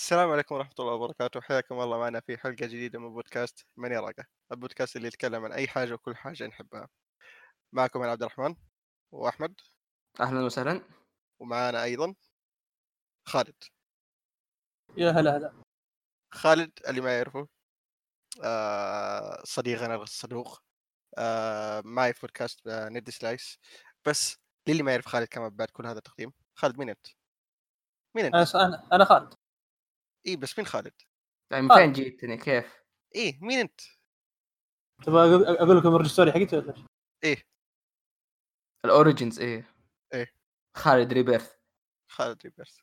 السلام عليكم ورحمة الله وبركاته. حياكم الله معنا في حلقة جديدة من بودكاست من يراقة البودكاست اللي يتكلم عن أي حاجة وكل حاجة نحبها. معكم أنا عبد الرحمن وأحمد. أهلا وسهلا. ومعانا أيضا خالد. يا هلا هلا. خالد اللي ما يعرفه آه صديقنا الصدوق آه معي في بودكاست آه ندي سلايس. بس للي ما يعرف خالد كمان بعد كل هذا التقديم خالد مين أنت؟ مين أنت؟ أنا أنا خالد. إيه بس مين خالد؟ يعني من آه. فين جيتني كيف؟ إيه مين أنت؟ تبغى أقول أقول لكم ال origin story حقتي ولا؟ إيه ال origins إيه إيه. خالد Rebirth خالد Rebirth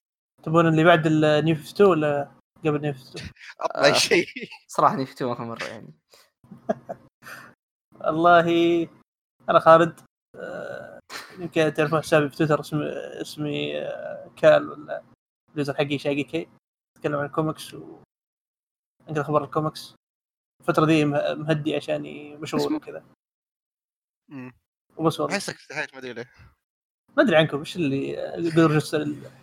تبون اللي بعد ال New 52 ولا قبل New 52 أطلع آه. شيء صراحة نفتو اخر مرة يعني والله أنا خالد آه، يمكن تعرفون حسابي في تويتر اسمي اسمي آه، كال ولا اليوزر حقي شاقي كي اتكلم عن الكوميكس و انقل أخبار الكوميكس الفترة دي مه- مهدي عشاني مشغول؟ وكذا. وبس والله أحسك استحيت ما أدري ليه ما أدري عنكم إيش اللي رج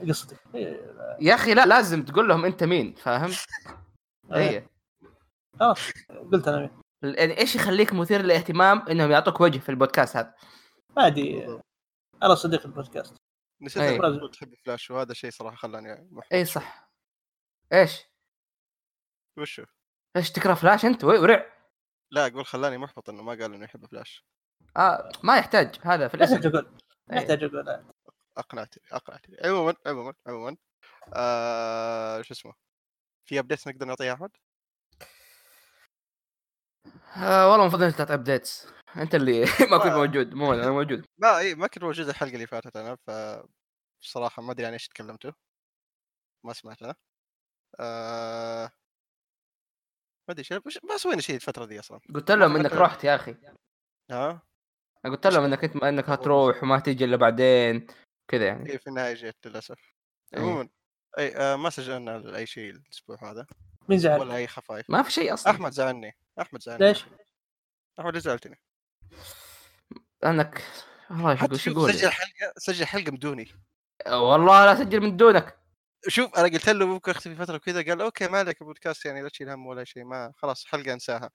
قصتك إيه، يا أخي لا لازم تقول لهم أنت مين فاهم؟ إيه. إيه خلاص قلت أنا مين. يعني إيش يخليك مثير للاهتمام إنهم يعطوك وجه في البودكاست هذا؟ عادي أنا صديق البودكاست نسيت. أقول تحب فلاش وهذا شيء صراحة خلاني اي. صح إيش؟ وشو؟ إيش تكره فلاش أنت؟ ورع. لا أقول خلاني محبط إنه ما قال إنه يحب فلاش. آه ما يحتاج. هذا في ما يحتاج الاسم أقول. يحتاج أقول. لا. أقنعتني أقنعتني. عموما عموما عموما. آه شو اسمه؟ في update نقدر نعطيها أحمد؟ آه والله المفروض انت تعطي updates أنت اللي ما كنت آه. موجود. مو أنا موجود. ما إي ما كنت موجود الحلقة اللي فاتت أنا ف بصراحه ما أدري عن إيش تكلمتوا. ما سمعت أنا. آه... ما أدري ما سوينا شيء الفترة دي أصلا. قلت لهم إنك. رحت يا أخي. ها؟ قلت لهم إنك أنت إنك هتروح وما تيجي إلا بعدين كذا يعني. إيه في النهاية جيت للأسف. إيه. عموما اي آه ما سجلنا أي شيء الأسبوع هذا. مين زعل؟ ولا أي خفايف. ما في شيء أصلا. أحمد زعلني. أحمد زعلني. ليش؟ أحمد ليش زعلتني. انك والله إيش أقول سجل حلقه سجل حلقة بدوني والله لا سجل من دونك. شوف أنا قلت له ممكن أختفي فترة وكذا قال okay ما عليك بودكاست يعني لا تشيل هم ولا شيء ما خلاص حلقة أنساها.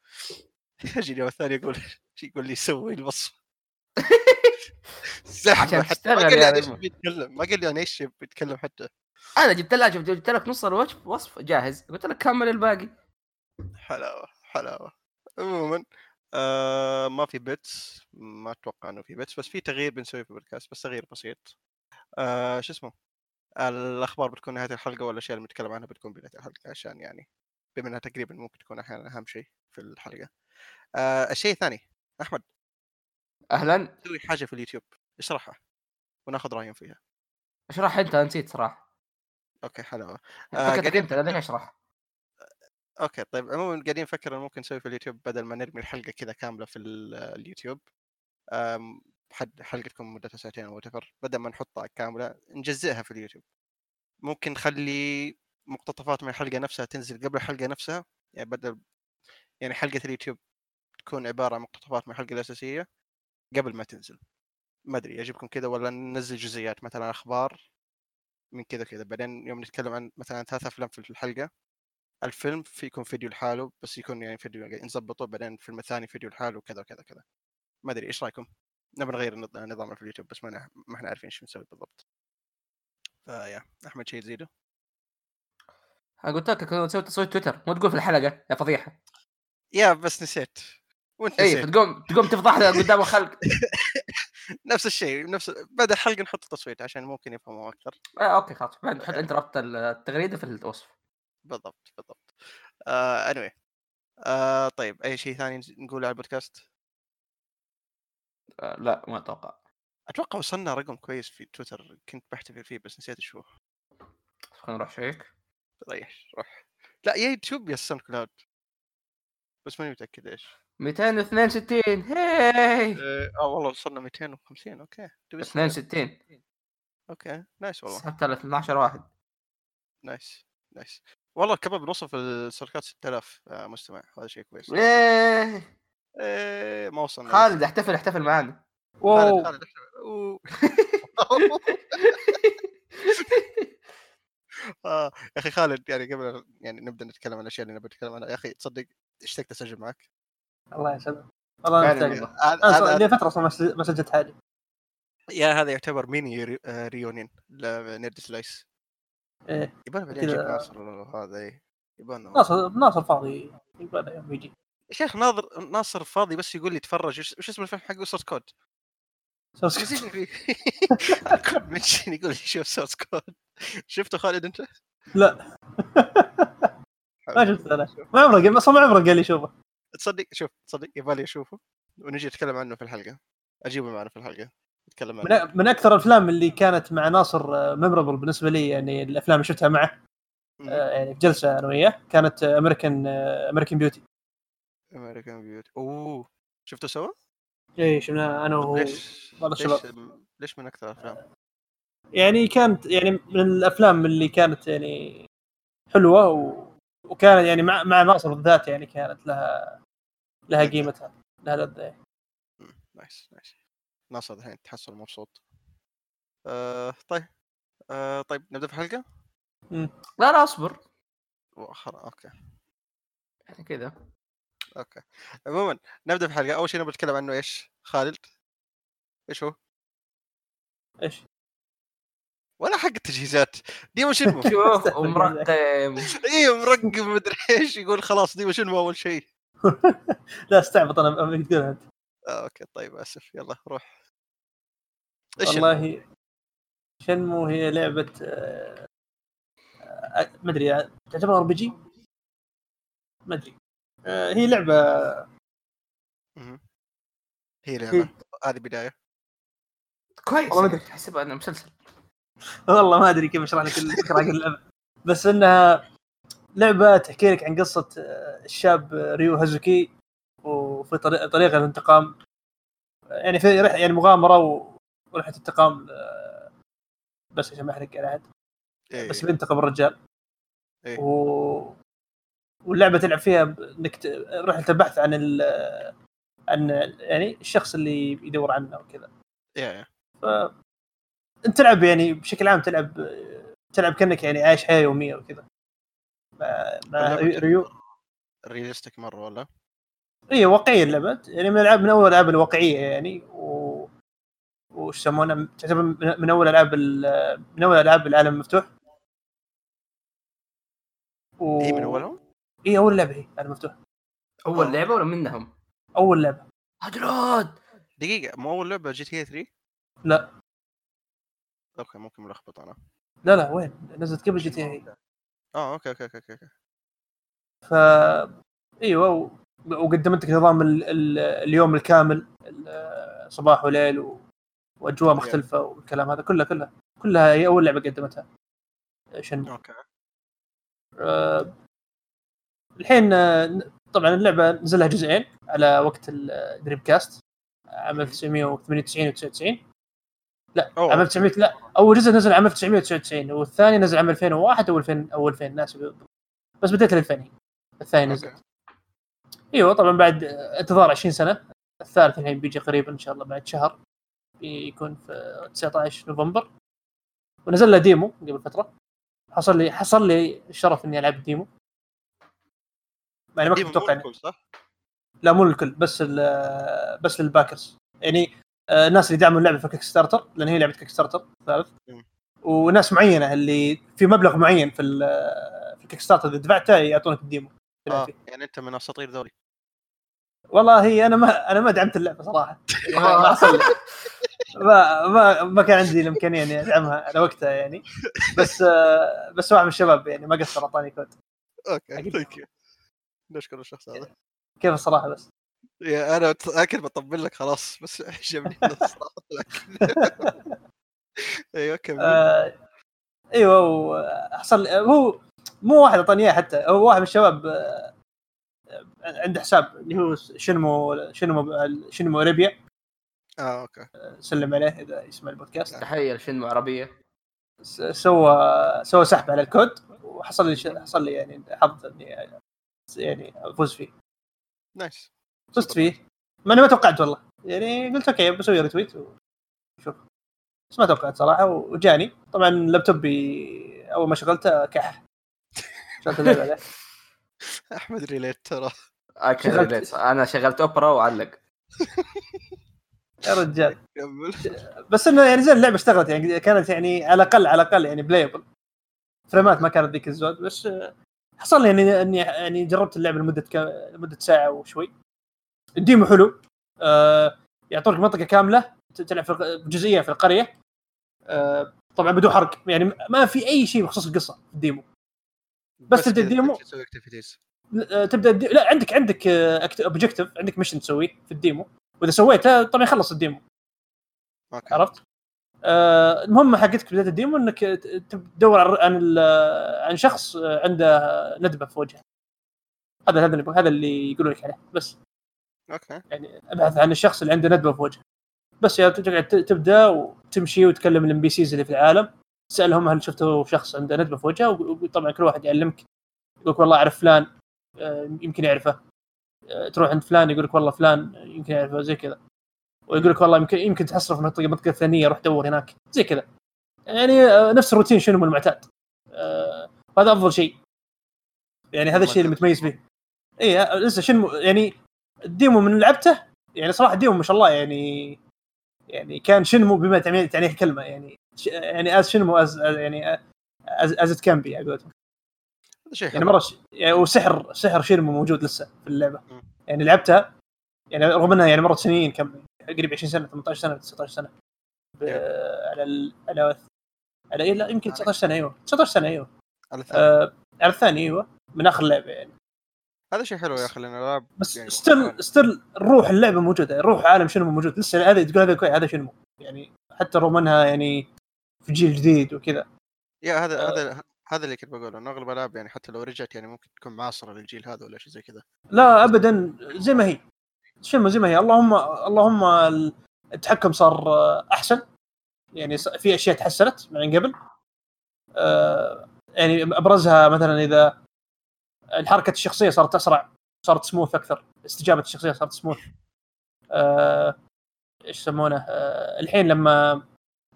يجي اليوم الثاني يقول يقول لي سوي الوصف. زحمة حتى. ما قال لي عن إيش رجل. بيتكلم ما قال لي عن إيش بيتكلم حتى. أنا جبت لك جبت لك نص الوصف وصف جاهز. قلت لك كمل الباقي. حلاوة حلاوة. عموما آه ما في updates ما أتوقع إنه في updates بس في تغيير بنسويه في البودكاست بس تغيير بسيط. آه شو اسمه؟ الأخبار بتكون نهاية الحلقة والاشياء اللي بنتكلم عنها بتكون بداية الحلقة؟ عشان يعني بما إنها تقريبا ممكن تكون أحيانا أهم شيء في الحلقة. آه الشيء الثاني أحمد. أهلا. سوي حاجة في اليوتيوب اشرحها وناخذ رأيهم فيها. أشرح أنت نسيت صراحة. okay حلاوه آه، قاعدين- انت ليش أشرح. okay طيب عموما قاعدين نفكر انه ممكن نسوي في اليوتيوب بدل ما نرمي الحلقة كذا كاملة في ال- اليوتيوب. حد حلقه تكون مدتها ساعتين أو whatever بدل ما نحطها كاملة نجزئها في اليوتيوب. ممكن نخلي مقتطفات من الحلقة نفسها تنزل قبل الحلقة نفسها يعني بدل يعني حلقة اليوتيوب تكون عبارة عن مقتطفات من الحلقة الأساسية قبل ما تنزل. ما أدري يعجبكم كذا ولا ننزل جزئيات مثلا أخبار من كذا كذا. بعدين يوم نتكلم عن مثلا ثلاث أفلام في الحلقة الفيلم في يكون فيديو لحاله بس يكون يعني فيديو يعني نظبطه بعدين الفيلم الثاني فيديو لحاله وكذا وكذا كذا ما أدري إيش رأيكم؟ نبي نغير النظ- نظام في اليوتيوب بس ما ما إحنا عارفين إيش نسوي بالضبط. فيا أحمد شيء تزيده؟ أنا قلت لك كنت تسوي تصويت تويتر. مو تقول في الحلقة يا فضيحة. يا بس نسيت. وأنت اي فتقوم تقوم تفضحنا قدام الخلق. نفس الشيء نفس بعد الحلقة نحط تصويت عشان ممكن يفهموا أكثر. آه okay خلاص. بعد حط انت ربط التغريدة في الوصف. بالضبط بالضبط. آه anyway. آه طيب أي شيء ثاني نقوله على البودكاست؟ آه لا ما أتوقع. أتوقع وصلنا رقم كويس في تويتر كنت بحتفل فيه بس نسيت شو خلينا نروح شيك ريح روح. لا يا يوتيوب يا الساوند كلاود. بس ماني متأكد إيش. 262 هاي آه آه، والله وصلنا 250 أوكي. تبي تسحب؟ 62 أوكي نايس والله. سحبت على 12 واحد. نايس نايس. والله كمان بنوصل في السلكات 6000 آه، مستمع. هذا شيء كويس. إيه إيه ما وصلنا خالد احتفل احتفل معانا. واو. خالد أوه. آه يا أخي خالد يعني قبل يعني نبدأ نتكلم عن الأشياء اللي نبي نتكلم عنها. يا أخي تصدق اشتقت أسجل معك؟ الله يسلمك والله. أنا هذا- لي فترة ما سج- ما سجلت حالي يا هذا يعتبر mini re- reunion ل Nerd Slice. إيه. يبغى بعدين ناصر هذا إيه. يبغى ناصر ناصر فاضي. يبغى له يوم يجي يا شيخ ناظر ناصر فاضي بس يقول لي تفرج وش اسم الفيلم حقه؟ Source Code Source فيه كود منشن يقول لي شوف Source Code شفته خالد أنت؟ لا. ما شفت أنا. ما عمره قال أصلا ما عمره قال لي شوفه. تصدق شوف تصدق يبغى أشوفه. ونجي نتكلم عنه في الحلقة. أجيبه معنا في الحلقة. نتكلم عنه. من, من أكثر الأفلام اللي كانت مع ناصر memorable بالنسبة لي يعني الأفلام اللي شفتها معه. آه، يعني في جلسة أنا وياه كانت American American Beauty American Beauty أوه شفته سوا؟ اي شفنا أنا وهو ليش بعض ليش الشباب. ليش من أكثر الافلام؟ يعني كانت يعني من الأفلام اللي كانت يعني حلوة و... وكانت يعني مع مع ناصر بالذات يعني كانت لها لها. قيمتها لها لذة nice nice ناصر الحين تحصل مبسوط آه طيب آه طيب نبدأ في الحلقة؟ لا لا أصبر. أوكي يعني كذا أوكي. عموما نبدأ في الحلقة أول شيء نبغى نتكلم عنه إيش؟ خالد؟ إيش هو؟ إيش؟ ولا حق التجهيزات. ديما شنمو شوف ومرقم أيوه مرقم مدري إيش. يقول خلاص ديما شنمو أول شيء؟ لا استعبط أنا ابيك تقولها أنت. آه okay. طيب آسف. يلا روح. إيش؟ والله Shenmue هي لعبة آه، آه، ما ادري تعتبر RPG؟ ما ادري آه، هي لعبة. هي لعبة. هذه بداية. كويس. والله ما يعني تحسبها أنه مسلسل. والله ما أدري كيف أشرح لك الفكرة حق اللعبة. بس إنها لعبة تحكي لك عن قصة آه، الشاب ريو هازوكي وفي طريق طريقة الانتقام. يعني في رح يعني مغامرة و- ورحلة انتقام آه، بس عشان ما أحرق على احد إيه. بس بينتقم الرجال. إيه. و... واللعبة تلعب فيها إنك. رحله البحث عن ال... عن يعني الشخص اللي يدور عنه وكذا يا يا ف أنت تلعب يعني بشكل عام تلعب تلعب كأنك يعني عايش حياة يومية وكذا مع, ريو realistic مرة ولا؟ هي واقعية اللعبة يعني من الالعاب من أول الألعاب الواقعية يعني و وش يسمونها تعتبر من أول العاب ال- من أول العاب العالم المفتوح و... هي من أولهم؟ هي أول لعبة هي؟ العالم المفتوح أول آه. لعبة ولا منهم؟ أول لعبة. هدرود دقيقة مو أول لعبة GTA 3 لا. okay ممكن ملخبط أنا. لا لا وين؟ نزلت قبل GTA آه okay okay okay okay ف إيوه و... وقدمت لك نظام ال... ال... اليوم الكامل ال- صباح وليل و... وأجواء مختلفة والكلام هذا كله كله كلها هي أول لعبة قدمتها. Shenmue okay. آه، الحين آه، طبعا اللعبة نزل لها جزئين على وقت ال Dreamcast عام 1998 و 99 لا أوه. عام 1900 لا أول جزء نزل عام 1999 والثاني نزل عام 2001 أو 2000 أو 2000 ناسي بالضبط. بس بديت 2000 الثاني نزل. okay. أيوه طبعا بعد انتظار 20 سنة. الثالث الحين بيجي قريبا إن شاء الله بعد شهر. بيكون في 19 نوفمبر. ونزل له demo قبل فترة. حصل لي حصل لي الشرف إني ألعب demo. يعني ما كنت أتوقع إني- الكل صح؟ لا مو للكل بس بس لل backers يعني آه، الناس اللي دعموا اللعبة في Kickstarter لأن هي لعبة Kickstarter ثالث. وناس معينة اللي في مبلغ معين في في ال Kickstarter إذا دفعته يعطونك ال demo فيه. يعني أنت من أساطير ذولي والله هي أنا ما أنا ما دعمت اللعبة صراحة يعني ما ما. ما ما كان عندي الإمكانية إني أدعمها على وقتها يعني بس آه، بس واحد من الشباب يعني ما قصر أعطاني code okay. thank you نشكر الشخص هذا. كيف الصراحة بس؟ يا أنا أكيد بطبل لك خلاص بس عجبني الصراحه لكن أيوه كمل. آه أيوه وحصل هو مو واحد أعطاني إياه حتى هو واحد من الشباب آه، عنده حساب اللي هو شنمو شنمو شنمو أريبيا. آه أوكي. سلم عليه إذا يسمع البودكاست. تحية لشنمو عربيه سوى سوى سحب على الكود وحصل لي حصل لي يعني حظ إني يعني افوز فيه. nice. فزت فيه. ما أنا ما توقعت والله. يعني قلت okay بسوي retweet وشوف بس ما توقعت صراحة وجاني. طبعا لابتوبي أول ما شغلته كح. شغلت اللعبة عليه. أحمد relate ترى. شغلت-. أنا شغلت أوبرا وعلق. يا رجال. كمل. بس إنه يعني زين اللعبة اشتغلت. يعني كانت يعني على الأقل على الأقل يعني playable فريمات ما كانت ذيك الزود بس حصل لي يعني اني يعني جربت اللعبه لمدة لمدة ساعة وشوي. ال demo حلو. آه يعطونك منطقة كاملة تلعب في جزئية في القرية. آه طبعا بدون حرق. يعني ما في أي شيء بخصوص القصة في الديمو. بس تبدأ كذا ال demo. آه، تبدأ الدي... لا عندك عندك objective عندك mission تسويه في ال demo. وإذا سويته طبعا يخلص ال demo. okay. عرفت؟ آه المهمه حقتك في بداية ال demo إنك تدور عن- عن شخص عنده ندبة في وجهه. هذا هذا اللي هذا اللي يقولوا لك عليه بس. okay. يعني أبحث عن الشخص اللي عنده ندبة في وجهه. بس يا تقعد تبدأ وتمشي وتكلم ال NPCs اللي في العالم تسالهم هل شفتوا شخص عنده ندبة في وجهه وطبعا كل واحد يعلمك يقول لك والله أعرف فلان آه، يمكن يعرفه. آه، تروح عند فلان يقول لك والله فلان يمكن يعرفه زي كذا. ويقول لك والله يمكن يمكن تحصله في منطقة منطقة فلانيه روح دور هناك. زي كذا. يعني آه، نفس الروتين Shenmue المعتاد. آه، هذا أفضل شيء. يعني هذا الشيء اللي متميز به. اي آه، لسه Shenmue يعني ال demo من لعبته يعني صراحة ال demo ما شاء الله يعني يعني كان Shenmue بما تعني- تعنيه الكلمة يعني يعني as Shenmue as يعني as as it can be على قولتهم. هذا شيء يعني مرة ش... يعني وسحر سحر Shenmue موجود لسه في اللعبة. يعني لعبتها يعني رغم إنها يعني مرت سنين كم قريب 20 سنة 18 سنة 19 سنة. على ال... على على إيه؟ لا يمكن 19 سنة أيوه. 19 سنة أيوه. على الثاني. آه... على الثاني أيوه. من آخر لعبة يعني. هذا شيء حلو يا أخي لأن الألعاب بس يعني still still الروح اللعبة موجودة. روح عالم Shenmue موجود. لسه هذا تقول هذا كويس هذا Shenmue يعني حتى رغم إنها يعني في جيل جديد وكذا. يا هذا آه. هذا هذا اللي كنت بقوله انه أغلب الألعاب يعني حتى لو رجعت يعني ممكن تكون معاصرة للجيل هذا ولا شيء زي كذا. لا ابدا زي ما هي. شنو زي ما هي اللهم اللهم التحكم صار أحسن. يعني في أشياء تحسنت من قبل. آه، يعني أبرزها مثلا إذا حركه الشخصية صارت أسرع صارت سموث أكثر استجابة الشخصية صارت سموث آه، إيش يسمونه؟ آه، الحين لما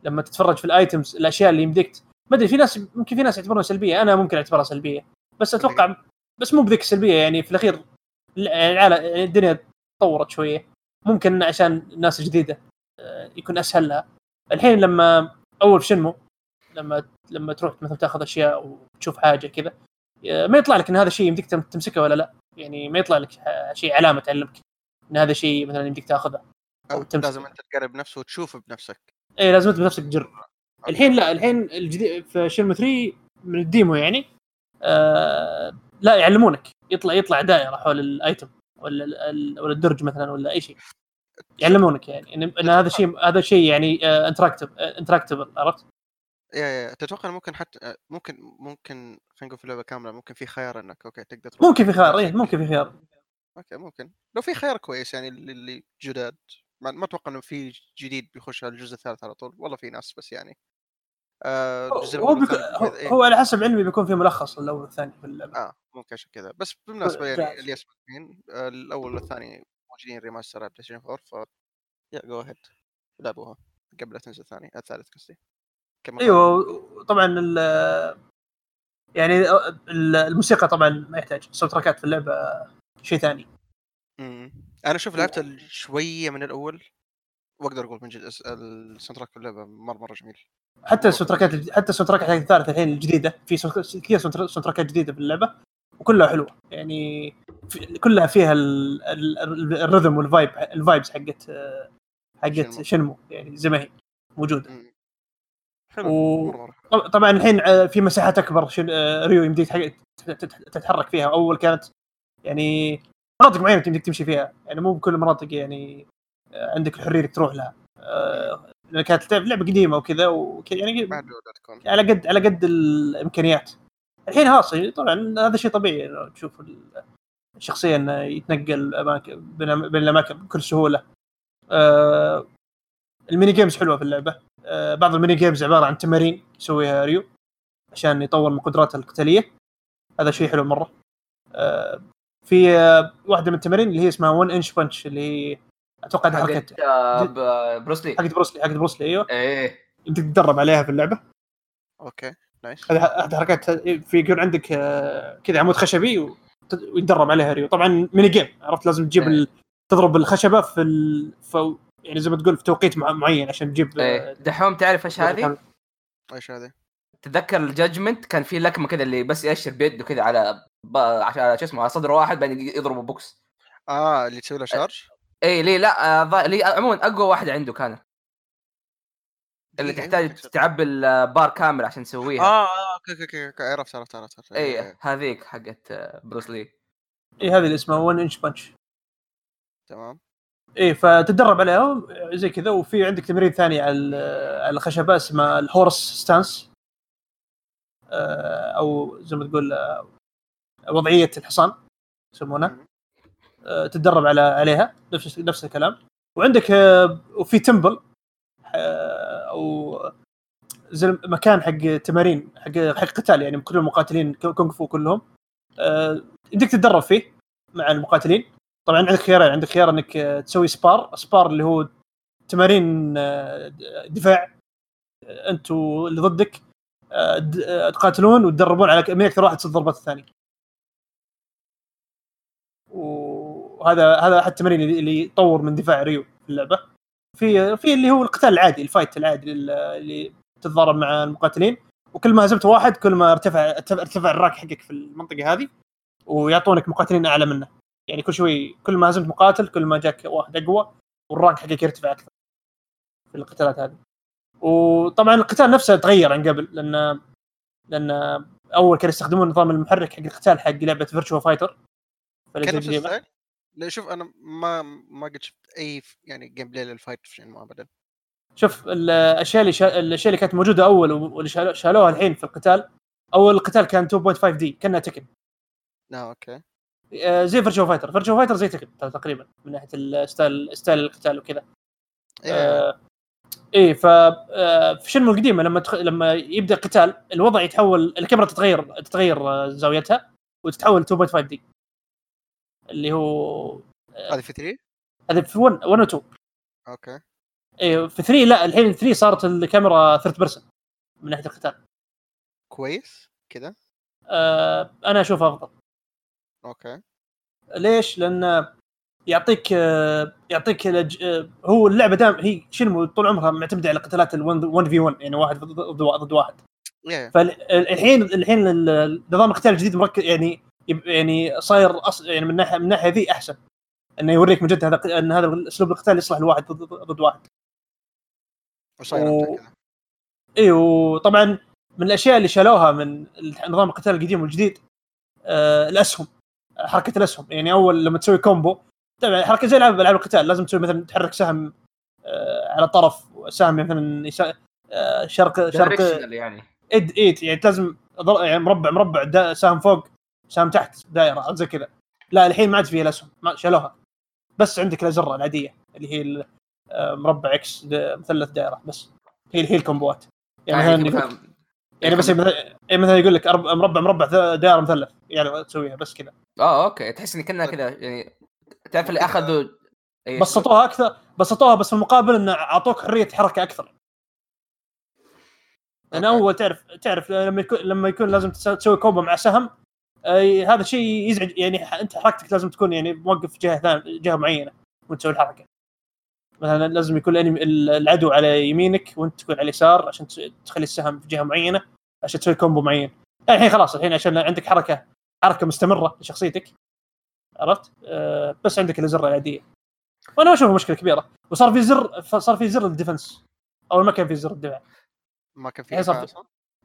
لما تتفرج في الأيتمز الأشياء اللي يمديك ما أدري في ناس ممكن في ناس يعتبرونها سلبية أنا ممكن أعتبرها سلبية. بس أتوقع بس مو بذيك السلبية يعني في الأخير العالم يعني الدنيا تطورت شوية. ممكن عشان الناس الجديده آه، يكون أسهل لها. الحين لما أول شنمو لما لما تروح مثلا تاخذ أشياء وتشوف حاجة كذا آه، ما يطلع لك إن هذا الشيء يمديك تم- تمسكه ولا لا. يعني ما يطلع لك شيء علامة تعلمك إن هذا شيء مثلا يمديك تاخذه. أو أو تمسك. لازم أنت تقرب نفسه وتشوفه بنفسك. اي لازم انت بنفسك تجرب. الحين لا الحين الجديد في Shenmue 3 من ال demo يعني آه لا يعلمونك. يطلع يطلع دائره حول ال item. ولا ولا الدرج مثلا ولا أي شيء. يعلمونك يعني. ان, هذا شيء هذا شيء يعني interactive interactable عرفت؟ يا يا تتوقع ممكن حتى ممكن ممكن خلينا نقول في اللعبة كاملة ممكن في خيار إنك okay تقدر تروح ممكن في خيار اي ممكن في خيار. okay ممكن. لو في خيار كويس يعني اللي جداد ما, أتوقع إنه في جديد بيخش على الجزء الثالث على طول. والله في ناس بس يعني. آه الجزء هو, بيكون إيه. هو على حسب علمي بيكون في ملخص الأول والثاني في اللعبه آه ممكن عشان كذا. بس بالمناسبة يعني. اللي يسمعين آه الأول والثاني موجودين remaster على PlayStation 4 ف يا go ahead لعبوها قبل لا تنزل الثاني الثالث قصدي. كما قال. أيوه طبعا ال- يعني ال- الموسيقى طبعا ما يحتاج ال soundtrack ات في اللعبة شيء ثاني. امم أنا شوف لعبت شوية من الأول وأقدر أقول من جد الس- ال soundtrack في اللعبة مرة مرة جميل. حتى ال soundtrack ات الج- حتى ال soundtrack حق الثالث الحين الجديدة في كثير sound tra- soundtrack ات جديدة في اللعبة وكلها حلوة. يعني في كلها فيها ال- ال- ال- ال rhythm وال vibe ال vibes حقت حقت شنمو. يعني زي ما هي موجودة. حلو. و- طبعا الحين آه، في مساحات أكبر شن... آه، ريو يمديك تح- تت- تتحرك فيها. أول كانت يعني مناطق معينة تمديك تمشي فيها. يعني مو بكل المناطق يعني آه، عندك الحريه انك تروح لها. لأن كانت لعبة قديمة وكذا وكذا يعني على قد على قد الإمكانيات. الحين خلاص طبعا هذا شيء طبيعي لو تشوف ال- الشخصيه انه يتنقل اماكن بين الأماكن بكل سهولة. آه ال mini games حلوة في اللعبة. آه بعض ال mini games عبارة عن تمارين يسويها ريو عشان يطور من قدراته القتالية. هذا شيء حلو مرة. آه في آه واحدة من التمارين اللي هي اسمها 1 inch punch اللي هي أتوقع حقت آه، ب- بروسلي حقت بروسلي حقت بروسلي أيوه. إيه. يمديك تتدرب عليها في اللعبة. okay nice. هذه هذه حركات في يكون عندك آه، كذا عمود خشبي ويتدرب عليها ريو طبعا mini game عرفت؟ لازم تجيب ال... تضرب الخشبة في ال... في يعني زي ما تقول في توقيت مع- معين عشان تجيب آه، إيه. دحوم تعرف إيش هذه؟ إيش هذه؟ تتذكر ال Judgment كان في لكمة كذا اللي بس يأشر بيده كذا على ب... على شو اسمه على صدر واحد بعدين يضربه بوكس. آه اللي تسوي له charge؟ اي ليه لا آه، ضا- ليه عموما أقوى واحد عنده كانت. اللي تحتاج. تعبي البار كامل عشان تسويها. آه آه okay okay okay عرفت عرفت عرفت اي هذيك حقت آه، بروس لي. اي إيه، هذه اللي اسمها 1 inch punch تمام. إيه فتتدرب عليها زي كذا وفي عندك تمرين ثاني على على الخشبه اسمه ال horse stance آه، أو زي ما تقول وضعية الحصان يسمونها تتدرب على عليها. نفس نفس الكلام. وعندك آه، وفي temple آه، أو زي مكان حق تمارين حق حق قتال يعني كل المقاتلين كونغ فو كلهم. آه، يمديك تتدرب فيه مع المقاتلين. طبعا عندك خيارين. عندك خيار إنك آه، تسوي سبار سبار اللي هو تمارين آه، دفاع آه، أنت واللي ضدك آه، آه، تقاتلون وتدربون على مين أكثر واحد تصد ضربات الثاني وهذا هذا أحد التمارين اللي يطور من دفاع ريو في اللعبة. في في اللي هو القتال العادي ال fight العادي اللي اللي تتضارب مع المقاتلين. وكل ما هزمت واحد كل ما ارتفع ارتفع ال rank حقك في المنطقة هذه ويعطونك مقاتلين أعلى منه. يعني كل شوي كل ما هزمت مقاتل كل ما جاك واحد أقوى وال rank حقك يرتفع أكثر في القتالات هذه. وطبعا القتال نفسه تغير عن قبل لأن لأن أول كانوا يستخدمون نظام المحرك حق القتال حق لعبة Virtua Fighter كان نفس ال style؟ لا شوف أنا ما ما قد شفت أي يعني gameplay لل fight في شيء ما ابدا. شوف الأشياء اللي شا... الأشياء اللي كانت موجودة أول واللي شالو- شالوها الحين في القتال أول القتال كان 2.5 D كأنها تكن. آه okay. آه، زي Virtua Fighter Virtua Fighter زي تكن تقريبا من ناحية ال style style القتال وكذا. إيه. آه، إيه ف آه، في شنمو القديمة لما تخ... لما يبدأ قتال الوضع يتحول الكاميرا تتغير تتغير آه، زاويتها وتتحول 2.5 D اللي هو هذه في 3 هذا في 1 1 و 2 okay. إيه في 3 لا الحين 3 صارت الكاميرا third person من ناحية القتال. كويس. كذا آه أنا أشوفها أفضل. okay. ليش؟ لأن يعطيك آه، يعطيك آه، هو اللعبة دام هي شنمو طول عمرها معتمدة على قتالات ال 1 في 1 يعني واحد ضد ضد ضد واحد فالحين الحين ال- نظام القتال الجديد مركز يعني يعني صاير أص... يعني من ناحيه من ناحية ذي أحسن. إنه يوريك من جد هذا إن هذا أسلوب القتال يصلح لواحد ضد, ضد واحد. وصاير و- إي وطبعا من الأشياء اللي شالوها من نظام القتال القديم والجديد آه الأسهم حركة الأسهم. يعني أول لما تسوي كومبو طبعا حركة زي العاب ألعاب القتال لازم تسوي مثلا تحرك سهم آه على طرف سهم مثلا يسا... آه شرق شرق يعني. اد ايت يعني لازم ضر- يعني مربع مربع دا سهم فوق. سهم تحت دائرة زي كذا. لا الحين ما عاد فيها الاسهم ما شالوها. بس عندك الأزرة العادية اللي هي آه، مربع إكس مثلث دائرة بس. هي هي الكومبوات يعني يعني مثلا مثلا يعني بس مثلا يعني مثلا يقول لك مربع مربع دائرة مثلث يعني تسويها بس كذا. آه أوكي. تحس ان كأنها كذا يعني تعرف اللي اخذوا إيه، بسطوها أكثر بسطوها بس في المقابل انه أعطوك حرية حركة أكثر. لأن. أول تعرف تعرف لما يكون لما يكون لازم تس- تسوي combo مع سهم أي هذا شيء يزعج يعني أنت حركتك لازم تكون يعني موقف في جهة ثانية جهة معينة وأنت تسوي الحركة. مثلا لازم يكون العدو على يمينك وأنت تكون على اليسار عشان تخلي السهم في جهة معينة عشان تسوي combo معين. لا، الحين خلاص الحين عشان عندك حركة حركة مستمرة لشخصيتك عرفت؟ آه بس عندك الازرار العادية. وأنا ما اشوفها مشكلة كبيرة. وصار في زر صار في زر الديفنس. اول ما كان في زر الدفاع. ما كان في صار في-؟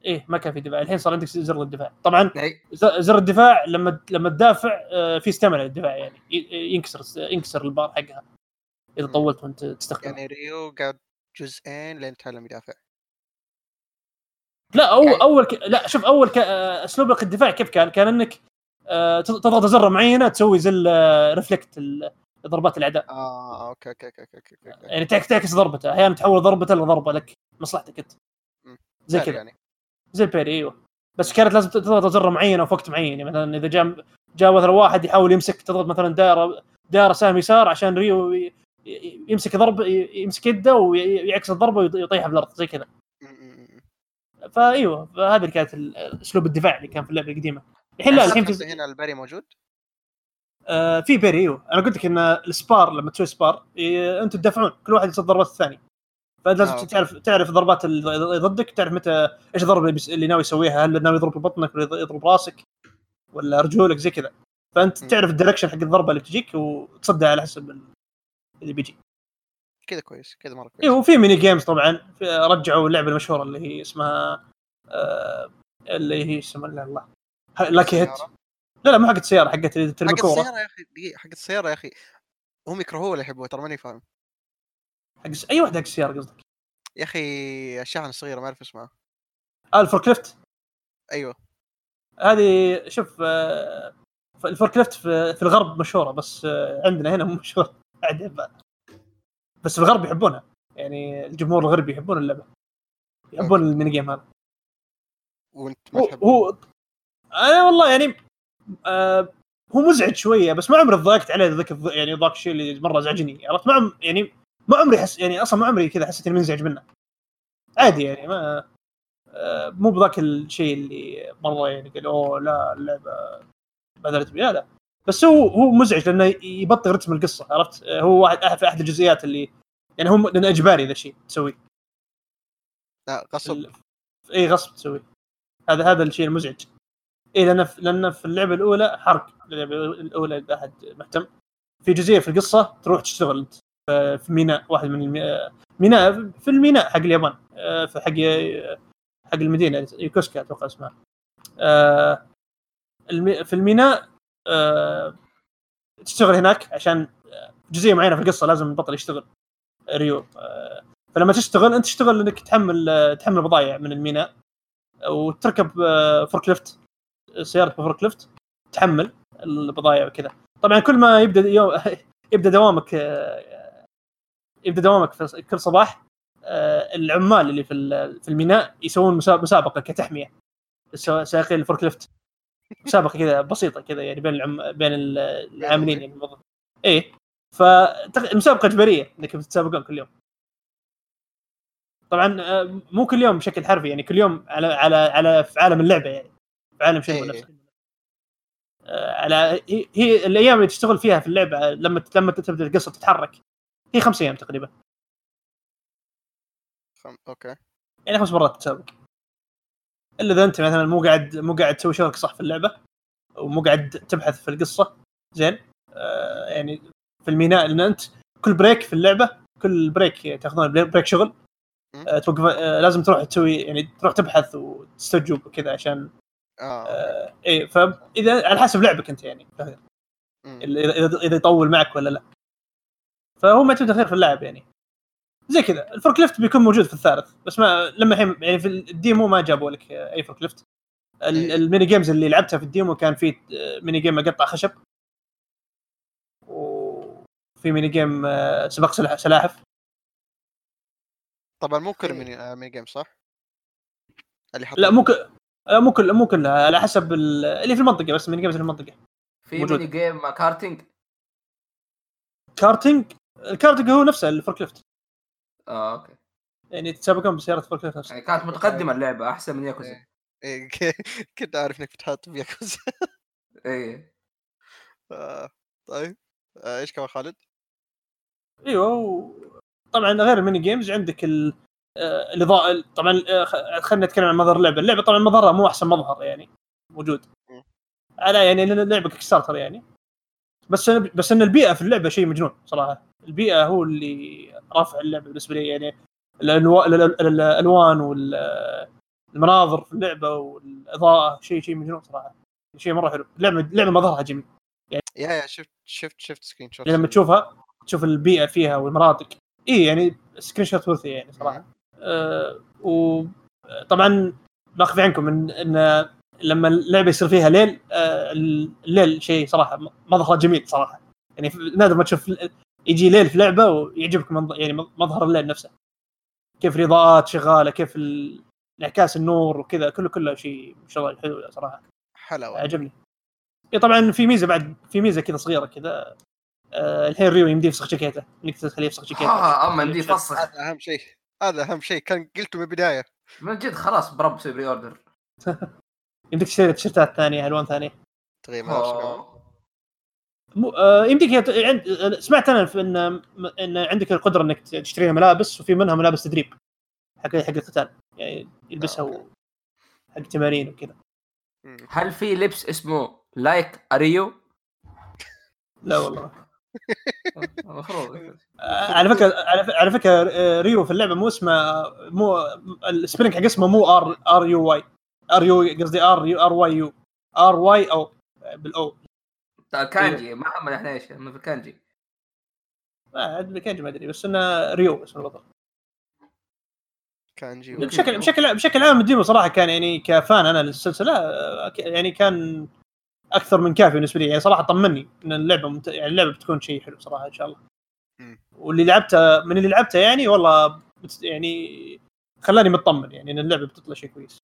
إيه ما كان في دفاع. الحين صار عندك زر الدفاع طبعا ز- زر الدفاع لما لما تدافع آه، في استمنة للدفاع يعني. ينكسر ينكسر البار حقها. إذا. طولت وأنت تستخدمه. يعني ريو قاعد جزئين لين تعلم يدافع. لا أو يعني- أول ك... لا شوف أول ك... آه، اسلوب لك الدفاع كيف كان؟ كان إنك آه، تض- تضغط زر معينة تسوي زي reflect ضربات الأعداء. آه okay okay okay okay okay يعني تعكس ضربته. أحيانا تحول ضربته لضربة لك مصلحتك أنت. زي كذا. يعني. زي ال parry أيوه. بس كانت لازم تضغط زر معينه وفي وقت معين. يعني مثلا إذا جاء جاء مثلا واحد يحاول يمسك تضغط مثلا دائرة دائرة سهم يسار عشان ريو يمسك ضرب يمسك يده ويعكس الضربة ويطيحها في الأرض زي كذا. فايوه فهذه اللي كانت اسلوب الدفاع اللي كان في اللعبة القديمة. الحين لا الحين في هنا ال parry موجود؟ آه في parry أيوه. أنا قلت لك إن ال spar لما تسوي spar أنتم تدافعون كل واحد يصد ضربات الثاني. فلازم آه،. تعرف تعرف الضربات اللي ضدك تعرف متى إيش الضربه اللي, ناوي يسويها هل ناوي يضرب بطنك ولا يضرب راسك ولا رجولك زي كذا. فأنت م. تعرف ال direction حق الضربة اللي تجيك وتصدها على حسب ال- اللي بيجي. كذا كويس كذا مرة كويس. أيوه وفي ميني جيمز طبعا. رجعوا اللعبة المشهورة اللي هي اسمها آه اللي هي اسمها؟ الله. Lucky Hit. لا لا مو حقت السيارة حقت اللي ترمي حق كوره السيارة يا أخي دقيقة حق السيارة يا أخي. هم يكرهوها ولا يحبوها ترى ماني فاهم. حق أي واحدة حق السيارة قصدك؟ يا أخي الشاحنه الصغيره ما أعرف اسمها آه ال forklift؟ أيوه. هذه شوف آه، ال forklift في, في الغرب مشهورة بس آه، عندنا هنا مو مشهورة. بس في الغرب يحبونها. يعني الجمهور الغربي يحبون اللعبة. يحبون. ال mini game هذا. وأنت ما هو, تحب؟ هو أنا والله يعني آه هو مزعج شوية بس ما عمري ضايقت عليه ذاك يعني ذاك الشيء اللي مرة ازعجني عرفت؟ ما يعني ما عمري حس يعني أصلا ما عمري كذا حسيت إني منزعج منه. عادي يعني ما آه مو بذاك الشيء اللي مرة يعني قال أوه لا اللعبة بذلت لا لا. بس هو هو مزعج لأنه يبطئ رتم القصة عرفت؟ هو واحد في أحد الجزئيات اللي يعني هو لأنه إجباري ذا الشيء تسويه. لا غصب. ال- إي غصب تسوي هذا هذا الشيء المزعج. إي لأن في لأن في اللعبة الأولى حرق. اللعبة الأولى إذا أحد مهتم. في جزئية في القصة تروح تشتغل أنت. في ميناء واحد من المي... ميناء في الميناء حق اليابان آه، في حق حق المدينة يوكوسكا أتوقع اسمها. آه، في الميناء آه، تشتغل هناك عشان جزئية معينة في القصة لازم البطل يشتغل ريو. فلما تشتغل انت تشتغل انك تحمل تحمل بضايع من الميناء وتركب آه، forklift سيارة ب forklift تحمل البضايع وكذا. طبعا كل ما يبدأ يوم يبدأ دوامك يبدأ دوامك في كل صباح آه، العمال اللي في في الميناء يسوون مسا- مسابقة كتحمية. سائقين الفوركليفت مسابقة كذا بسيطة كذا يعني بين العم... بين ال- العاملين يعني الموظف إيه. فالمسابقه إجبارية إنك بتتسابقون كل يوم. طبعا آه، مو كل يوم بشكل حرفي يعني كل يوم على على على في عالم اللعبة يعني. في عالم شنو إيه. نفسه. آه، على هي الأيام اللي تشتغل فيها في اللعبة لما لما تبدأ القصة تتحرك. هي خمس أيام تقريبا. خم... okay. يعني خمس مرات تسابق إلا إذا أنت مثلا مو قاعد مو قاعد تسوي شغلك صح في اللعبة ومو قاعد تبحث في القصة زين. آه يعني في الميناء لأن أنت كل break في اللعبة كل break تأخذون break شغل آه توقف آه لازم تروح تسوي يعني تروح تبحث وتستجوب وكذا عشان آه آه إيه فاذا على حسب لعبك أنت يعني اذا إذا يطول معك ولا لا. فهو معتمد خير في اللعب يعني. زي كذا. ال forklift بيكون موجود في الثالث بس ما لما الحين يعني في ال demo ما جابوا لك أي forklift. ال- إيه. ال mini games اللي لعبتها في ال demo كان في آه، mini game اقطع خشب. وفي mini game آه، سباق سلاح- سلاحف. طبعا مو كل إيه. ميني آه، mini game صح؟ اللي حط لا مو ك... لا مو كل مو كلها على حسب ال- اللي في المنطقة بس mini games في المنطقة. في موجود. mini game karting؟ karting؟ الكارتينج هو نفسه ال forklift. آه okay. يعني تتسابقون بسيارة forklift نفسها. يعني كانت متقدمة اللعبة أحسن من ياكوزا. إيه. إيه، كنت عارف إنك بتحط بياكوزا. إيه. آه، طيب. آه، إيش كمان خالد؟ إيوه. طبعا غير ال mini games عندك ال... آه، الإضاءة طبعا خ- خلينا نتكلم عن مظهر اللعبة، اللعبة طبعا مظهرها مو أحسن مظهر يعني موجود. على يعني اللعبه Kickstarter يعني. بس بس إن البيئة في اللعبة شيء مجنون صراحة. البيئة هو اللي رافع اللعبة بالنسبة لي يعني الألوان والمناظر في اللعبة والإضاءة شيء شيء مجنون صراحة. شيء مرة حلو. اللعبه اللعبة مظهرها جميل. يا يا شفت شفت شفت screenshot يعني لما تشوفها تشوف البيئة فيها والمناطق. اي يعني screenshot worthy يعني صراحة. آه وطبعا باخفي عنكم ان إن لما اللعبة يصير فيها ليل آه الليل شيء صراحة مظهره جميل صراحة. يعني نادر ما تشوف يجي ليل في لعبة ويعجبك منظ... يعني مظهر الليل نفسه. كيف الاضاءات شغالة كيف ال- انعكاس النور وكذا كله كله شيء شغل حلو صراحة. حلاوه عجبني. إي طبعا في ميزة بعد في ميزة كذا صغيرة كذا آه الحين ريو يمديه يفسخ جاكيته. انك تخليه يفسخ جاكيته. آه أما يمدي يفسخ. هذا أهم شيء هذا أهم شيء. كان قلته من البداية. من جد خلاص برب سوي pre-order. يمديك تشتري تيشيرتات ثانية ألوان ثانية. تغيير ملابس كمان. مو آه يمديك يت... عند... سمعت أنا في إن إن عندك القدرة إنك تشتري ملابس وفي منها ملابس تدريب حق حق القتال. يعني يلبسها آه، و... حق تمارين وكذا. هل في لبس اسمه لايك اريو؟ لا والله. المفروض آه، على فكره على فكرة آه، ريو في اللعبة مو اسمه مو السبيلنج حق اسمه مو ار ار يو واي ار يو قصدي ار يو ار واي يو ار واي أو بالأو. كانجي ما حمل إحنا إيش من في كانجي. ما كان ما أدري بس إنه ريو اسمه بالضبط كانجي. بشكل بشكل بشكل عام ال demo صراحة كان يعني كفاني أنا للسلسلة يعني كان أكثر من كافي بالنسبة لي. يعني صراحة طمني إن اللعبة ممت... يعني اللعبة بتكون شيء حلو صراحة إن شاء الله. واللي لعبته من اللي لعبته يعني والله بت... يعني خلاني مطمن يعني إن اللعبة بتطلع شيء كويس.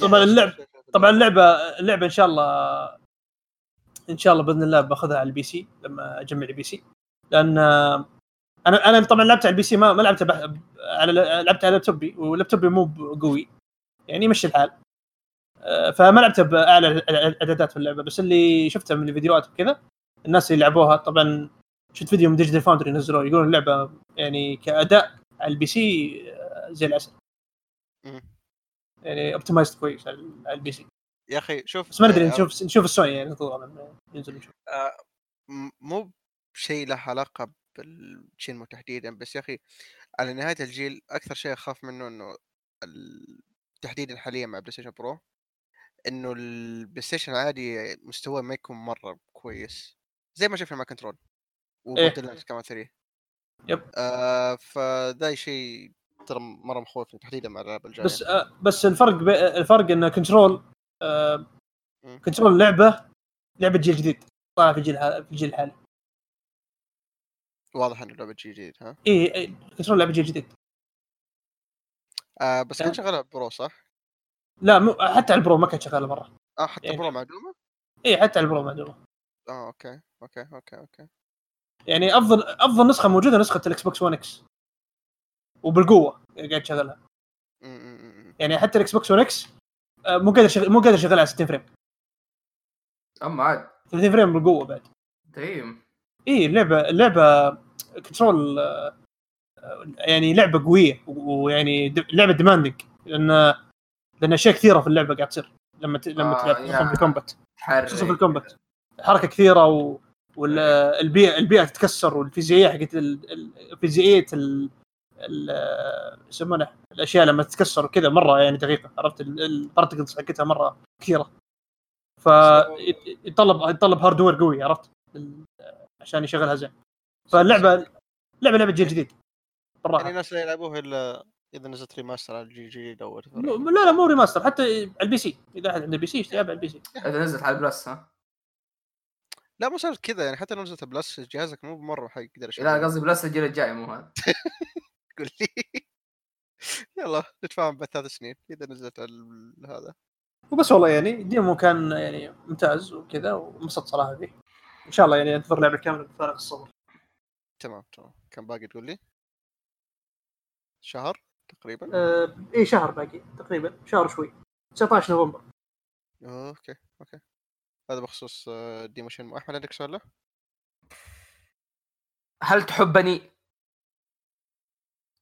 طبعا اللعب طبعا اللعبه اللعبة إن شاء الله إن شاء الله بإذن الله باخذها على ال PC لما أجمع ال PC. لأن أنا أنا طبعا لعبت على ال PC ما ما لعبت بح... على لعبت على laptop ي و laptop ي مو قوي يعني يمشي الحال. آه، فما لعبت بأعلى الإعدادات في اللعبة بس اللي شفته من الفيديوهات وكذا الناس اللي لعبوها طبعا شفت فيديو من Digital Foundry نزلوه يقولون اللعبة يعني كأداء على ال PC آه، زي العسل. يعني optimized كويس على ال PC. يا أخي شوف بس ما ندري آه، نشوف نشوف السوني يعني لما ينزل نشوف. آه، مو بشيء له علاقة بال Shenmue تحديدا بس يا أخي على نهاية الجيل أكثر شيء أخاف منه ال- تحديدا حاليا مع PlayStation Pro إنه ال PlayStation العادي مستواه ما يكون مرة كويس. زي ما شفنا مع Control و Borderlands كمان 3 yep. آه فده شيء ترى مرة مخوفني تحديدا مع الألعاب الجاية. بس آه بس الفرق بي... الفرق إن Control آه. Control لعبة لعبة جيل جديد طالعة في الجيل في الجيل الحالي واضح إنه لعبة جديد ها؟ اي إي، Control لعبة جيل جديد. آه بس كان شغالة Pro صح؟ لا مو حتى على ال Pro ما كانت شغالة مرة. آه حتى يعني- Pro معدومة؟ اي حتى على ال Pro معدومة. آه okay okay okay okay. يعني أفضل أفضل نسخة موجودة نسخة ال Xbox 1 X وبالقوة قاعد تشغلها يعني حتى ال Xbox 1 X آه، مو قادر شغل... مو قادر يشغلها على 60 frame. اما عاد. 30 frame بالقوة بعد. دايم. إي اللعبه اللعبة Control آه، آه، يعني لعبة قوية و- ويعني لعبة demanding لأن لأن أشياء كثيرة في اللعبة قاعد تصير لما ت... لما آه، تلعب خصوصا يعني في ال combat. خصوصا في ال combat. حركة كثيرة و... والبيئه البيئه تتكسر والفيزيائية حقت ال- ال- فيزيائيه ال... ال- يسمونه الأشياء لما تتكسر وكذا مرة يعني دقيقة عرفت؟ ال particles حقتها مرة كثيرة. فيتطلب يتطلب hardware قوي عرفت؟ عشان يشغلها زين. فاللعبه لعبه لعبة جيل جديد. يعني بالراحه الناس لا يلعبوها إلا إذا نزلت remaster على الجيل الجديد أو لا لا مو remaster حتى على ال PC. إذا أحد عنده PC يلعب على ال PC. إذا نزلت على ال Plus ها؟ لا مو صارت كذا يعني حتى لو نزلت Plus جهازك مو بمرة حيقدر لا قصدي Plus الجيل الجاي مو هذا. قول لي؟ يلا نتفاهم بعد ثلاث سنين اذا نزلت ال- هذا. وبس والله يعني ال demo كان يعني ممتاز وكذا وانبسطت صراحة فيه. إن شاء الله يعني أنتظر اللعبه كاملة بفارغ الصبر. تمام تمام. كم باقي تقول لي؟ شهر تقريبا؟ آه اي شهر باقي تقريبا شهر شوي. 19 نوفمبر. okay okay. هذا بخصوص آه، demo Shenmue أحمد عندك سؤال له؟ هل تحبني؟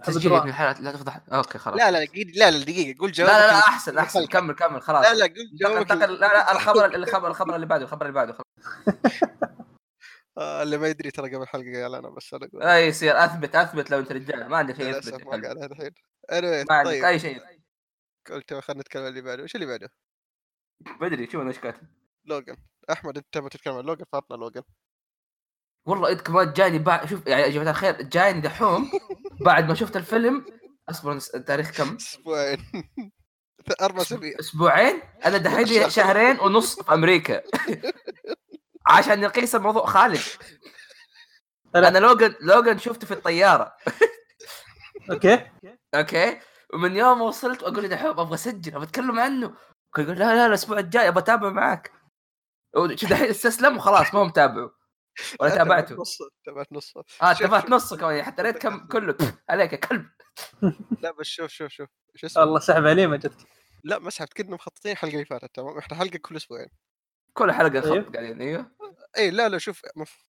أحب تسجيل الدراع. من الحالات لا تفضح. أوكي خلاص. لا لا لا لا دقيقة قول لا جوابك لا, لا ال- أحسن أحسن. كمل كمل خلاص. لا لا قول جوابك لا لا الخبر الخبر الخبر اللي بعده الخبر اللي بعده خلاص. آه، اللي ما يدري ترى قبل الحلقة قال أنا بس أنا أقول اي يصير. أثبت أثبت لو أنت رجال. ما عندك شيء يثبت. ما الحين. Anyway ما عندك طيب. أي شيء. قلت خلينا نتكلم عن اللي بعده. وش اللي بعده؟ بدري شوف أنا إيش كاتب لوجن أحمد أنت تبغى تتكلم عن لوجن فاطنا لوجن والله انت كمان جاني بعد شوف يعني يا جماعة الخير جاني دحوم بعد ما شفت الفيلم. أصبر التاريخ كم؟ أسبوعين. أربع اسابيع أسبوعين؟ أنا دحين لي شهرين ونص في أمريكا. عشان نقيس الموضوع. خالد. لا. أنا لوجن لوجن شفته في الطيارة. okay. okay؟ ومن يوم وصلت واقول له دحوم أبغى أسجل أبغى أتكلم عنه. يقول لا لا الأسبوع الجاي أبغى أتابع معك. شو دحين استسلم وخلاص ما هو متابعه. ولا تابعته. نصه تابعت نصه. آه شوف- تابعت شوف. نصه كمان حتى ريت كم كله. عليك يا كلب. لا بس شوف شوف شوف. شو اسمه؟ والله سحب عليه ما جتك. لا ما سحبت. كنا مخططين الحلقة اللي فاتت تمام؟ إحنا حلقة كل أسبوعين. كل حلقة أيوه. نخط قاعدين أيوه. اي لا لا شوف ما, ف...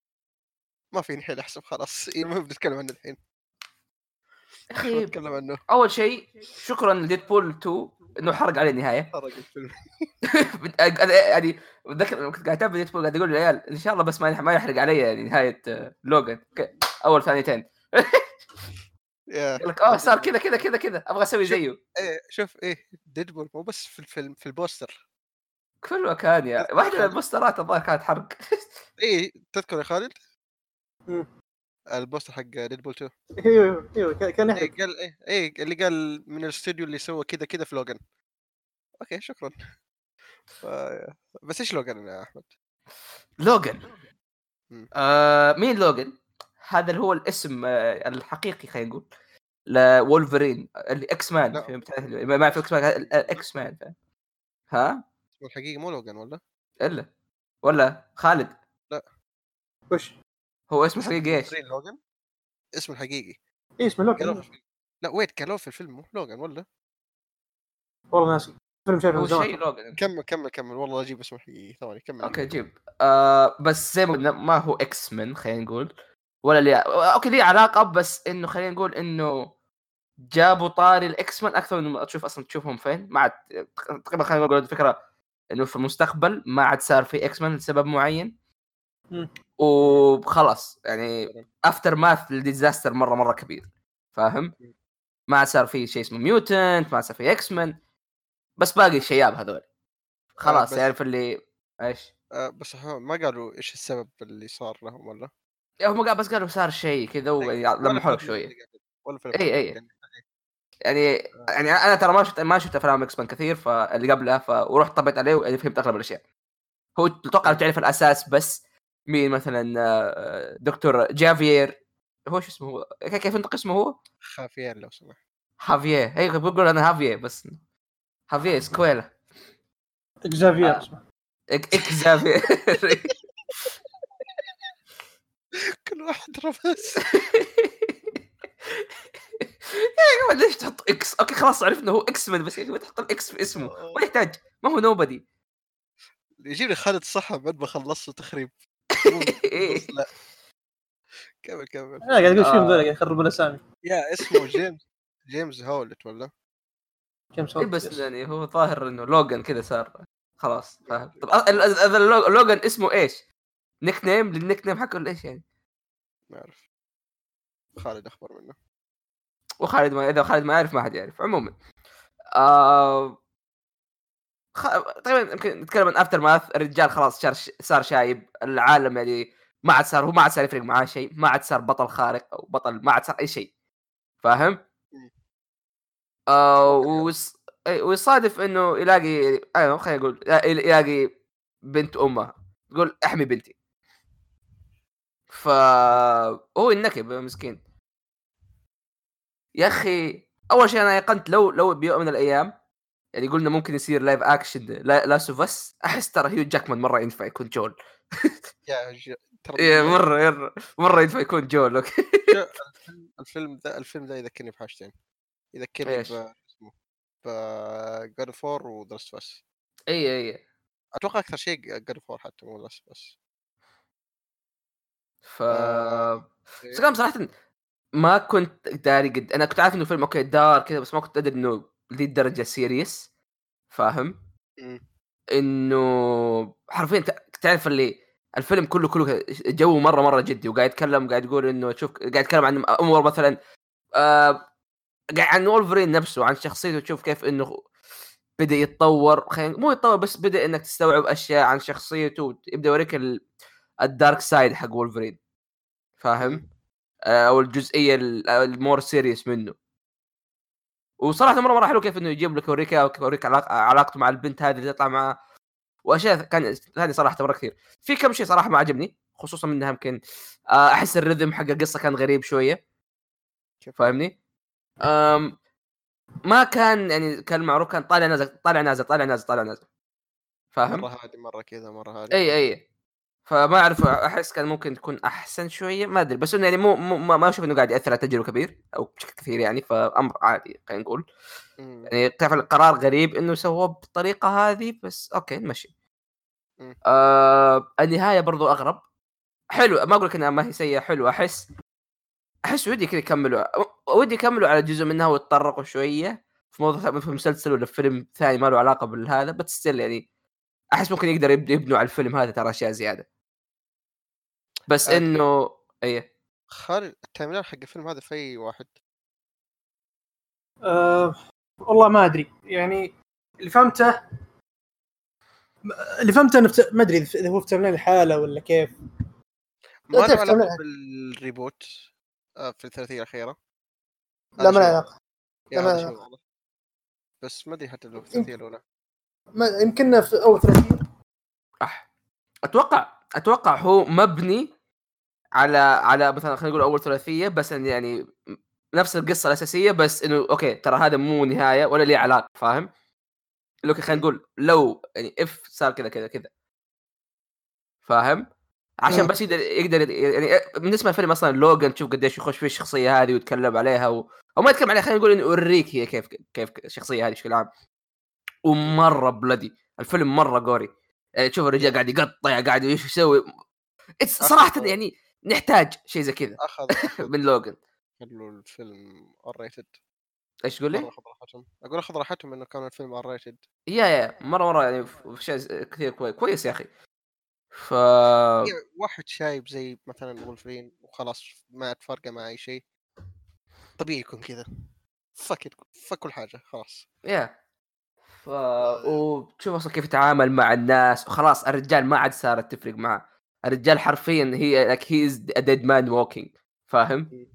ما في حيل احسب خلاص. إيه ما بنتكلم عنه الحين. أخي نتكلم عنه. أول شيء شكرا لديدبول 2 إنه حرق علي النهاية. حرق الفيلم. يعني اتذكر كنت قاعد أتابع ديدبول قاعد أقول للعيال إن شاء الله بس ما ما يحرق علي يعني نهاية آه، لوجان ك- أول ثانيتين. يا. يقول لك آه صار كذا كذا كذا كذا. أبغى أسوي زيه. إيه شوف إيه ديدبول مو بس في الفيلم في البوستر. كل مكان يا. واحدة من البوسترات الظاهر كانت حرق. إيه تذكر يا خالد؟ ال poster حق Deadpool 2 أيوه أيوه كان- إيه يحرق قال إيه إيه اللي قال من الاستوديو اللي سوى كذا كذا في لوجان okay شكرا ف... بس إيش لوجان يا أحمد؟ لوجان مم. آه مين لوجان؟ هذا اللي هو الاسم آه الحقيقي خلينا نقول لولفرين اللي X-Men لا. ما في X-Men ال- ال X-Men؟ ها؟ الحقيقي مو لوجان ولا؟ إلا ولا خالد وش؟ هو اسمه حقيقي إيش؟ لوجان اسمه الحقيقي. إيه اسمه الفيلم. لا wait قالوه في الفيلم مو لوجان ولا؟ والله ناسي. فيلم شايفه من زمان. شيء لوجان كمل كمل كمل. والله أجيب اسمه الحقيقي ثواني كمل. okay جيب. آه بس زي ما قلنا ما هو X-Men خلينا نقول. ولا لي okay ليه علاقة بس إنه خلينا نقول إنه جابوا طاري ال X-Men أكثر من تشوف أصلا تشوفهم فين. ما عاد تقريبا خلينا نقول الفكرة إنه في المستقبل ما عاد صار في X-Men لسبب معين. وخلاص يعني aftermath لل disaster مرة مرة كبير فاهم؟ ما صار في شيء اسمه mutant ما صار في X-Men بس باقي الشياب هذول خلاص بس- يعرف اللي إيش؟ آه بس ما قالوا إيش السبب اللي صار لهم ولا؟ هم قال بس قالوا صار شيء كذا ولمحوا لك شوية ولا في إي إي. الفيلم. يعني يعني أنا ترى ما شفت ما شفت أفلام X-Men كثير فاللي قبلها ف... ورحت طبيت عليه ويعني فهمت أغلب الأشياء هو أتوقع تعرف الأساس بس مين مثلا آه، دكتور جافير هو شو اسمه هو؟ كيف ينطق اسمه هو؟ خافيان لو سمحت. هافيه هي بقول أنا هافيه بس. هافيه سكويلا. اكزافير آه. اكزافير كل واحد رمز يا جماعة ليش تحط إكس؟ أوكي خلاص عرفنا هو إكس مان بس يا جماعة تحط الإكس في اسمه. ما يحتاج. ما هو نوبدي يجيب لي خالد الصحة بعد ما خلصت تخريب. لا. كمل كمل. أنا قاعد أقول شو آه. قاعد يخربون الأسامي. يا اسمه جيمس جيمس هاولت ولا؟ كم اي صوت بس يعني هو ظاهر إنه لوجان كذا صار. خلاص فاهم. طب ال- لوجان اسمه إيش؟ nickname؟ لل nickname حقه ولا إيش يعني؟ ما أعرف. خالد أخبر منه. وخالد ما إذا خالد ما يعرف ما حد يعرف. عموما آه... خ... طيب يمكن نتكلم عن aftermath الرجال خلاص صار صار شايب العالم يعني ما عاد صار هو ما عاد صار يفرق معاه شيء ما عاد صار بطل خارق أو بطل ما عاد صار أي شيء فاهم؟ مم. آه ويص... أي- ويصادف إنه يلاقي أيوه خلينا نقول يلاقي بنت امها تقول أحمي بنتي فهو ينكب مسكين يا أخي أول شيء أنا ايقنت لو لو بيوم من الأيام يعني قلنا ممكن يصير live action لا Last of Us أحس ترى هيو جاكمان مرة ينفع يكون جول. yeah إيه، مرة مرة مرة ينفع يكون جول okay. الفيلم- ذا الفيلم ذا يذكرني بحاجتين. يذكرني ب جاد فور ودرست بس اي اي أتوقع أكثر شيء God of War حتى مو Last of Us ف آه، بس صراحة ما كنت داري قد أنا كنت عارف إنه فيلم okay dark كذا بس ما كنت أدري إنه لذي الدرجة serious فاهم؟ مم. إنه حرفيا تعرف اللي الفيلم كله كله جو مرة مرة جدي وقاعد يتكلم قاعد يقول إنه شوف قاعد يتكلم عن امور مثلا آه قاعد عن وولفرين نفسه عن شخصيته تشوف كيف إنه بدأ يتطور خلينا مو يتطور بس بدأ إنك تستوعب أشياء عن شخصيته يبدأ يوريك ال- ال dark side حق وولفرين فاهم؟ آه، أو الجزئية ال- ال more serious منه وصراحة مره مرة حلو كيف إنه يجيب لك يوريك علاق- علاقته مع البنت هذه اللي تطلع معاه وأشياء كان ثانية صراحة مرة كثير في كم شيء صراحة ما عجبني خصوصا منها يمكن آه، أحس ال rhythm حق القصة كان غريب شوية؟ فاهمني؟ أم ما كان يعني كان معروف كان طالع نازل طالع نازل طالع نازل طالع نازل فاهم؟ مرة هادي مرة كذا مرة هادي إي إي فما أعرف أحس كان ممكن تكون أحسن شوية ما أدري بس إنه يعني مو, مو ما أشوف إنه قاعد يأثر على تجربة كبير أو بشكل كثير يعني فأمر عادي خلينا نقول. يعني تعرف القرار غريب إنه سووه بالطريقة هذه بس okay نمشي. آه النهاية برضو أغرب حلو ما أقول لك إنها ما هي سيئة حلو أحس أحس ودي كذا يكملوا ودي يكملوا على جزء منها ويتطرقوا شوية في موضوع في مسلسل ولا فيلم ثاني ما له علاقة بالهذا بس still يعني أحس ممكن يقدر يب- يبنوا على الفيلم هذا ترى أشياء زيادة بس آه، إنه إيه. خالد ال timeline حق الفيلم هذا في أي واحد؟ أه والله ما أدري. يعني اللي فهمته اللي فهمته إنه ما أدري إذا هو في تمرين الحاله ولا كيف. ما له علاقة بالريبوت آه، في الثلاثية الأخيرة. لا ما له علاقة. لا، ما- بس ما أدري حتى لو في الثلاثية الأولى. ما يمكن في أول ثلاثية. أح. أتوقع أتوقع هو مبني على على مثلا خلينا نقول أول ثلاثية بس يعني نفس القصة الأساسية بس إنه okay ترى هذا مو نهاية ولا ليه علاقة فاهم؟ لو خلينا نقول لو يعني if صار كذا كذا كذا فاهم؟ عشان. بس يقدر يقدر يعني بالنسبة للفيلم أصلا لوجان تشوف قديش يخش في الشخصية هذه ويتكلم عليها و... أو ما يتكلم عليها خلينا نقول إنه يوريك هي كيف كيف الشخصية هذه بشكل عام ومرة bloody الفيلم مرة gory يعني تشوف الرجال قاعد يقطع قاعد إيش يسوي صراحة يعني نحتاج شيء زي كذا أخذ من لوجن خلوا الفيلم R rated إيش تقول لي؟ مرة أخذ راحتهم. أقول أخذ راحتهم إنه كان الفيلم ار ريتد يا يا. مرة مرة يعني في شيء كثير كويس كويس يا أخي. ف واحد شايب زي مثلا وولفرين وخلاص ما فارقه مع أي شيء. طبيعي يكون كذا. فك فك كل حاجة خلاص. yeah. ف وتشوف أصلا كيف يتعامل مع الناس. وخلاص الرجال ما عاد صارت تفرق معه. الرجال حرفيا هي like he is a dead man walking فاهم؟ مم.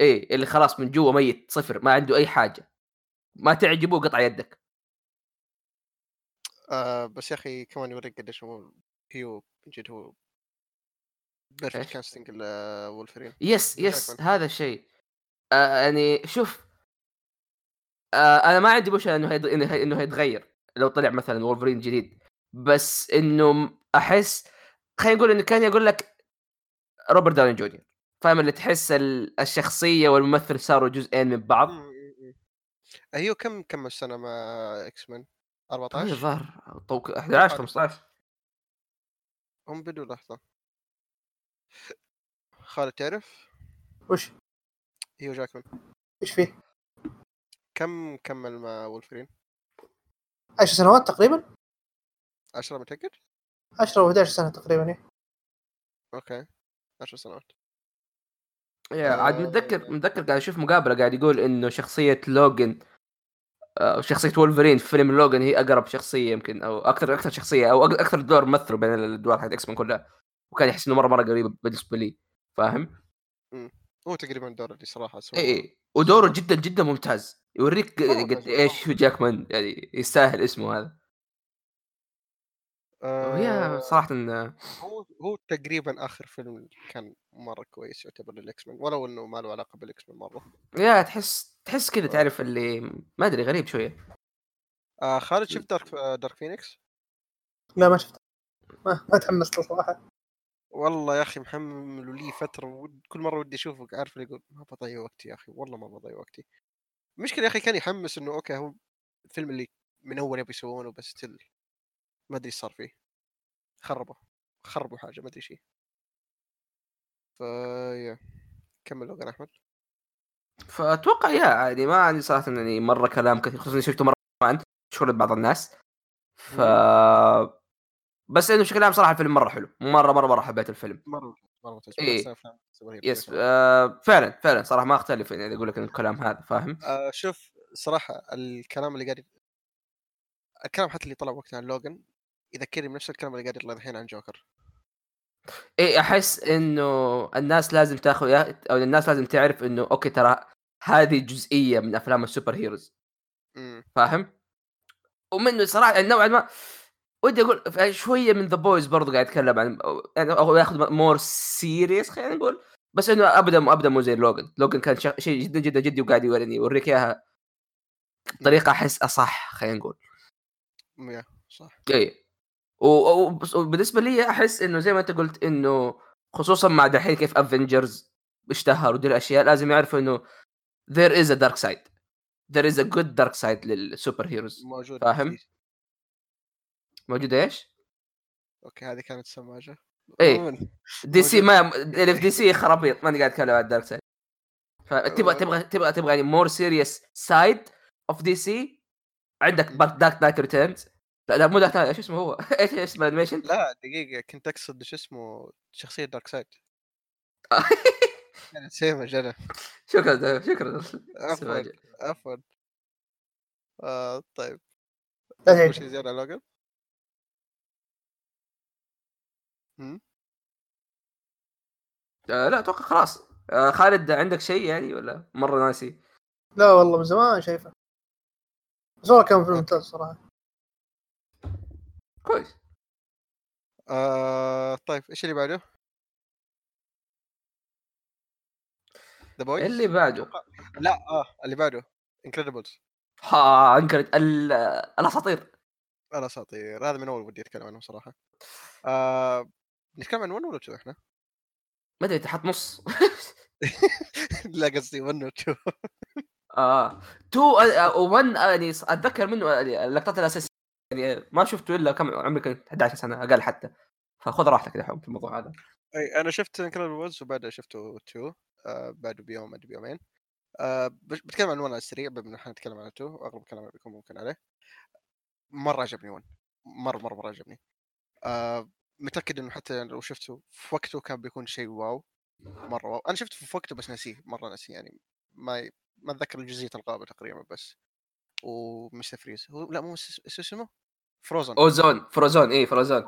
إيه اللي خلاص من جوا ميت صفر ما عنده أي حاجة ما تعجبه قطع يدك آه بس يا أخي كمان يوريك قديش هو هيو من جد هو perfect؟ casting لولفرين yes yes. هذا الشيء آه يعني شوف آه أنا ما عندي مشكلة إنه هيد... إنه هي- هيتغير لو طلع مثلا وولفرين جديد بس إنه أحس خلينا نقول انه كان يقول لك روبرت داوني جونيور. فاهم؟ اللي تحس ال- الشخصية والممثل صاروا جزئين من بعض. هيو كم كم سنه مع إكس مان هي 14 الظاهر فوق 11 15 هم بدوا لحظة. خالد تعرف؟ وش؟ هيو جاكمان إيش فيه؟ كم كمل مع وولفرين؟ 10 سنوات تقريبا. 10 متأكد؟ 10 أو 11 سنة تقريبا إيه. okay. 10 سنوات. yeah عاد آه. متذكر متذكر قاعد أشوف مقابلة قاعد يقول إنه شخصية لوجن آه، شخصية وولفرين في فيلم لوجن هي أقرب شخصية يمكن أو أكثر أكثر شخصية أو أك- أكثر دور مثله بين الأدوار حق إكس مان كلها. وكان يحس إنه مرة مرة قريب بالنسبة لي فاهم؟ هو تقريبا الدور اللي صراحة سواه اي اي ودوره جدا جدا ممتاز. يوريك قد إيش هو جاكمان يعني يستاهل اسمه هذا. وهي آه. صراحة إن هو هو تقريبا آخر فيلم كان مرة كويس يعتبر للاكس مان ولو إنه ما له علاقة بالاكس مان مرة. yeah تحس تحس كذا تعرف اللي ما أدري غريب شوية. آه خالد شفت دارك آه دارك فينيكس لا ما شفت ما, ما تحمست له صراحة. والله يا أخي محمل لي فترة ود... كل مرة ودي أشوفه عارف اللي يقول ما بضيع وقتي يا أخي والله ما بضيع وقتي. المشكلة يا أخي كان يحمس إنه أوكي هو الفيلم اللي من أول يبي يسوونه بس تل ما أدري إيش صار فيه. خربوا خربوا حاجة ما أدري شيء فيا كمل لوغان أحمد. فأتوقع يا عادي ما عندي صراحة يعني مرة كلام كثير خصوصا شفته مرة انت شغل بعض الناس. ف بس إنه بشكل عام صراحة الفيلم مرة حلو. مرة مرة مرة حبيت الفيلم. مرة مرة إيه. yes. آه فعلا فعلا صراحة ما أختلف يعني أقول لك الكلام هذا فاهم؟ آه شوف صراحة الكلام اللي قاعد الكلام حتى اللي طلع وقتها عن لوغان يذكرني بنفس الكلام اللي قاعد يطلع الحين عن جوكر. اي أحس إنه الناس لازم تاخذ أو الناس لازم تعرف إنه okay ترى هذه جزئية من أفلام ال superheroes. فاهم؟ ومنه صراحة يعني نوعا ما ودي أقول شوية من The Boys برضو قاعد يتكلم عن يعني هو ياخذ more serious خلينا نقول بس إنه ابدا ابدا مو زي لوجن لوجن كان شيء جدا جدا جدي وقاعد يوريني يوريك إياها. بطريقه أحس أصح خلينا نقول. صح. اي وبالنسبة لي أحس إنه زي ما أنت قلت إنه خصوصا مع دحين كيف Avengers اشتهر ودي الأشياء لازم يعرفوا إنه there is a dark side there is a good dark side لل superheroes موجود فاهم؟ موجودة إيش؟ okay هذه كانت سماجه. عموماً، DC موجود. ما اللي في DC خرابيط ماني قاعد أتكلم عن ال dark side فتبغى تبغى تبغى تبغى يعني more serious side of DC عندك Dark Knight Returns لا لا مو Dark Knight إيش اسمه هو؟ إيش اسمه ال animation؟ لا دقيقة كنت اقصد شو اسمه شخصية Darkseid سيمج أنا شكرا شكرا عفوا. عفوا آه طيب تعيد. شيء زيادة على لوجن؟ آه لا أتوقع خلاص آه خالد عندك شيء يعني ولا مرة ناسي؟ لا والله من زمان شايفه بس والله كان فيلم ممتاز صراحة كويس. آه طيب إيش اللي بعده؟ The Boys اللي بعده. لا آه اللي بعده Incredibles ها Incred- ال- الأساطير. الأساطير هذا من أول ودي أتكلم عنه صراحة. آه نتكلم عن 1 ولا 2 إحنا؟ ما أدري تحط نص. لا قصدي 1 و 2 آه two 1 يعني أتذكر منه يعني اللقطات الأساسية. يعني ما شفته إلا كم عمري كنت 11 سنة أقل حتى. فخذ راحتك دحين في الموضوع هذا. أي أنا شفت Incredibles وبعدها شفته 2 آه بعده بيوم بعد بيومين. آه بتكلم عن 1 على السريع بما ان إحنا نتكلم عن 2 واغلب كلامنا بيكون ممكن عليه. مرة عجبني 1 مرة مرة مرة عجبني. آه متأكد إنه حتى لو شفته في وقته كان بيكون شيء wow. مرة wow. أنا شفته في وقته بس نسيه مرة نسيه يعني. ما ي... ما أتذكر جزئيه الغابه تقريبا بس. و Mr. Freeze. هو لا مو إيش اسمه؟ Frozen أوزون Frozone اي Frozone.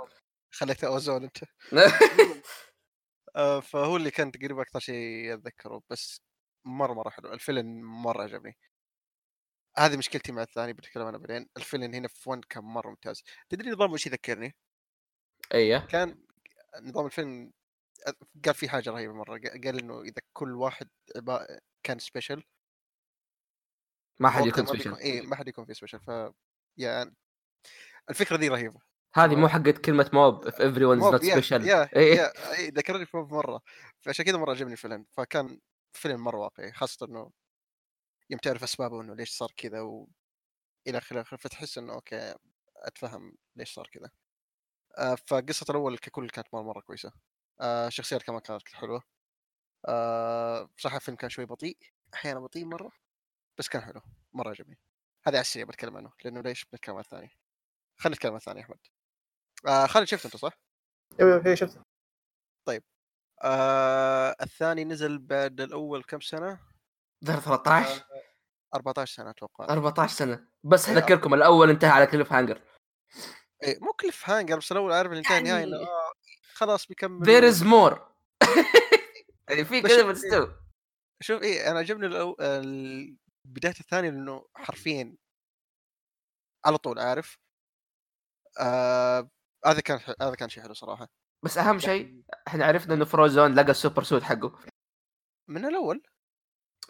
خليته أوزون أنت. آه، فهو اللي كان تقريبا أكثر شيء أتذكره بس مرة مرة حلو. الفيلم مرة عجبني. هذه مشكلتي مع الثاني بنتكلم عنها بعدين. الفيلم هنا في 1 كان مرة ممتاز. تدري نظام إيش يذكرني؟ إيه كان نظام الفيلم قال في حاجة رهيبة مرة. قال إنه إذا كل واحد عبا- كان special ما حد يكون special اي ما حد يكون في special ف يعني الفكرة دي رهيبة. هذه مو حقت كلمة موب يا- special. يا إيه. يا إيه، ذكرني في موب مرة. فعشان كذا مرة عجبني الفيلم فكان فيلم مرة واقعي خاصة إنه يوم تعرف أسبابه إنه ليش صار كذا و إلى آخره فتحس إنه أوكي أتفهم ليش صار كذا. آه فقصة الأول ككل كانت مرة مرة كويسة. آه الشخصيات كمان كانت حلوة. آه بصراحه الفيلم كان شوي بطيء أحيانا بطيء مرة بس كان حلو مرة عجبني. هذا على السريع بتكلم عنه لأنه ليش بنتكلم عن الثاني؟ خلينا نتكلم عن الثاني يا أحمد. آه خالد شفته أنت صح؟ أيوه أيوه شفته. آه الثاني نزل بعد الأول كم سنة؟ ظهر 13 14 سنة أتوقع. 14 سنة. بس إيه. اذكركم الأول انتهى على cliffhanger. إيه مو cliffhanger بس الأول عارف انتهى النهايه إنه يعني- آه خلاص بيكمل. There is more. يعني في كذا شوف- بس two. شوف إيه أنا عجبني الأو... ال- بداية الثاني لأنه حرفيا على طول عارف؟ آه... هذا كان هذا كان شيء حلو صراحة. بس أهم شيء إحنا عرفنا إنه Frozone لقى ال super suit حقه. من الأول؟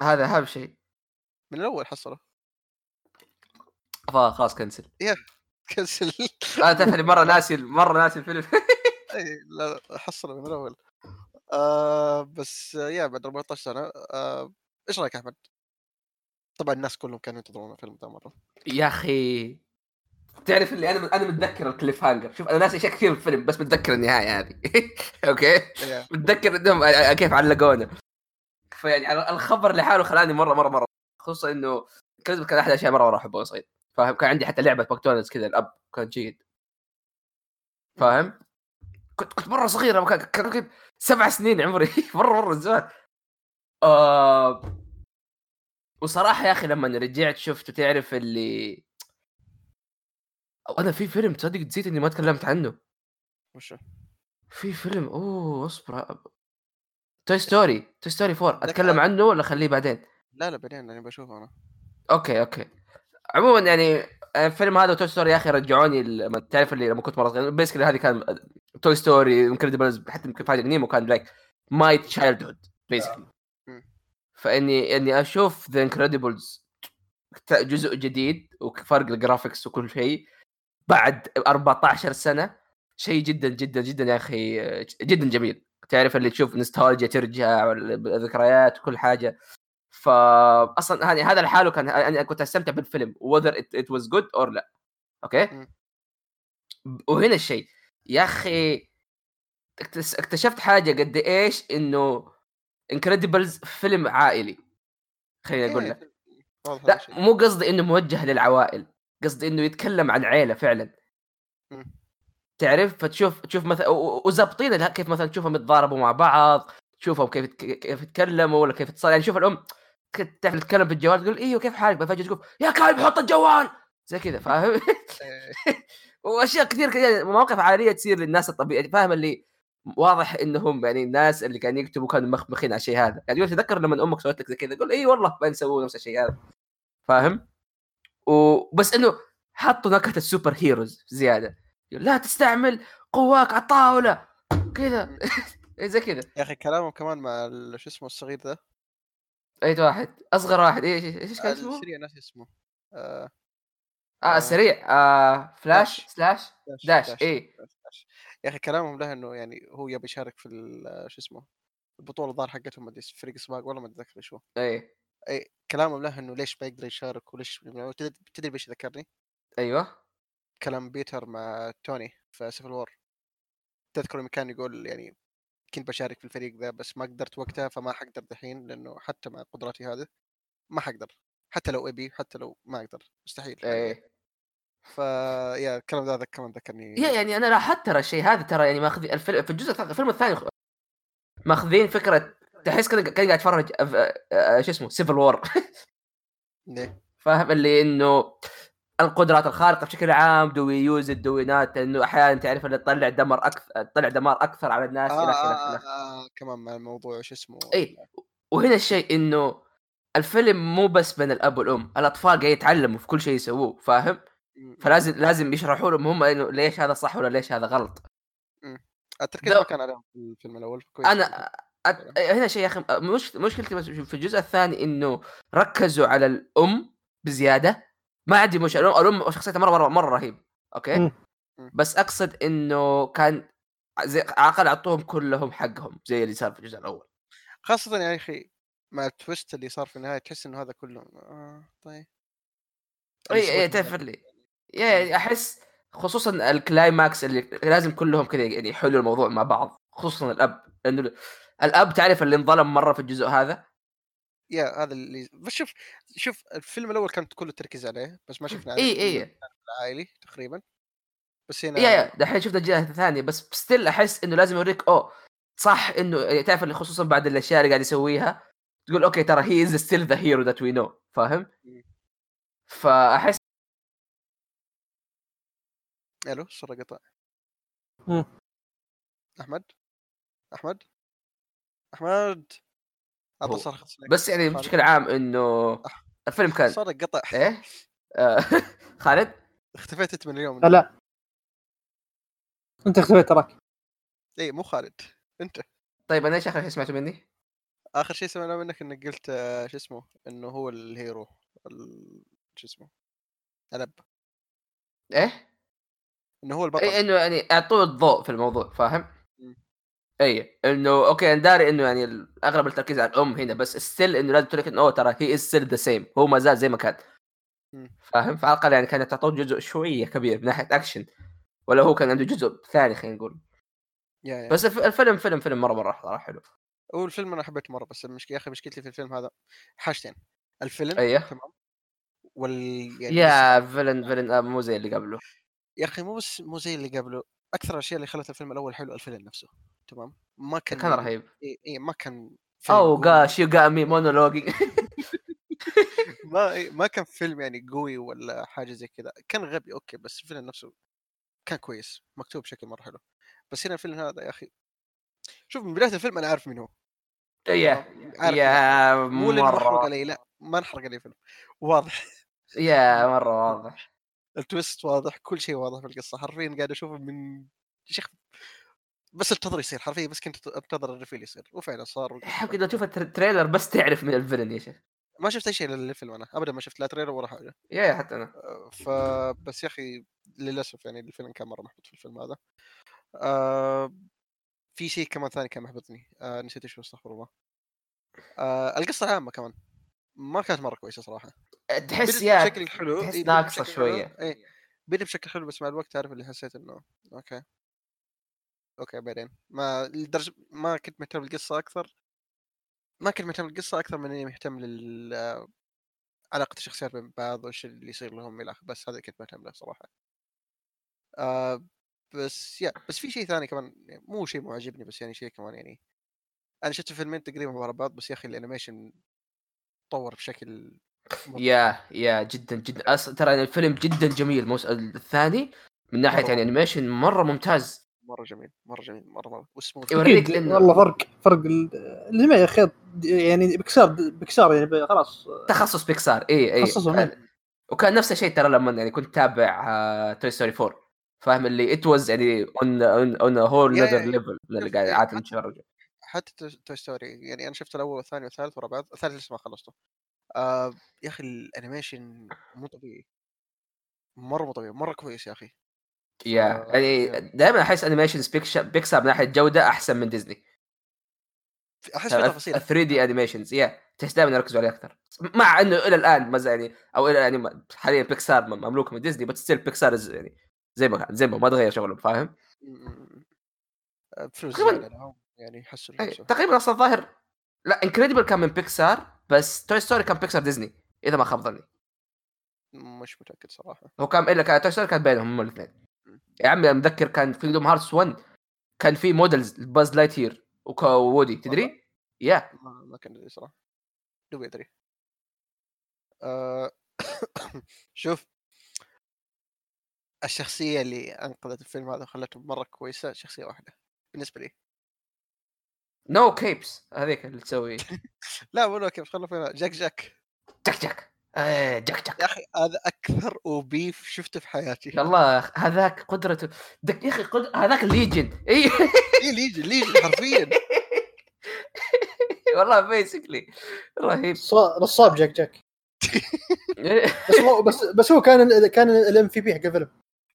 هذا أهم شيء. من الأول حصله. فخلاص cancel. cancel. أنا تعرف مرة ناسي مرة ناسي الفيلم. إيه، لا حصله من الأول. آه... بس يا بعد 14 سنة. آه... إيش رأيك يا أحمد؟ طبعا الناس كلهم كانوا ينتظرون الفيلم ده مرة. يا أخي. تعرف اللي أنا أنا متذكر ال cliffhanger. شوف أنا ناسي أشياء كثير في الفيلم بس متذكر النهاية هذه. okay؟ متذكر إنهم ع- كيف علقونا. فيعني الخبر لحاله خلاني مرة مرة مرة. خصوصا إنه كان كان احد الاشياء مرة مره احبها صغير فاهم؟ كان عندي حتى لعبة ماكدونالدز كذا الأب كان جيد. فاهم؟ كنت كنت مرة صغير كان كان ممكن سبع سنين عمري. مرة مرة زمان. آه وصراحة يا أخي لما رجعت شفته تعرف اللي أنا في فيلم تصدق نسيت إني ما تكلمت عنه. وش؟ هو؟ في فيلم أوه أصبر. Toy Story Toy Story 4 ذاك أتكلم آه. عنه ولا أخليه بعدين؟ لا لا بعدين أنا بشوفه أنا. okay okay. عموما يعني الفيلم هذا Toy Story يا أخي رجعوني لما تعرف اللي لما كنت مرة صغير. basically هذه كان Toy Story Incredibles حتى يمكن Nemo كان like my childhood basically. فإني إني أشوف The Incredibles جزء جديد وفرق ال graphics وكل شيء. بعد 14 سنة شيء جدا جدا جدا يا أخي جدا جميل. تعرف اللي تشوف نستولجيا ترجع ذكريات وكل حاجة. فاصلا يعني هذا لحاله كان أنا كنت أستمتع بالفيلم it, it was good or لا. okay. وهنا الشيء يا أخي اكتشفت حاجة قد إيش إنه انكريدبلز فيلم عائلي. خليني أقول لك. إيه، هذا لا. مو قصدي إنه موجه للعوائل. قصدي إنه يتكلم عن عيلة فعلا. تعرف؟ فتشوف تشوف مثلا و- و- وزابطين الها- كيف مثلا تشوفهم يتضاربوا مع بعض تشوفهم كيف كيف يتكلموا ولا كيف يتصل يعني شوف الأم تعرف تتكلم بالجوال تقول إيوه كيف حالك؟ فجأة تقول يا كلب حط الجوال! زي كذا فاهم؟ وأشياء كثير كذا مواقف عائلية تصير للناس الطبيعية. فاهم اللي واضح إنهم يعني الناس اللي كانوا يكتبوا كانوا مخمخين على الشيء هذا. يعني تذكر لما أمك سوت لك زي كذا قول اي والله بنسوي نفس الشيء هذا. فاهم؟ وبس إنه حطوا نكهة ال super heroes زيادة. لا تستعمل قواك على الطاولة. كذا. زي كذا. يا أخي كلامهم كمان مع شو اسمه الصغير ذا؟ اي واحد. أصغر واحد. إيش إيش كان اسمه؟ السريع ناسي اسمه. آه، آه سريع آه فلاش داش. سلاش داش اي داش. يا أخي كلامهم له إنه يعني هو يبي يشارك في شو اسمه البطولة الظاهر حقتهم ما أدري فريق سباق والله ما أتذكر شو. اي اي كلامهم له إنه ليش ما يقدر يشارك وليش تدري تدري بايش ذكرني؟ أيوه. كلام بيتر مع توني في Civil War تذكر لما كان يقول يعني كنت بشارك في الفريق ذا بس ما قدرت وقتها فما حقدر دحين لأنه حتى مع قدراتي هذه ما حقدر. حتى لو أبي حتى لو ما أقدر. مستحيل حالياً. اي ف yeah الكلام ذا كمان ذكرني. yeah يعني أنا لاحظت ترى الشيء هذا ترى يعني ماخذ الفيلم في الجزء الثاني الفيلم الثاني ماخذين فكرة تحس كذا قاعد اتفرج آه، شو اسمه Civil War ليه؟ فاهم؟ اللي إنه القدرات الخارقة بشكل عام دوي يوز الدوينات إنه أحيانا تعرف اللي تطلع دمر أكثر تطلع دمار أكثر على الناس آه, إلى آخره آه, إلى آخره. آه, كمان مع الموضوع شو اسمه. اي وهنا الشيء إنه الفيلم مو بس بين الأب والأم الأطفال قاعدين يتعلموا في كل شيء يسووه فاهم؟ فلازم لازم يشرحوا لهم هم إنه ليش هذا صح ولا ليش هذا غلط. التركيز ما كان عليهم في الفيلم الأول كويس أنا أت... هنا شيء يا أخي مش... مشكلتي بس في الجزء الثاني إنه ركزوا على الأم بزيادة. ما عندي مش الام الأم شخصيتها مره مره مرة رهيب أوكي؟ مم. بس أقصد إنه كان زي على الأقل أعطوهم كلهم حقهم زي اللي صار في الجزء الأول. خاصة يا أخي مع ال twist اللي صار في النهاية تحس إنه هذا كله آه طيب. اي اي تعرف هذا. اللي yeah أحس خصوصا ال climax اللي لازم كلهم كذا يعني يحلوا الموضوع مع بعض خصوصا الأب. لأنه الأب تعرف اللي انظلم مرة في الجزء هذا؟ yeah هذا اللي بس شوف شوف الفيلم الأول كان كله التركيز عليه بس ما شفنا إي في إي. العائلي تقريبا. بس هنا yeah yeah دحين شفنا الجهه الثانية بس still أحس إنه لازم يوريك أوه صح إنه يعني تعرف اللي خصوصا بعد الأشياء اللي قاعد يسويها تقول okay ترى he is still the hero that we know فاهم؟ فأحس ألو الصورة قطع. أحمد؟ أحمد؟ أحمد اعطى. بس يعني. بشكل عام إنه الفيلم كان صار قطع إيه؟ آه، خالد؟ اختفيت أنت من اليوم لا لا أنت اختفيت تراك إي مو خالد أنت طيب أنا إيش آخر شيء سمعته مني؟ آخر شيء سمعنا منك إنك قلت آه، شو اسمه إنه هو ال hero ال- شو اسمه الأب إيه؟ إنه هو البطل اي إنه يعني أعطوه الضوء في الموضوع فاهم؟ اي إنه okay أنا داري إنه يعني أغلب التركيز على الأم هنا بس still إنه لازم تقول لك إنه ترى he is still the same هو ما زال زي ما كان. فاهم؟ فعلى الأقل يعني كانت تعطوه جزء شوية كبير من ناحية اكشن ولا هو كان عنده جزء ثاني خلينا نقول. yeah yeah. بس الف- ال villain villain villain مرة مرة صراحة حلو. هو الفيلم أنا حبيته مرة بس المشكلة يا أخي مشكلتي في الفيلم هذا. حاجتين. ال villain أيه. تمام؟ وال يعني yeah villain villain آه، مو زي اللي قبله. يا أخي مو بس مو زي اللي قبله. أكثر الأشياء اللي خلت الفيلم الأول حلو ال villain نفسه تمام؟ ما كان كان رهيب. اي إيه ما كان villain أو. gosh you got me monologuing ما إيه ما كان villain يعني قوي ولا حاجة زي كذا. كان غبي okay بس ال villain نفسه كان كويس مكتوب بشكل مرة حلو. بس هنا ال villain هذا يا أخي شوف من بداية الفيلم أنا عارف مين هو yeah yeah مو مرة. علي لا ما نحرق علي الفيلم واضح. yeah مرة واضح. ال twist واضح كل شيء واضح في القصة. حرفيا قاعد أشوفه من شيخ بس انتظر يصير حرفيا بس كنت أنتظر ال reveal يصير وفعلا صار حبك اذا تشوف التر- ال trailer بس تعرف من ال villain يا شيخ. ما شفت أي شيء للفيلم أنا ابدا ما شفت لا trailer ولا حاجة. yeah yeah حتى أنا. آه، فبس يا أخي للأسف يعني ال villain كان مرة محبط في الفيلم هذا. آه في شيء كمان ثاني كان محبطني. آه نسيت هو استغفر الله. آه القصة العامه كمان. ما كانت مرة كويسة صراحة. تحس yeah بشكل حلو تحس إيه، بدت ناقصة بشكل. حلو. بدت بشكل حلو بس مع الوقت تعرف اللي حسيت إنه okay okay بعدين ما لدرجة ما كنت مهتم بالقصة أكثر ما كنت مهتم بالقصة أكثر من إني مهتم لل علاقة الشخصيات بين بعض وإيش اللي يصير لهم إلى بس هذا كنت مهتم له صراحة. آه بس yeah بس في شيء ثاني كمان يعني مو شيء مو عاجبني بس يعني شيء كمان يعني أنا شفت الفيلمين تقريبا ورا بعض بس يا أخي الأنيميشن تطور بشكل يا يا جدا جدا. أصلا ترى الفيلم جدا جميل. الموس... الثاني من ناحية مرة. يعني انيميشن مرة ممتاز. مرة جميل مرة جميل مرة مره وسموث. يوريك أكيد لأنه- والله فرق فرق ال- الجميع خيط يعني بكسار بكسار يعني خلاص. تخصص بيكسار. اي اي تخصصهم، إيه. وكان نفس الشيء ترى لما يعني كنت تابع توي ستوري 4 فاهم اللي ات واز يعني اون اون هول يا- نذر يا- ليفل من اللي قاعد إيه، عاد نتفرج حتى Toy Story يعني أنا شفت الأول والثاني والثالث ورا بعض. الثالث لسه ما خلصته. آه يا أخي ال animation مو طبيعي. مرة مو طبيعي مرة كويس يا أخي. yeah يعني yeah. دائما أحس animation بيكسار من ناحية جودة أحسن من ديزني أحس في تفاصيل. 3D animations yeah تحس دائما يركزوا عليه أكثر مع إنه إلى الآن ما زال يعني أو إلى يعني حاليا بيكسار مملوك من ديزني بس still بيكسار يعني زي ما زي ما ما تغير شغلهم فاهم؟ آه، فلوس يعني يحسوا أي، نفسه تقريبا أصلا الظاهر ال Incredible كان من بيكسار بس Toy Story كان بيكسار ديزني اذا ما خاب ظني. مش متأكد صراحة. هو كان إلا كان Toy Story كان بينهم هم الاثنين. يا عمي أنا متذكر كان في Kingdom Hearts 1 كان في models Buzz Lightyear Woody تدري؟ yeah ما, ما كان ادري صراحة. دوبي ادري آه شوف. الشخصية اللي أنقذت الفيلم هذا وخلته مرة كويسة شخصية واحدة. بالنسبة لي. No capes هذيك اللي تسوي. لا مو كيف خلوا فينا جاك جاك. جاك جاك! آه، جاك جاك! يا أخي هذا أكثر OP شفته في حياتي. يا الله هذاك قدرته. دك يا أخي قد... هذاك ال legend اي legend legend حرفيا. والله basically رهيب. صا- نصاب جاك جاك. بس هو بس بس هو كان كان ال MVP حق الفيلم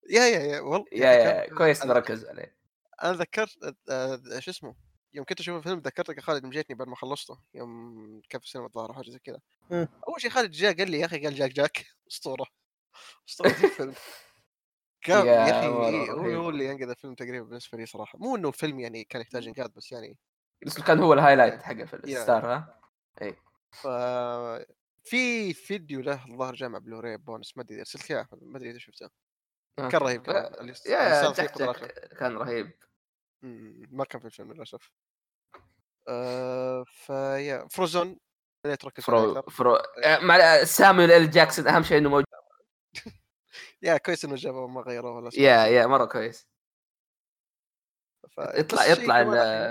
yeah yeah yeah والله yeah yeah كويس إنه ركز عليه. أنا ذكرت آه، شو اسمه؟ يوم كنت أشوف الفيلم ذكرتك يا خالد مجيتني بعد ما خلصته يوم كان في السينما الظاهر حاجة زي كذا مم. أول شيء خالد جاء قال لي يا أخي قال جاك جاك. أسطورة. أسطورة الفيلم. كان يا أخي إيه، هو. هو اللي انقذ الفيلم تقريبا بالنسبة لي صراحة. مو إنه الفيلم يعني كان يحتاج إنقاذ بس يعني بس كان هو ال highlight حقه في. ال star ها؟ ف في فيديو له الظاهر جا مع Blu-ray bonus ما أدري ارسلت اياه ما أدري إذا شفته. كان رهيب كان رهيب. ما كان في الفيلم للأسف. آه فيا Frozone اركز عليه فرو. فرو مع سامويل ال جاكسون أهم شيء إنه موجود. yeah كويس إنه جابوه ما غيروه ولا yeah yeah مرة كويس. يطلع يطلع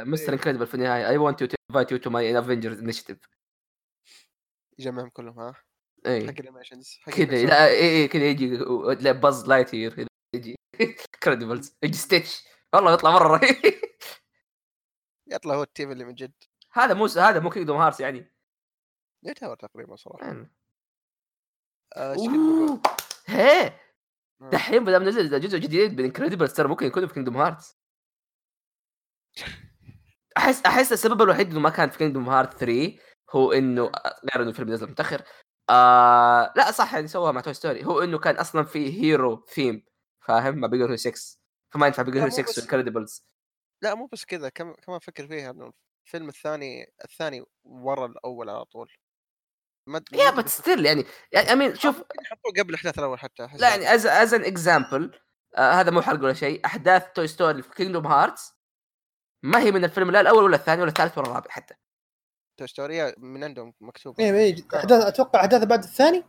Mr. Incredible في النهاية. I want to invite you to my Avengers Initiative يجمعهم كلهم ها؟ حق اي ال animations حق كذا البيكسار. لا اي اي كذا يجي Buzz Light كذا يجي. Incredibles يجي ستيتش والله يطلع مرة رهيب. يطلع هو ال team اللي من جد. هذا مو هذا مو Kingdom Hearts يعني. يعتبر تقريبا صراحة. يعني. آه،. هي! آه. دحين ما نزل جزء جديد بال Incredibles ترى ممكن يكون في Kingdom Hearts أحس أحس السبب الوحيد إنه ما كان في Kingdom Hearts 3 هو إنه غير إنه الفيلم نزل متأخر. آه لا صح يعني سووها مع Toy Story هو إنه كان أصلا في hero theme فاهم؟ Big Hero 6 فما ينفع مو 6 بس- و Incredibles لا مو بس كذا كم... كمان فكر فيها إنه الفيلم الثاني الثاني ورا الأول على طول. ما yeah بس still يعني يعني I mean شوف ممكن يحطوه قبل الأحداث الأول حتى لا يعني as as an example هذا مو حرق ولا شيء أحداث Toy Story في Kingdom Hearts ما هي من الفيلم لا الأول ولا الثاني ولا الثالث ولا الرابع حتى. Toy Story من عندهم مكتوب. إيه إيه أحداث أتوقع أحداث بعد الثاني؟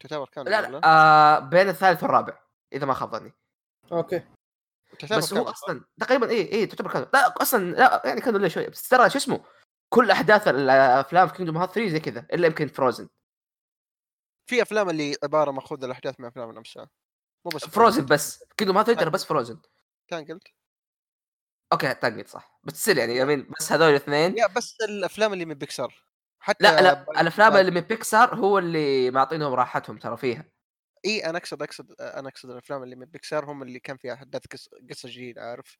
تعتبر كامل لا؟ لا آه بين الثالث والرابع إذا ما خاب ظني. okay. بس هو كامل،؟ أصلا تقريبا اي اي تعتبر كذا لا أصلا لا يعني كانوا له شوية بس ترى شو اسمه كل أحداث الأفلام في Kingdom Hearts 3 زي كذا إلا يمكن Frozen في أفلام اللي عبارة ماخوذه الأحداث من أفلام نفسها مو بس Frozen بس. Kingdom Hearts 3 ترى بس Frozen كان قلت؟ okay تنقل صح. بس تصير يعني I mean بس هذول الاثنين. yeah بس الأفلام اللي من بيكسار حتى لا لا الأفلام اللي من بيكسار هو اللي معطينهم راحتهم ترى فيها. اي أنا أقصد أقصد أنا أقصد الأفلام اللي من بيكسار هم اللي كان فيها أحداث قصة جديدة عارف؟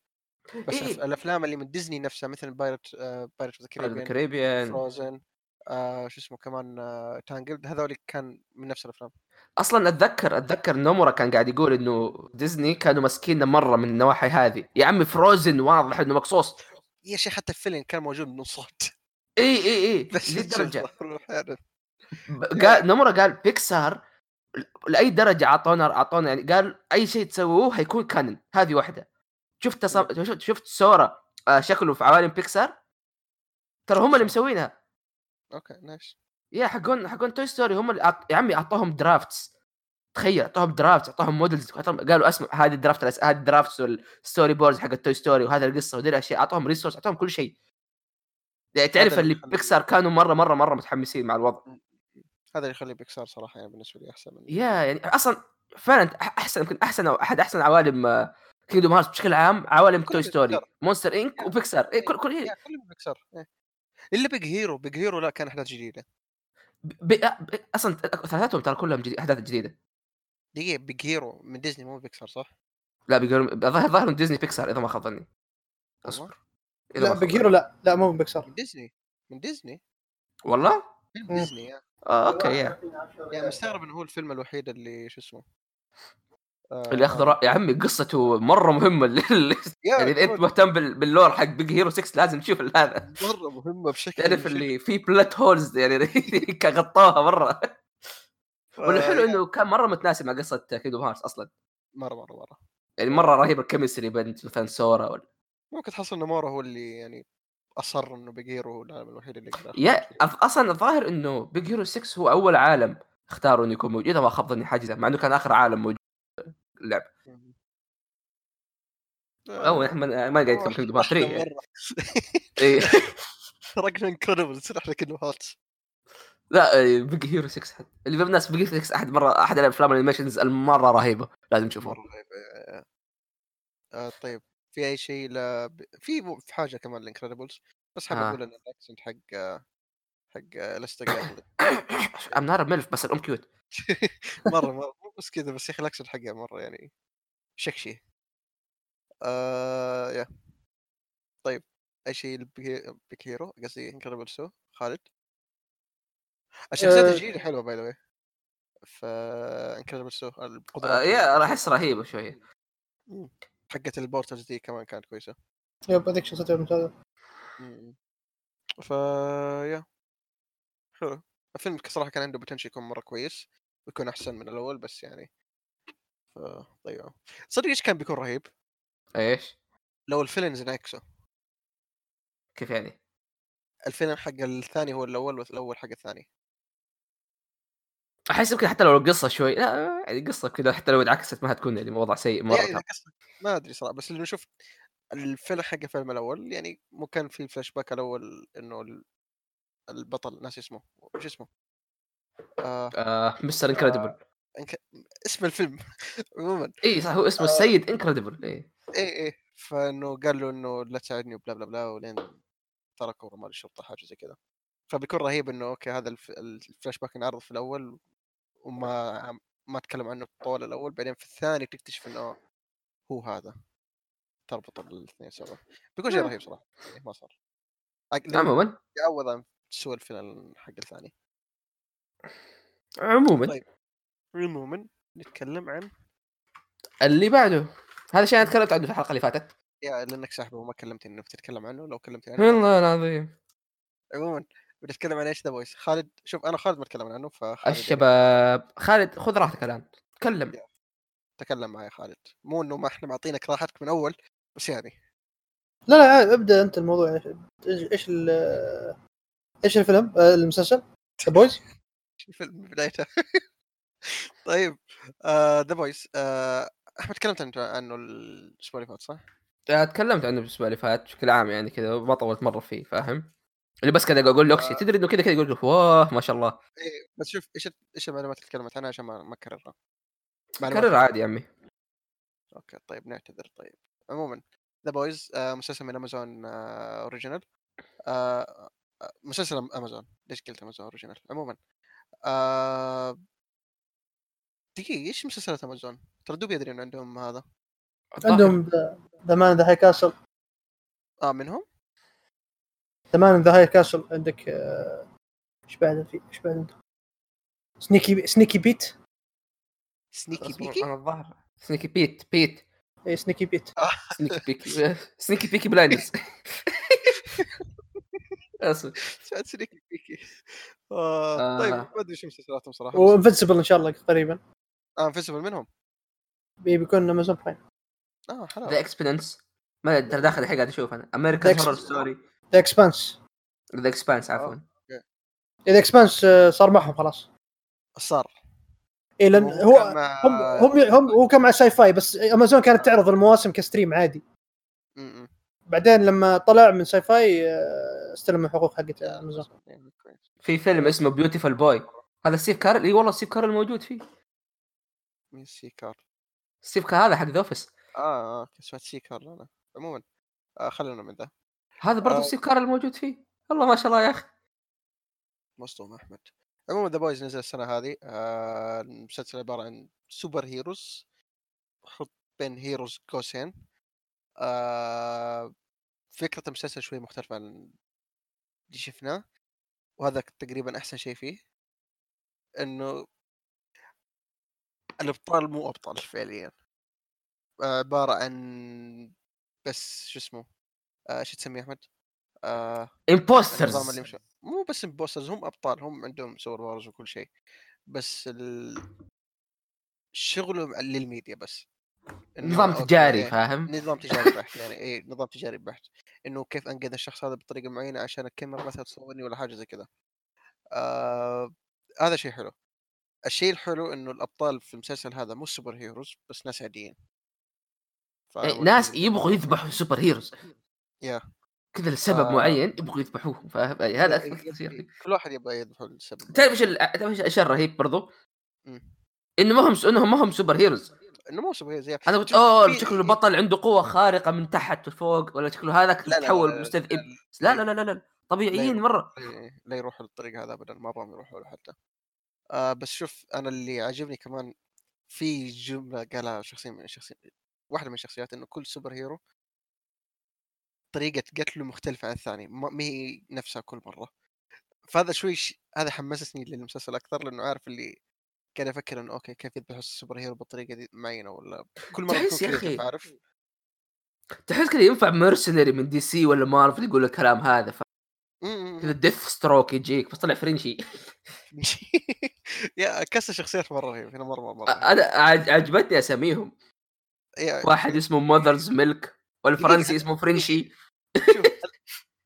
بس إيه. الأف- الأفلام اللي من ديزني نفسها مثل Pirate Pirates of the Caribbean Frozen آه شو اسمه كمان آه تانجلد هذول كان من نفس الأفلام. أصلا أتذكر أتذكر نومورا كان قاعد يقول إنه ديزني كانوا ماسكيننا مرة من النواحي هذه. يا عمي فروزن واضح إنه مقصوص. يا شيخ حتى الفيلم كان موجود من صوت اي اي اي بس قال نومورا قال بيكسار لأي درجة اعطونا أعطونا يعني قال أي شيء تسووه حيكون كانن هذه واحدة. شفت تصم... شفت شفت سورا آه، شكله في عوالم بيكسار؟ ترى هم اللي مسوينها. okay nice. yeah حقون حقون Toy Story هم اللي أعط... يا عمي أعطوهم drafts تخيل أعطوهم drafts أعطوهم models أعطوهم- قالوا اسمع هذه ال draft هذه ال drafts وال storyboards حق Toy Story وهذا القصة ودي الأشياء أعطوهم resource أعطوهم كل شيء. يعني تعرف اللي بيكسار كانوا مره مره مرة متحمسين مع الوضع. هذا اللي يخلي بيكسار صراحة يعني بالنسبة لي أحسن من yeah يعني أصلا فعلا أحسن يمكن أحسن أو أحد أحسن عوالم Kingdom Hearts بشكل عام عوالم كل Toy Story. Monsters Inc yeah. وبيكسار إيه كل كل إيه. yeah كلهم بيكسار إيه. إلا Big Hero Big Hero لا كان أحداث جديدة ب... ب... أصلا ثلاثتهم ترى كلهم جديد أحداث جديدة دقيقة Big Hero من ديزني مو بيكسار صح؟ لا بيقولون الظاهر ظاهر من ديزني بيكسار إذا ما خاب ظني؟ أصبر لا خاب Big Hero لا لا مو من بيكسار من ديزني من ديزني. والله فيلم مم. ديزني yeah آه okay yeah. يعني مستغرب إنه هو الفيلم الوحيد اللي شو اسمه آه اللي ياخذ رأ... يا عمي قصته مرة مهمة. اللي... يعني إذا أنت مهتم بال... بال lore حق Big Hero 6 لازم تشوف هذا. مرة مهمة بشكل تعرف بشكل- اللي في plot holes يعني غطوها مرة. والحلو آه، إنه كان مرة متناسب مع قصة Kingdom Hearts أصلا. مرة مرة مرة. يعني مرة رهيب ال chemistry بين مثلا سورا ولا ممكن تحصل إنه نومورا هو اللي يعني أصر إنه Big Hero هو العالم الوحيد اللي يقدر yeah أصلا الظاهر إنه Big Hero 6 هو أول عالم اختاروا إنه يكون موجود إذا ما خاب ظني حاجة مع إنه كان آخر عالم موجود اللعبه أو آه، إحنا ما قاعد نتكلم Kingdom Hearts 3 يعني. إيه. تركنا Incredibles إحنا كنا هاتس لا Big Hero 6 حد. اللي بالناس Big Hero 6 أحد مرة أحد الأفلام ال animations المرة رهيبة. لازم تشوفوها مرة رهيب آه، آه، طيب. في أي شيء لا. في في حاجة كمان ال Incredibles بس حاب. أقول إن ال accent حق حق جاردن ام نار ملف بس الأم كيوت مرة مرة مو بس كذا بس يا أخي الاكسنت حقها مرة يعني شكشي. آه يا. طيب أي شيء بيك هيرو؟ قصدي انكريدبل سو خالد؟ الشخصيات آه. الجديده حلوة باي ذا واي في انكريدبل سو القدرات يا راح احس رهيبه شوية. حقت البورترز دي كمان كانت كويسة. yep هذيك شخصيته ممتازه مم. ف يا. حلو. الفيلم صراحة كان عنده potential يكون مرة كويس ويكون أحسن من الأول بس يعني ف ضيعه صدق إيش كان بيكون رهيب؟ إيش؟ لو ال villains انعكسوا كيف يعني؟ الفيلم حق الثاني هو الأول والأول حق الثاني. أحس يمكن حتى لو القصة شوي لا يعني القصة كذا حتى لو انعكست ما هتكون يعني وضع سيء مرة يعني ما أدري صراحة بس اللي نشوف الفيلم حق الفيلم الأول يعني مو كان في فلاش باك الأول إنه ال- البطل ناس اسمه وش اسمه؟ آه آه Mr. Incredible إنك... اسم الفيلم عموما إي صح هو اسمه آه. السيد انكريدبل إي إيه إيه فإنه قال له إنه لا تساعدني و blah blah blah ولين تركه رمال الشرطه حاجة زي كذا فبيكون رهيب إنه okay هذا الف... الفلاش باك انعرض في الأول وما ما تكلم عنه طول الأول بعدين في الثاني تكتشف إنه هو هذا. تربط الاثنين سوا. بيكون شيء رهيب صراحة. يعني ما صار. عموما. يعوض عن سوء الفيلم حق الثاني. عموما. طيب. عموما نتكلم عن اللي بعده. هذا شيء أنا تكلمت عنه في الحلقة اللي فاتت. يا لأنك ساحبه وما كلمتني إنك تتكلم عنه. لو كلمتني والله عنه العظيم. عموما بنتكلم عن إيش The Boys خالد شوف أنا خالد ما اتكلم عنه فخالد يعني الشباب خالد خذ راحتك الآن تكلم. تكلم معي خالد. مو إنه ما إحنا معطينك راحتك من أول بس يعني. لا لا ابدأ أنت الموضوع. إيش إيش ال- إيش الفيلم؟ آه، المسلسل؟ The Boys الفيلم من بدايته. طيب The Boys أحمد تكلمت أنت عنه الأسبوع اللي فات صح؟ آه، تكلمت عنه الأسبوع اللي فات بشكل عام يعني كذا ما طولت مرة فيه فاهم؟ اللي بس كذا أقول له آه. تدري إنه كذا كذا يقول لك واه ما شاء الله. إيه بس شوف إيش إيش المعلومات اللي تكلمت عنها عشان ما ما أكررها؟ معلومات كرر عادي يا عمي. okay طيب نعتذر طيب. عموما The Boys مسلسل من Amazon Original مسلسل أم- امازون ليش قلت Amazon Original عموما آه... دقيقة إيش مسلسلات امازون؟ ترى دوب يدري ان عندهم هذا. عندهم The Man the High Castle آه منهم؟ The Man the High Castle عندك آه، إيش بعد؟ في إيش بعد؟ عندك Sneaky Sneaky Pete؟ Sneaky Peaky؟ أنا الظاهر. Sneaky Pete Pete. اي Sneaky Pete. Sneaky Peaky Sneaky Peaky Blinders اسف سمعت Sneaky Peaky. آه... آه. طيب ما أدري شو مسلسلاتهم صراحة و Invincible إن شاء الله قريبا. آه Invincible منهم؟ بي- بيكون Amazon Prime آه ذا حلال Expanse ما ترى داخل الحين قاعد أشوف أنا. American Horror. Story The Expanse The Expanse عفوا. The Expanse آه، صار معهم خلاص. صار. اي لأن هو مع- هم هم هم هو كان مع Syfy بس امازون كانت تعرض المواسم ك stream عادي. بعدين لما طلع من Syfy آه، استلم الحقوق حقت امازون. في فيلم اسمه Beautiful Boy هذا ستيف كارل إي والله ستيف كارل موجود فيه. مين سيكار ستيف كارل هذا حق The Office آه آه سمعت سيكار أنا عموما آه خلينا من ذا. هذا برضه آه. ستيف كارل موجود فيه. والله ما شاء الله يا أخي. مصدوم احمد عموما The Boys نزل السنة هذه آه المسلسل عبارة عن super heroes حط بين heroes قوسين آه فكرة المسلسل شوي مختلفة عن اللي شفناه وهذا تقريبا أحسن شيء فيه. إنه الأبطال مو أبطال فعليا. عبارة عن بس شو اسمه؟ آه شو تسميه أحمد؟ آه imposters مش مو بس imposters هم أبطال هم عندهم super powers وكل شيء بس ال... شغلهم للميديا بس. نظام تجاري إيه، فاهم؟ نظام تجاري بحت يعني اي نظام تجاري بحت. إنه كيف أنقذ الشخص هذا بطريقة معينة عشان الكاميرا مثلا تصورني ولا حاجة زي كذا. آه... هذا شيء حلو. الشيء الحلو إنه الأبطال في المسلسل هذا مو super heroes بس ناس عاديين. إيه، ناس يبغوا. يذبحوا super heroes يا كذا لسبب آه. معين يبغوا يذبحوهم فاهم يعني هذا إيه، كل واحد يبغى يذبحوا السبب تعرف إيش تعرف إيش الشيء الرهيب برضو؟ مم. إنه ما هم إنهم ما هم super heroes إنه مو super heroes أنا قلت أوه شكله البطل عنده قوة خارقة من تحت وفوق ولا شكله هذاك تحول مستذئب لا لا لا لا. طبيعيين. مرة إيه، لا يروحوا للطريق هذا ابدا ما ابغاهم يروحوا له حتى آه بس شوف أنا اللي عاجبني كمان في جملة قالها شخصية من الشخصيات واحدة من الشخصيات إنه كل super hero طريقة قتله مختلفة عن الثاني ما هي نفسها كل مرة. فهذا شوي ش... هذا حمسني للمسلسل أكثر لأنه عارف اللي كان أفكر إنه okay كيف يذبحوا ال superhero بالطريقة دي معينة ولا كل مرة تحس يا أخي creative، عارف تحس كذا ينفع mercenary من DC ولا مارفل يقول الكلام هذا ف- كذا Deathstroke يجيك بس طلع Frenchie. yeah كسر شخصيات مرة رهيب هنا مرة مرة, مرة. أنا عج- عجبتني أساميهم. واحد اسمه Mother's Milk والفرنسي اسمه Frenchie شوف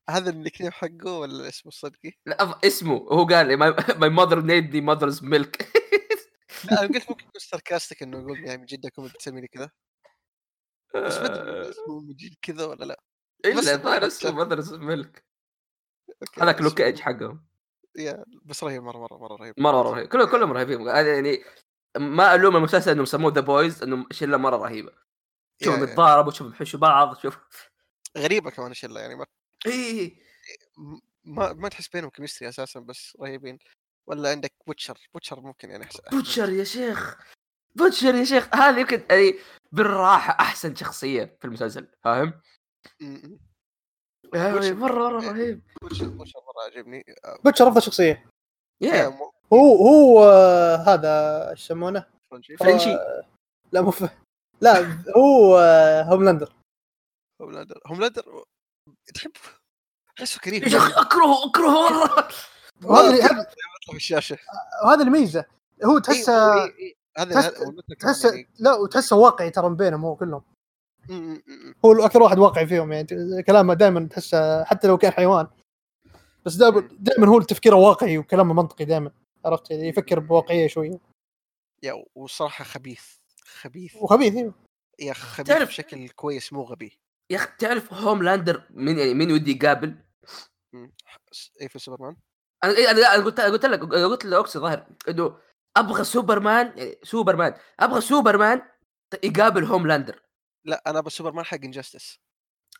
هذا ال nickname حقه ولا اسمه الصدقي؟ لا اسمه. هو قال my mother named me Mother's Milk لا أنا قلت ممكن يكون sarcastic إنه يقول يعني من جدكم بتسميني كذا. بس ما أدري اسمه من جد كذا ولا لا. إلا الظاهر اسمه. Mother's Milk هذاك Luke Cage حقهم yeah بس رهيب مرة مرة مرة رهيب. مرة رهيب. كلهم كلهم رهيبين. هذا يعني ما ألوم المسلسل إنهم سموه The Boys انه شلة مرة رهيبة. شوفهم. يتضاربوا شوفهم يحشوا بعض شوف. غريبة كمان الشلة يعني ما اي ما, ما تحس بينهم chemistry أساسا بس رهيبين. ولا عندك Butcher؟ Butcher ممكن يعني أحسن. Butcher يا شيخ! Butcher يا شيخ! هذا يمكن يعني بالراحة أحسن شخصية في المسلسل فاهم؟ مرة مرة رهيب. Butcher Butcher مرة عجبني. آه، Butcher أفضل شخصية. مو- هو هو آه، هذا إيش يسمونه؟ Frenchie. Frenchie. آه، لا مو ف- لا هو آه، Homelander. Homelander Homelander تحب تحسه كريم؟ يا أخي أكرهه أكرهه. مره وهذا اللي- هذا- يطلع في الشاشة. وهذا الميزة. هو إيه، تحسه إيه، إيه. هذا تحسه يعني- لا وتحسه واقعي ترى من بينهم هو كلهم. هو أكثر واحد واقعي فيهم يعني كلامه دائما تحسه حتى لو كان حيوان. بس دائما دائما هو تفكيره واقعي وكلامه منطقي دائما عرفت؟ يعني يفكر بواقعية شوية. yeah وصراحة خبيث خبيث. وخبيث أيوه yeah خبيث تعرف- بشكل كويس مو غبي. يا أخي تعرف Homelander مين يعني مين ودي يقابل؟ إيه في سوبرمان؟ أنا إيه، أنا أنا قلت قلت لك قلت لاوكسي ظاهر إنه أبغى سوبرمان يعني سوبرمان أبغى سوبرمان يقابل Homelander. لا أنا بس سوبرمان حق Injustice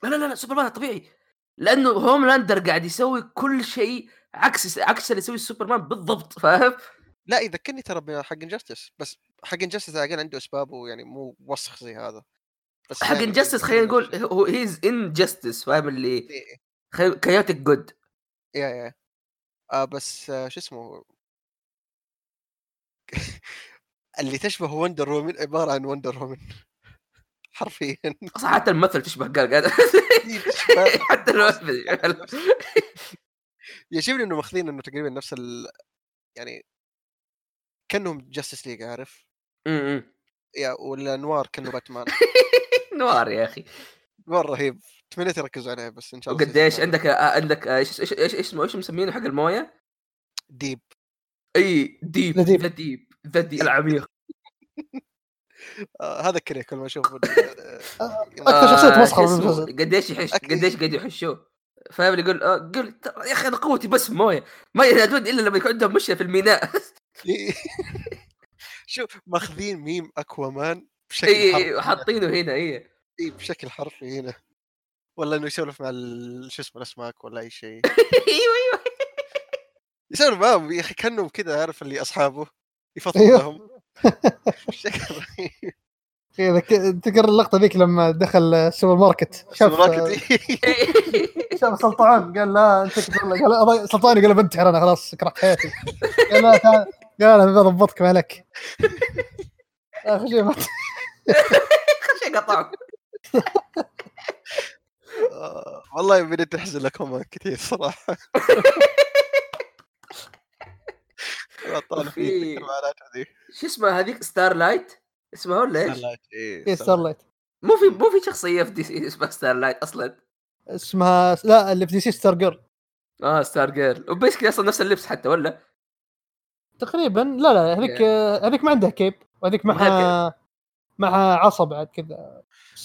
لا لا لا, سوبرمان طبيعي لأنه Homelander قاعد يسوي كل شيء عكس عكس اللي يسويه سوبرمان بالضبط فاهم؟ لا يذكرني ترى بحق انجستس بس حق انجستس على الاقل عنده اسبابه يعني مو وسخ زي هذا. بس حق انجستس خلينا نقول هو هيز ان جاستس فاهم اللي إيه، كيوتك جود يا يا. آه بس آه شو اسمه؟ اللي تشبه وندر وومن عبارة عن وندر وومن حرفيا. أصلا حتى الممثل تشبه قال قال. حتى الممثل يعجبني إنه ماخذين إنه تقريبا نفس ال يعني كأنهم Justice League عارف؟ أمم. yeah ولا Noir كأنه باتمان Noir يا أخي. Noir رهيب. تمنيت يركزوا عليه بس إن شاء الله وقديش عندك آه، عندك آه، إيش إيش إيش إيش اسمه إيش مسمينه حق الموية؟ Deep. إي Deep. The Deep. The Deep العميق. آه هذا كذا كل ما أشوف أكثر شخصية مسخره قديش يحش. قديش قاعد يحشوه. فاهم اللي يقول قول ترى يا أخي أنا قوتي بس موية. ما ينادون إلا لما يكون عندهم مشكلة في الميناء. شوف ماخذين meme Aquaman. بشكل اي حرفي وحاطينه هنا اي إي، بشكل حرفي هنا. ولا إنه يسولف مع شو اسمه الأسماك ولا أي شيء. أيوه أيوه. يسولف معهم يا أخي كأنهم كذا عارف اللي أصحابه. يفضل أيوه. لهم. بشكل رهيب. إيه، ذك- تذكر اللقطة ذيك لما دخل السوبر ماركت شاف سوبرماركت. شاف سلطعان قال لا أنت قال سلطعان قال بنتحر أنا خلاص كرهت حياتي. قال لا تعال قال أنا بضبطك ما عليك. اخر شيء مات شيء قطعه. آه، والله بديت احزن لكم كثير صراحة. في شو اسمه هذيك؟ Starlight اسمها ولا إيش؟ في Starlight مو في مو في شخصية في DC اسمها Starlight أصلا. اسمها لا اللي في DC Stargirl آه Stargirl و basically أصلا نفس اللبس حتى ولا؟ تقريبا لا لا هذيك هذيك ما عندها cape وهذيك معها معها عصا بعد كذا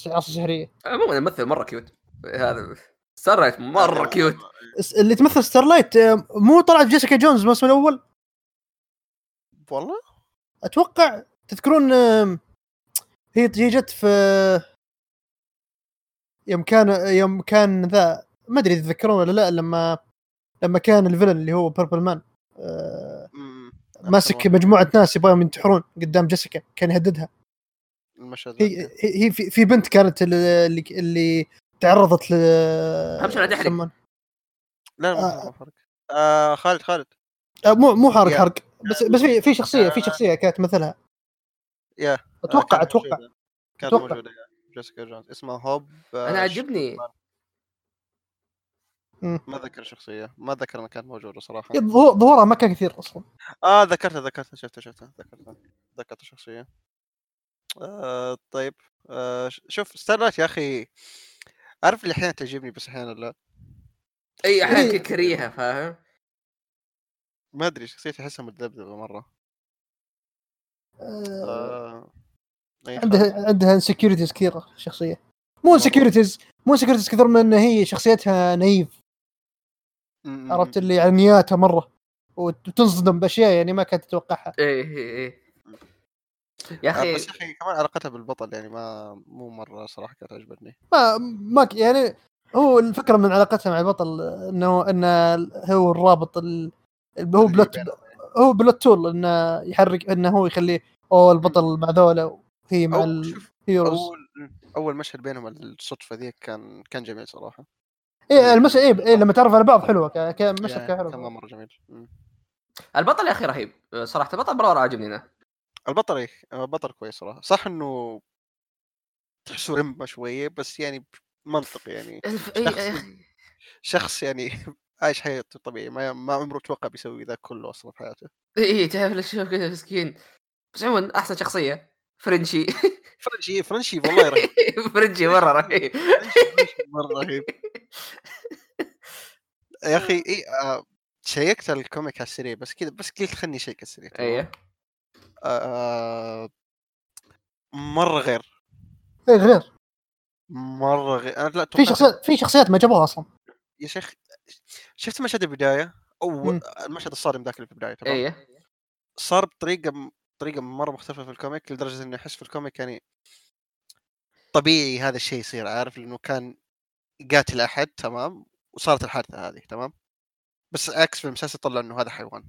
عصا سحريه عموما الممثل مرة cute هذا Starlight مره cute الس- اللي تمثل Starlight آه، مو طلعت في Jessica Jones الموسم الأول؟ والله؟ أتوقع تذكرون هي هي جت في يوم كان يوم كان ذا ما أدري تتذكرون ولا لا لما لما كان ال villain اللي هو Purple Man آه،. ماسك مجموعة ناس يبغاهم ينتحرون قدام جيسيكا كان يهددها. المشهد هي. هي في, في بنت كانت اللي اللي تعرضت ل شيء لا تحرق. لا لا آه. فرق آه خالد خالد آه، مو مو حرق. حرق بس بس في في شخصية في آه. شخصية كانت تمثلها yeah أتوقع آه، كانت أتوقع موجودة. كانت أتوقع. موجودة Jessica Jones اسمها Hope آه، أنا عجبني ما ذكر الشخصية ما ذكر إنها كانت موجودة صراحة ظهور- ظهورها ما كان كثير أصلا آه ذكرتها ذكرتها شفتها شفتها ذكرتها ذكرت الشخصية آه طيب آه شوف Starlight يا أخي. عارف اللي أحيانا تعجبني بس أحيانا لا. أي أحيانا إيه. كريهه فاهم؟ ما أدري شخصيتي أحسها متذبذبة مرة. آه، آه... عندها عندها insecurities كثيرة شخصية. مو insecurities مو insecurities كثر من إن هي شخصيتها naive عرفت اللي على نياتها مرة وتنصدم بأشياء يعني ما كانت تتوقعها. إيه إيه إيه. يا آه أخي بس يا أخي كمان علاقتها بالبطل يعني ما مو مرة صراحة كانت عجبتني. ما ما يعني هو الفكرة من علاقتها مع البطل إنه إنه هو الرابط ال... هو plot. هو plot tool إنه يحرك إنه هو يخليه أوه البطل مع ذولا وهي مع ال heroes أول أول مشهد بينهم الصدفة ذيك كان كان جميل صراحة. إيه المشهد إيه, إيه لما تعرف على بعض حلوة كان مشهد كان كان حلو مرة جميل. البطل يا أخي رهيب. صراحة البطل مرة عاجبني أنا البطل إيه، البطل كويس صراحة صح إنه تحسه رمه شوية بس يعني منطق يعني إيه، شخص- أخي. شخص يعني عايش حياته طبيعي ما ما عمره توقع بيسوي ذا كله أصلا في حياته. إيه إيه، تعرف شوف كذا مسكين؟ بس عموما أحسن شخصية فرنشي. فرنشي فرنشي والله رهيب. Frenchie مرة رهيب. مرة رهيب. يا أخي اي آه شيكت ال comic على السريع بس كذا بس قلت خلني شيك على السريع تمام؟ إيه آه مرة غير. إيه غير. مرة غير. أنا لا في شخصيات في شخصيات ما جابوها أصلا. يا شيخ شفت مشهد البدايه أو مم. المشهد الصارم ذاك اللي في البدايه تمام؟ إيه. صار بطريقة بطريقة مرة مختلفة في ال comic لدرجة إني أحس في ال comic يعني طبيعي هذا الشيء يصير عارف؟ لأنه كان قاتل أحد تمام؟ وصارت الحادثة هذه تمام؟ بس عكس في المسلسل طلع إنه هذا حيوان.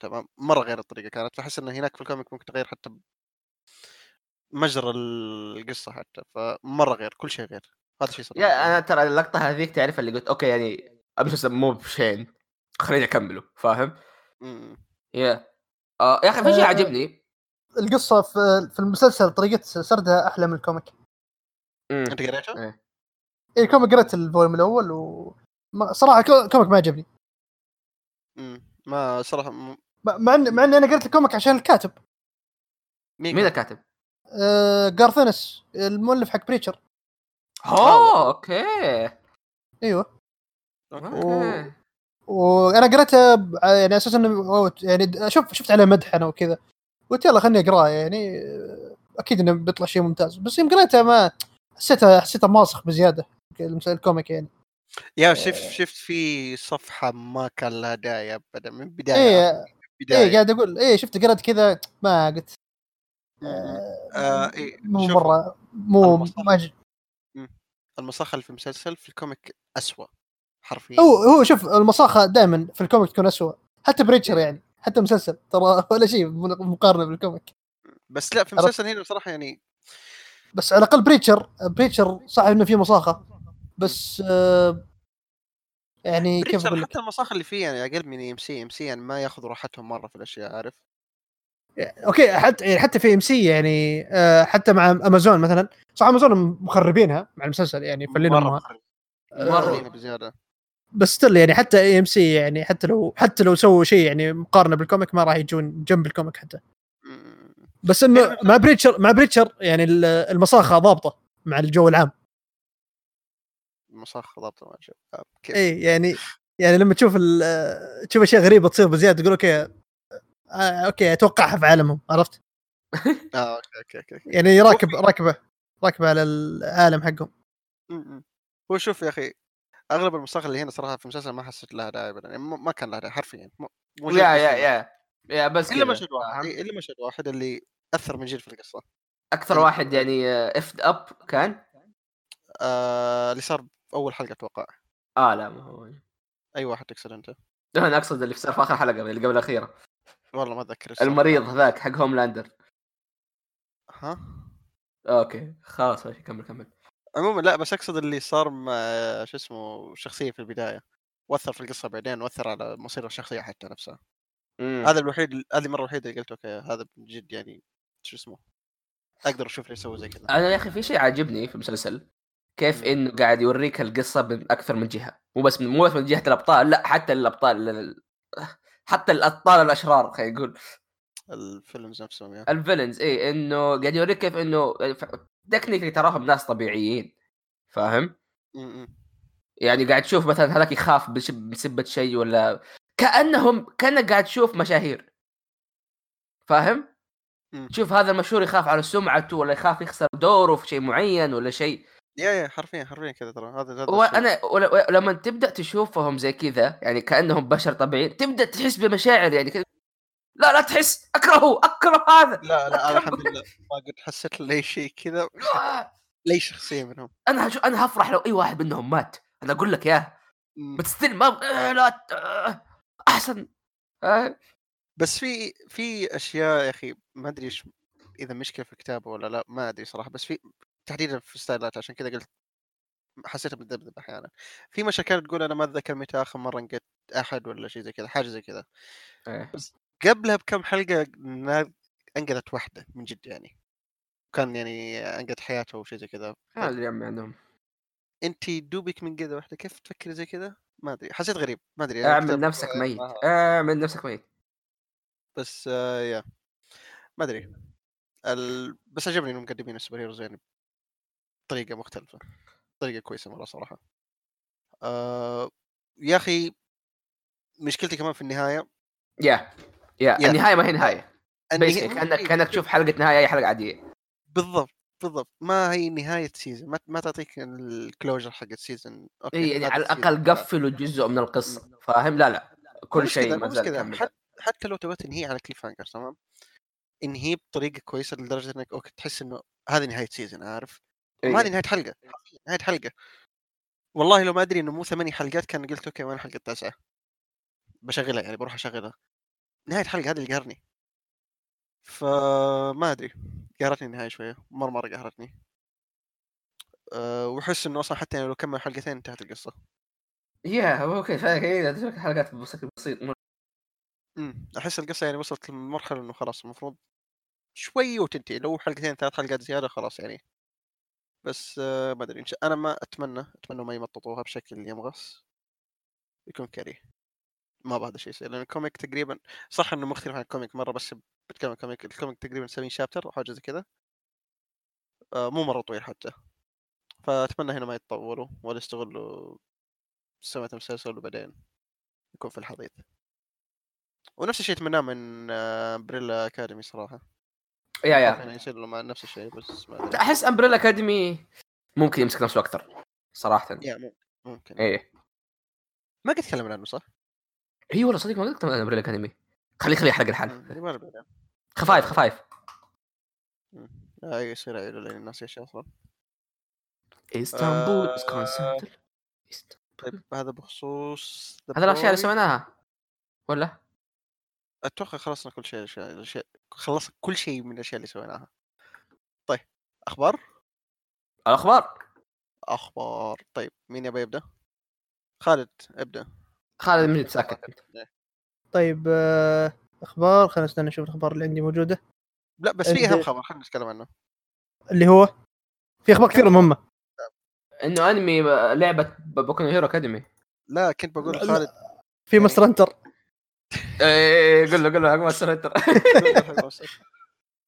تمام مرة غير الطريقة كانت فأحس انه هناك في ال comic ممكن تغير حتى مجرى القصة حتى فمرة غير كل شيء غير هذا شيء صراحة yeah أنا ترى اللقطة هذيك تعرف اللي قلت okay يعني المسلسل مو بشين خليني أكمله فاهم؟ مم. يا آه يا أخي في شيء آه. عجبني القصة في في المسلسل طريقة سردها أحلى من ال comic مم. أنت قريته؟ إيه. اي ال comic قريت ال volume الأول و ما- صراحة ال comic ما عجبني مم. ما صراحة. مع مع اني مع إني أنا قريت ال comic عشان الكاتب. مين الكاتب؟ آه Garth Ennis المؤلف حق Preacher. أوه okay. أيوه. okay. okay وأنا قريته ب- يعني أساسا يعني شوف شفت عليه مدح أنا وكذا. قلت يلا خلني اقراه يعني. آه، أكيد إنه بيطلع شيء ممتاز. بس يوم قريته ما حسيته حسيته ماسخ بزيادة. ال comic يعني. yeah شفت شفت في صفحة ما كان لها داعي ابدا من بداية. إيه بداية. إيه قاعد أقول إيه شفت قريت كذا ما قلت. آه، آه، إيه، مو مرة مو. ما المصاخه اللي في المسلسل في ال comic أسوأ حرفيا. هو هو شوف المصاخه دائما في ال comic تكون أسوأ. حتى Preacher يعني حتى مسلسل ترى ولا شيء مقارنة بال comic. بس لا في. المسلسل هنا بصراحة يعني بس على الأقل Preacher Preacher صح إنه فيه مصاخة بس آه يعني كيف أقول حتى المصاخه اللي فيه يعني أقل من AMC AMC يعني ما ياخذوا راحتهم مرة في الأشياء عارف؟ okay حتى يعني حتى في AMC يعني حتى مع أمازون مثلا صح أمازون مخربينها مع المسلسل يعني فلينا مرة مرة بزيادة. بس still يعني حتى AMC يعني حتى لو حتى لو سووا شيء يعني مقارنة بال comic ما راح يجون جنب ال comic حتى. بس إنه يعني مع Preacher مع Preacher يعني ال- المصاخة ضابطة مع الجو العام. المصاخه ضابطه ما شاء الله اي يعني يعني لما تشوف ال- تشوف أشياء غريبة تصير بزيادة تقول okay آه okay أتوقعها في عالمهم عرفت؟ آه okay okay okay يعني راكب راكبة راكبة على العالم حقهم مم. هو شوف يا أخي أغلب المصاخ اللي هنا صراحة في المسلسل ما حسيت لها داعي ابدا يعني ما ما كان لها داعي حرفيا يا يا. يا يا بس إلا مشهد واحد؟ إيه، إلا مشهد واحد اللي أثر من جد في القصة أكثر واحد يعني اف اب كان آه اللي صار في أول حلقة أتوقع. آه لا ما هو. أي واحد تقصد أنت؟ أنا أقصد اللي صار في آخر حلقة اللي قبل الأخيرة. والله ما أتذكر. المريض هذاك حق Homelander ها؟ okay خلاص ماشي كمل كمل. عموما لا بس أقصد اللي صار مع شو اسمه شخصيه في البداية. وأثر في القصة بعدين وأثر على مصير الشخصية حتى نفسها. مم. هذا الوحيد هذه المرة الوحيدة اللي قلت okay هذا من جد يعني شو اسمه أقدر أشوف ليه يسوي زي كذا. أنا يا أخي في شيء عاجبني في المسلسل. كيف. إنه قاعد يوريك القصة من أكثر من جهة. مو بس من مو بس من جهة الأبطال لا حتى الأبطال ال- حتى الأبطال الأشرار خلينا نقول. ال villains نفسهم yeah. ال villains اي إنه قاعد يوريك كيف إنه تكنيكلي تراهم ناس طبيعيين فاهم؟ يعني قاعد تشوف مثلا هذاك يخاف بسبة شيء ولا كأنهم كأنك قاعد تشوف مشاهير. فاهم؟ تشوف هذا المشهور يخاف على سمعته ولا يخاف يخسر دوره في شيء معين ولا شيء. يا يا حرفيا حرفيا كذا ترى. هذا. وأنا لما تبدأ تشوفهم زي كذا يعني كأنهم بشر طبيعيين تبدأ تحس بمشاعر يعني كذا. لا لا تحس أكرهه أكره هذا لا لا أنا الحمد لله ما قد حسيت لاي شيء كذا. لاي شخصية منهم. أنا هشو أنا هفرح لو أي واحد منهم مات. أنا أقول لك ياه. بس ما آه لا أحسن. آه. بس في في أشياء يا أخي ما أدري إيش إذا مشكلة في الكتابة ولا لا ما أدري صراحة بس في تحديدا في ستايلات عشان كذا قلت حسيتها بتذبذب أحيانا. في مشاكل تقول أنا ما أتذكر متى آخر مرة انقدت أحد ولا شيء زي كذا حاجة زي كذا إيه. قبلها بكم حلقة انقذت واحدة من جد يعني. كان يعني انقذ حياته وشيء زي كذا هذا اللي عمي عندهم. أنت دوبك من كذا واحدة كيف تفكري زي كذا ما أدري حسيت غريب ما أدري اعمل الكتاب- نفسك آه، ميت. اعمل نفسك ميت. بس آه يا. ما أدري. ال... بس عجبني إنهم مقدمين السوبر هيروز يعني بطريقه مختلفة طريقة كويسة مرة صراحة آه يا أخي مشكلتي كمان في النهاية yeah yeah. النهاية ما هي نهاية النهاية- كأنك كأنك تشوف حلقة نهاية أي حلقة عادية بالضبط بالضبط ما هي نهاية season ما, ما تعطيك ال closure حق ال season okay يعني على. الأقل قفلوا جزء من القصة فاهم لا لا كل شيء ما زال. حتى, لو تبغى تنهي على cliffhanger تمام انهي بطريقة كويسة لدرجة إنك okay تحس إنه هذه نهاية season عارف. ما هذه نهاية حلقة حرفياً نهاية حلقة. والله لو ما أدري إنه مو ثمانية حلقات كان قلت okay وين الحلقة التاسعة. بشغلها يعني بروح أشغلها. نهاية الحلقة هذه اللي قهرني. فما أدري قهرتني النهاية شوية مرة مرة قهرتني. أه وأحس إنه أصلا حتى يعني لو كمل حلقتين انتهت القصة. yeah okay فعلا حلقات بشكل بسيط امم أحس القصة يعني وصلت لمرحلة إنه خلاص المفروض شوي وتنتهي. لو حلقتين ثلاث حلقات زيادة خلاص يعني. بس آه ما أدري أنا ما أتمنى أتمنى ما يمططوها بشكل يمغص يكون كريه. ما أبغى هذا الشيء يصير لأن ال comic تقريبا صح إنه مختلف عن ال comic مرة بس بتكلم ال comic ال comic تقريبا 70 chapter أو حاجة زي كذا. آه مو مرة طويل حتى. فأتمنى هنا ما يتطوروا ولا يستغلوا سمعة المسلسل وبعدين يكون في الحضيض. ونفس الشيء أتمناه من آه، Umbrella Academy صراحة. يا يا يصير له مع نفس الشيء بس ما أحس امبريلا اكاديمي ممكن يمسك نفسه أكثر صراحة يا ممكن إيه ما قد تكلمنا عنه صح؟ اي والله صديق ما قلت امبريلا اكاديمي خليه خليه يحرق الحال. خفايف خفايف. آه يصير عيله لأن الناس إيش أصلا إسطنبول آه. اسكونسن طيب هذا بخصوص هذا الأشياء اللي Boy. سويناها ولا؟ أتوقع خلصنا كل شيء الأشياء الأشياء خلص كل شيء من الأشياء اللي سويناها. طيب أخبار؟ الأخبار. أخبار. طيب مين يبغى يبدأ؟ خالد ابدأ. خالد من ساكت طيب آه، أخبار خلينا نستنى نشوف الأخبار اللي عندي موجودة. لا بس في أهم خبر خلينا نتكلم عنه. اللي هو؟ في أخبار كثيرة مهمة. إنه أنمي لعبة Boku Hero Academy لا كنت بقول. خالد في Monster Hunter إيه قول له قول له حق Monster Hunter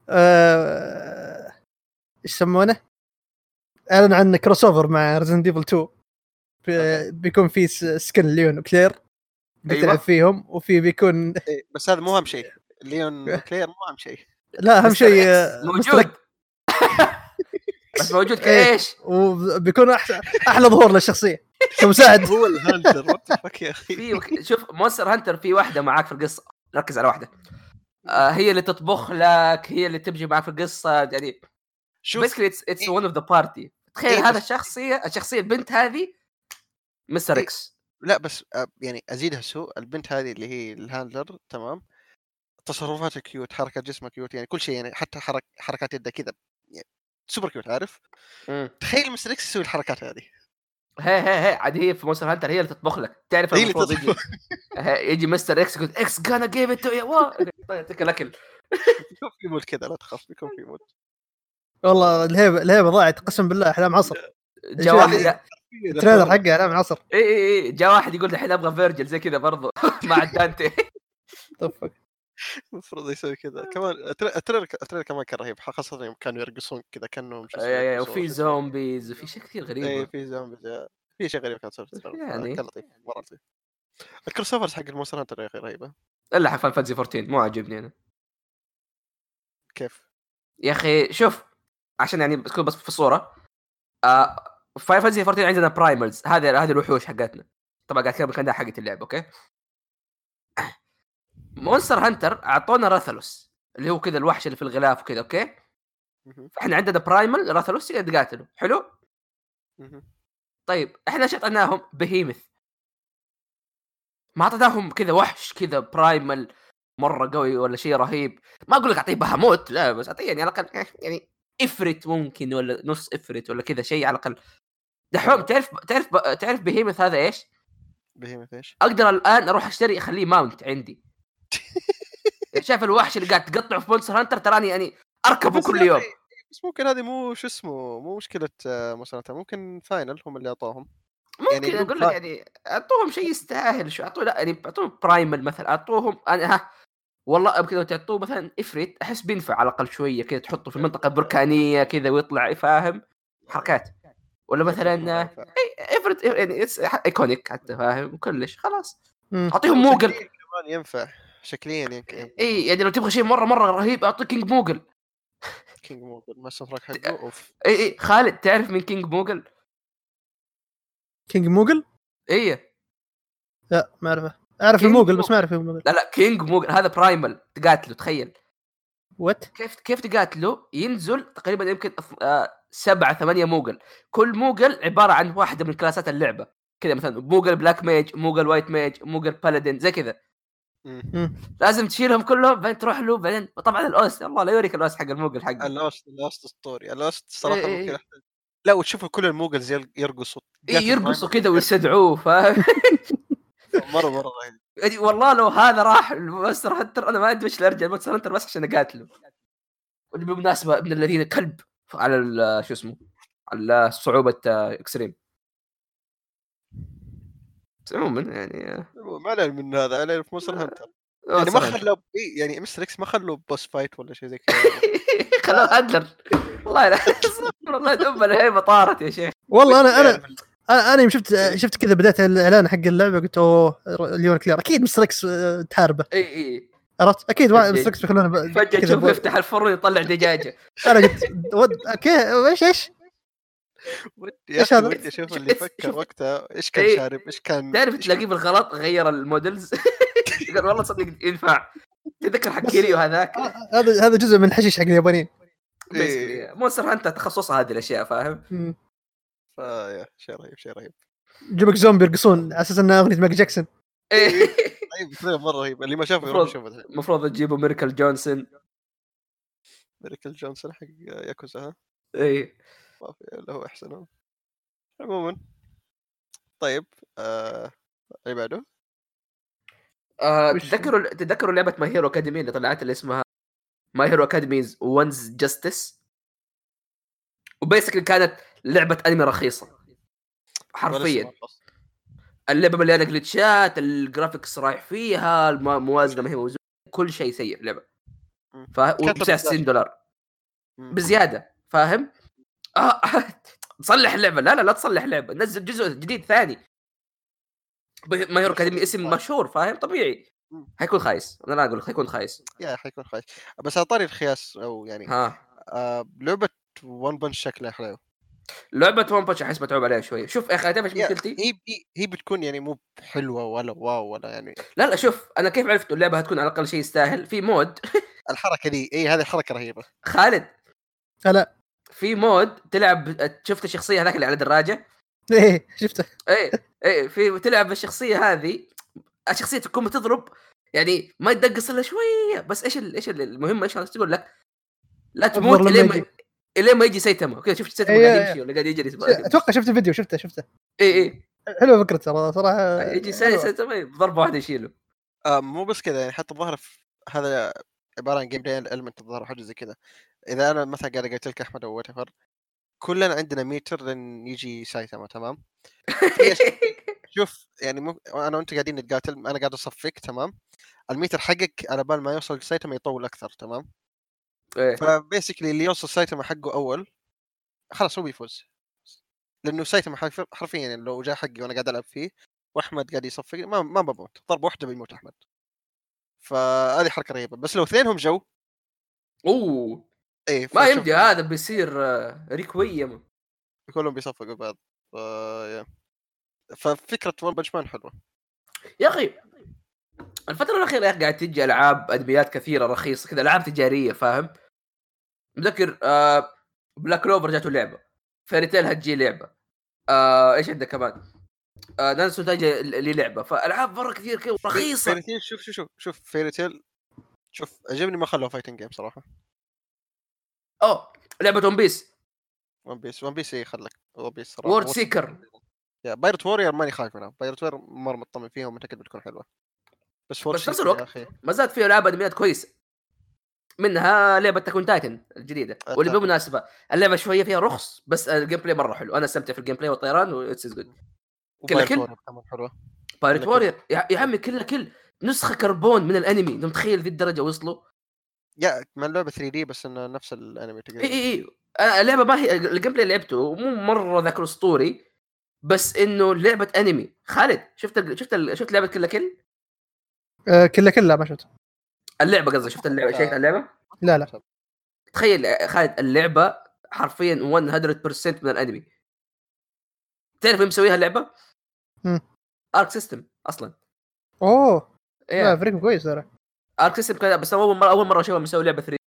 آه، إيش يسمونه؟ أعلن عن crossover مع Resident Evil 2 في- بيكون في skin Leon و Claire أيوة. بتلعب فيهم وفي بيكون إيه، بس هذا مو أهم شيء. Leon Claire مو أهم شيء. لا أهم شيء X آه، موجود. بس موجود إيه. ك إيش وبيكون أحلى أحلى ظهور للشخصية. كمساعد هو ال Hunter what the fuck يا أخي؟ في وك- شوف Monster Hunter في واحدة معاك في القصة. ركز على واحدة. آه هي اللي تطبخ لك هي اللي تمشي معك في القصة يعني شوف. basically it's. one of the party تخيل إيه، هذا بس- الشخصية الشخصية البنت هذه مستر إيه. X لا بس آه، يعني أزيدها سوء. البنت هذه اللي هي ال handler تمام؟ تصرفاتها cute حركات جسمها cute يعني كل شيء يعني حتى حرك حركات يدها كذا يعني سوبر كيوت عارف؟ مم. تخيل Mister X يسوي الحركات هذه. هي هي هي عاد هي في Monster Hunter هي اللي تطبخ لك. تعرف هي اللي المفروض يجي تطبخ. هي- يجي Mister X يقول X gonna give it يعطيك الأكل. بيكون في mod كذا لا تخاف بيكون في mod. والله الهيبة الهيبة ضاعت قسم بالله احلام عصر. جاء واحد ال trailer حقه احلام عصر. اي اي اي جاء واحد يقول الحين أبغى Vergil زي كذا برضو. مع Dante. the fuck. المفروض يسوي كذا كمان ال trailer ال trailer كمان كان رهيب خاصة يوم كانوا يرقصون كذا كأنهم يرقصون. وفي zombies وفي شيء كثير غريب في زومبي في شيء غريب كان يسوي في ال trailer. يعني. كان لطيف مرة لطيف ال crossovers حق ال Monster Hunter يا أخي رهيبة الا حق Fantasy 14 مو عاجبني أنا كيف؟ يا أخي شوف عشان يعني تكون بس في الصورة آه Fantasy 14 عندنا primals هذه هذه الوحوش حقتنا طبعا قاعد أتكلم كانها حقت اللعبه okay Monster Hunter أعطونا Rathalos اللي هو كذا الوحش اللي في الغلاف وكذا okay. فاحنا عندنا primal Rathalos يقدر تقاتله حلو. طيب إحنا إيش أعطيناهم؟ Behemoth. ما أعطيناهم كذا وحش كذا primal مرة قوي ولا شيء رهيب. ما أقول لك أعطيه Bahamut لا بس أعطيه يعني على الأقل يعني Ifrit ممكن ولا نص Ifrit ولا كذا شيء على الأقل. دحوم تعرف تعرف تعرف Behemoth هذا إيش؟ Behemoth إيش؟ أقدر الآن أروح أشتري أخليه mount عندي. شايف الوحش اللي قاعد تقطعه في Monster Hunter تراني يعني أركبه بس كل يوم. أخي، بس ممكن هذه مو شو اسمه مو مشكلة آه، Monster Hunter ممكن Final هم اللي اعطوهم ممكن يعني يعني لو أقول لك يعني أعطوهم شيء يستاهل شو اعطوه لا يعني أعطوهم primal مثلا. اعطوهم أنا ها والله كذا تعطوه مثلا Ifrit أحس بينفع على الأقل شوية كذا تحطه في المنطقة البركانيه كذا ويطلع فاهم؟ حركات. ولا مثلا ف- Ifrit يعني iconic حتى فاهم؟ كلش خلاص. أعطيهم Moogle كمان ينفع. شكليا يمكن اي يعني لو تبغى شيء مرة مرة رهيب اعطي King Moogle King Moogle ما تراك حقه أوف اي اي خالد تعرف من King Moogle؟ King Moogle؟ اي لا ما أعرفه أعرف King ال Moogle بس Moogle. ما أعرف ال Moogle لا لا King Moogle هذا primal تقاتله تخيل what؟ كيف كيف تقاتله ينزل تقريبا يمكن أف- آه، سبعة ثمانية Moogle كل Moogle عبارة عن واحدة من class ات اللعبة كذا مثلا Moogle black mage Moogle white mage Moogle paladin زي كذا. لازم تشيلهم كلهم بعدين تروح له بعدين طبعا ال OST الله لا يوريك ال OST حق ال Moogle حقه. ال OST ال OST ستوري ال OST صراحة إيه إيه ممكن إيه. أحتاج- لا وتشوف كل ال Moogles يرقصوا. إيه يرقصوا كذا ويستدعوه فاهم؟ مرة مرة رهيب. يعني والله لو هذا راح ال Monster Hunter أنا ما ادري وش ارجع ال Monster Hunter بس عشان أقاتله. بالمناسبه ابن الذين كلب على شو اسمه على صعوبة آه، extreme. بس عموما يعني آه، ما علينا من هذا علينا في Monster Hunter. يعني ما. خلوا إيه يعني Mister X ما خلوا boss fight ولا شيء زي كذا. خلوه handler والله لا. والله دم الهيبه طارت يا شيخ. والله أنا أنا ال- أنا أنا يوم شفت شفت كذا بداية الإعلان حق اللعبة قلت أوه Leon Claire. أكيد Mister X آه، تحاربه. إي إي. عرفت؟ أكيد إيه. مستر إكس بيخلونه فجأة تشوف يفتح الفرن يطلع دجاجة. أنا قلت ود... أوكي إيش إيش؟ ودي أخي هذا؟ ودي أشوف اللي فكر. وقتها. إيش كان إيه. شارب؟ إيش كان تعرف تلاقيه بالغلط؟ غير المودلز؟ قال والله صدق ينفع. تذكر حق كيريو هذاك؟ هذا هذا جزء من الحشيش حق اليابانيين. مونستر هانتر تخصصها هذه الأشياء فاهم؟ فا يا شيء رهيب شيء رهيب. جيبك زومبي يرقصون على أساس إنها أغنية مايك جاكسون. إيه. رهيب فعلاً مرة رهيب. اللي ما شافه يروح يشوفه. المفروض تجيبوا Miracle Johnson. Miracle Johnson حق ياكوزا ها؟ اي ما في الا هو أحسن. عموما طيب آه... اللي بعده آه وش- تذكروا تذكروا لعبة My Hero Academia اللي طلعت اللي اسمها My Hero Academia One's Justice و basically كانت لعبة أنمي رخيصة حرفيا. اللعبة مليانة glitch ات ال graphics رايح فيها الموازنه ما هي موزونة كل شيء سيء اللعبة مم. ف كانت وبسعر 60 دولار. بزيادة فاهم؟ آه تصلح اللعبة. لا لا لا تصلح لعبه نزل جزء جديد ثاني. My Hero Academia اسم مشهور فاهم؟ طبيعي. حيكون خايس. أنا لا أقول حيكون خايس. yeah حيكون خايس. بس على طاري الخياس أو يعني ها. آه... لعبة One Punch شكلها حلو. لعبة One Punch أحس متعوب عليها شوية. شوف يا أخي تعرف مشكلتي؟ هي هي- هي بتكون يعني مو حلوة ولا wow ولا يعني. لا لا شوف أنا كيف عرفت اللعبة هتكون على الأقل شيء يستاهل؟ في mode. الحركة دي اي هذه حركة رهيبة. خالد. لا. في mode تلعب شفت الشخصية هذاك اللي على دراجة؟ إيه شفته. إيه إيه في تلعب بالشخصية هذه الشخصية تكون بتضرب يعني ما يدقص إلا شوية. بس إيش ال- إيش ال- المهم إيش تقول لك؟ لا تموت إلين ما يجي. إلين ما يجي سايتاما كذا شفت سايتاما إيه، قاعد إيه. يمشي ولا قاعد يجري؟ أتوقع شفت الفيديو شفته شفته. اي اي حلوة فكرة ترى صراحة يجي. سايتاما بضربه واحدة يشيله. آه مو بس كذا يعني حتى الظاهر هذا عبارة عن gameplay element الظاهر حاجة زي كذا. إذا أنا مثلا قاعد قلت لك أحمد or what كلنا عندنا ميتر لين يجي سايتاما تمام؟ شوف يعني مو... أنا وأنت قاعدين نتقاتل أنا قاعد اصفق تمام؟ الميتر حقك على بال ما يوصل سايتاما يطول أكثر تمام؟ إيه. ف basically اللي يوصل سايتاما حقه أول خلاص هو بيفوز. لأنه سايتاما حرف- حرفيا يعني لو جاء حقي وأنا قاعد ألعب فيه وأحمد قاعد يصفق ما ما بموت. ضربه واحدة بيموت أحمد. فهذه حركة رهيبة. بس لو اثنينهم جو أوه! إيه ما يمدي هذا بيصير آه، requiem كلهم بيصفقوا بعض. ف... ففكرة One Punch Man حلوة. يا أخي الفترة الأخيرة يا أخي قاعد تجي ألعاب أنميات كثيرة رخيصة كذا ألعاب تجارية فاهم؟ متذكر آه Black Clover جاته لعبة. Fairy Tail هتجي لعبة. آه إيش عندك كمان؟ آه Nanatsu no Taizai لعبة فألعاب مرة كثير كذا رخيصة. Fairy Tail شوف شوف شوف. شوف Fairy Tail شوف عجبني ما خلوها fighting game صراحة. أوه لعبة One Piece ون بيس ون بيس اي خلك ون بيس صراحة وورد سيكر يا بايرت وورير ماني خايف منها. بايرت وورير مرة مطمن فيها ومتأكد بتكون حلوة. بس بس في نفس الوقت ما زالت في ألعاب أنميات كويسة. منها لعبة تكون تايتن الجديدة واللي أتاكن. بالمناسبة اللعبة شوية فيها رخص بس الجيم بلاي مرة حلو. أنا استمتع في الجيم بلاي والطيران واتس جود كل. كمان حلوة. بايرت كل- كل. وورير يا عمي كلها كل نسخة كربون من الأنمي. أنت متخيل ذي الدرجة وصلوا؟ yeah مع اللعبه 3D بس انه نفس الانمي إي تقريبا إي إي. اللعبه ما هي ال gameplay لعبته مو مرة ذاك الاسطوري بس إنه لعبة انمي خالد شفت ال... شفت ال... شفت لعبة Kill la Kill؟ آه، Kill la Kill ما شفته. اللعبة قصدي شفت اللعبة؟ شايف اللعبة؟ لا لا. تخيل يا خالد اللعبة حرفيا 100% من الانمي تعرف مين مسويها اللعبة؟ مم. Arc System أصلا. أوه. لا إيه فريق كويس ترى. Arc System كذا بس أول مره أول مرة اشوفها مسوي لعبة 3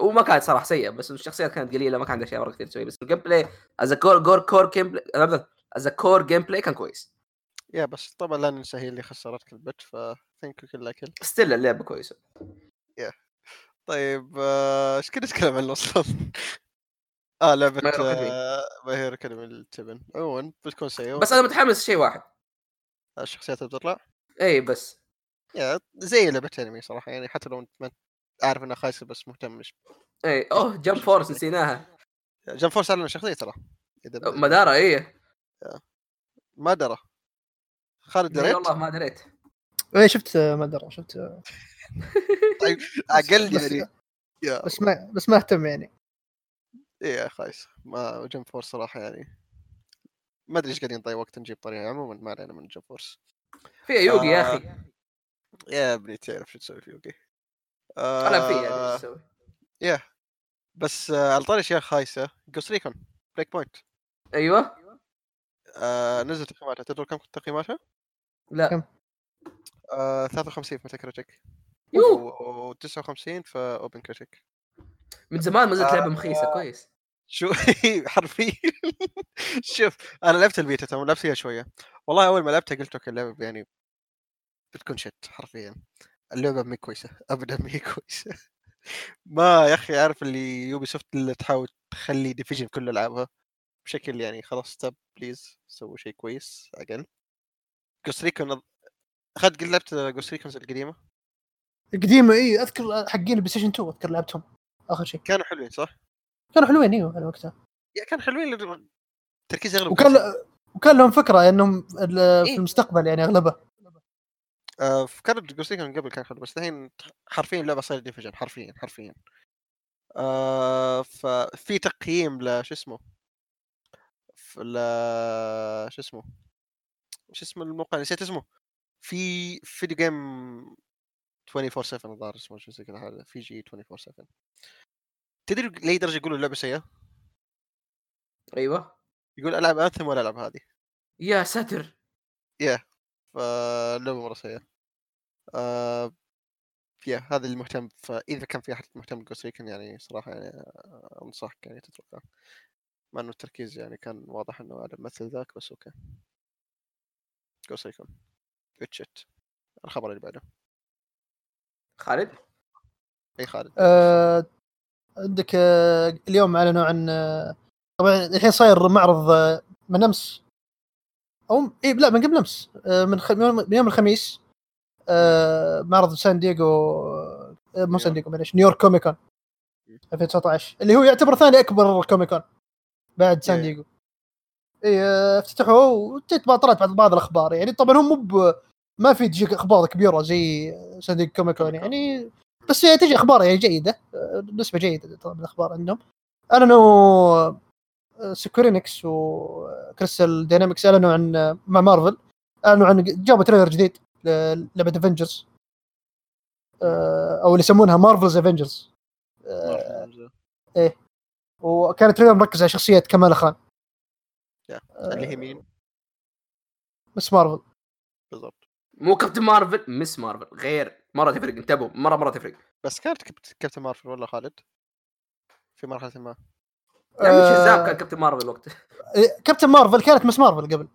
وما كانت صراحة سيئة بس الشخصيات كانت قليلة ما كان عندها اشياء مرة كثير تسوي بس ال gameplay is cool cool cool gameplay is cool gameplay كان كويس. yeah بس طبعا لا ننسى هي اللي خسرتك ال bet ف thank you Kill la Kill. still اللعبة كويسة. طيب آه، إيش كنا نتكلم عنه أصلا؟ آه لعبة. My Hero Academia التبن عموما بتكون سيئة. بس أنا متحمس شيء واحد. الشخصيات اللي بتطلع اي بس. يا زي لعبة أنمي صراحة يعني حتى لو انت ما عارف إنها خايسة بس مهتم مش اي أوه جمب فورس نسيناها. جام فورس أعلن شخصية ترى مدارة ما درى خالد لا دريت؟ والله ما دريت. إيه شفت ادري شفت طيب أقل بس, يعني يا. بس ما بس ما أهتم يعني. إيه يا خايس. ما جام فورس صراحة يعني ما أدري إيش قاعدين نضيع وقت نجيب طريقة عموما ما علينا من جام فورس في يوغي يا آه، أخي. يا ابني تعرف شو تسوي في يوكي أنا في يعني آه، إيش أسوي. يا بس آه، على طاري اشياء خايسه جوست ريكون بريك بوينت أيوه. آه نزل تقييماتها تدري كم تقييماتها؟ لا. كم؟ آه 53 في ميتا كريتيك يو و59 في اوبن كريتيك من زمان ما زلت آه. لعبة مخيسة كويس. شو؟ حرفيا. شوف أنا لعبت البيتا تمام لعبت فيها شوية. والله أول ما لعبتها قلت okay اللعبة يعني بتكون shit حرفيا. اللعبة مي كويسة ابدا مي كويسة. ما يا أخي عارف اللي Ubisoft اللي تحاول تخلي Division كل العابها بشكل يعني خلاص stop please سووا شيء كويس أقل Ghost Recon اخذت قد لعبت Ghost Recons القديمة؟ قديمه اي أذكر حقين ال PlayStation 2 أذكر لعبتهم. آخر شيء. كانوا حلوين صح؟ كانوا حلوين أيوه على وقتها. yeah كانوا حلوين لأنه تركيز أغلب وكان وكان لهم فكرة إنهم ال- في إيه. المستقبل يعني اغلبها آه كانت Ghost Recon قبل كان حلو بس الحين حرفيا اللعبة صارت Division حرفيا حرفيا. آه ففي تقييم لش اسمه؟ ل شو اسمه؟ شو اسمه الموقع؟ نسيت اسمه. في video game 24 7 الظاهر اسمه شو زي كذا هذا في جي 24 7 تدري لأي درجة يقولوا اللعبة سيئة؟ أيوه. يقول ألعب Anthem ولا ألعب هذه. يا ساتر. يا. فاللعبه مرة سيئة. آه yeah هذا اللي مهتم فإذا كان في أحد مهتم ب Ghost Recon يعني صراحة يعني آه، أنصحك يعني تتركها. مع إنه التركيز يعني كان واضح إنه على مثل ذاك بس okay. Ghost Recon good shit الخبر اللي بعده. خالد؟ إي خالد. آه عندك آه اليوم اعلنوا عن طبعا الحين صاير معرض من أمس. أو اي لا من قبل أمس آه من, خ... من يوم- الخميس آه معرض سان دييغو آه مو سان دييغو معليش نيويورك Comic Con 2019 اللي هو يعتبر ثاني أكبر Comic Con بعد سان Yeah. دييغو. اي افتتحوه بقى طلعت بعض بعض الأخبار يعني طبعا هم مو ب- ما في تجيك أخبار كبيرة زي سان دييغو Comic Con يعني بس تجي أخبار يعني جيدة نسبة جيدة طبعا من الأخبار عندهم. اعلنوا آه، Square Enix و Crystal Dynamics اعلنوا عن آه، مع مارفل اعلنوا عن جابوا trailer جديد للعبة Avengers أو اللي يسمونها Marvel's Avengers وكان trailer مركز على شخصية كمالا خان اللي هي مين؟ بس مارفل بالضبط. مو Captain Marvel Ms. Marvel غير مرة تفرق انتبهوا مرة مرة تفرق. بس كانت كابت- Captain Marvel ولا خالد؟ في مرحلة ما. يعني مش آه، Shazam كان Captain Marvel وقته إيه، Captain Marvel كانت Ms. Marvel قبل.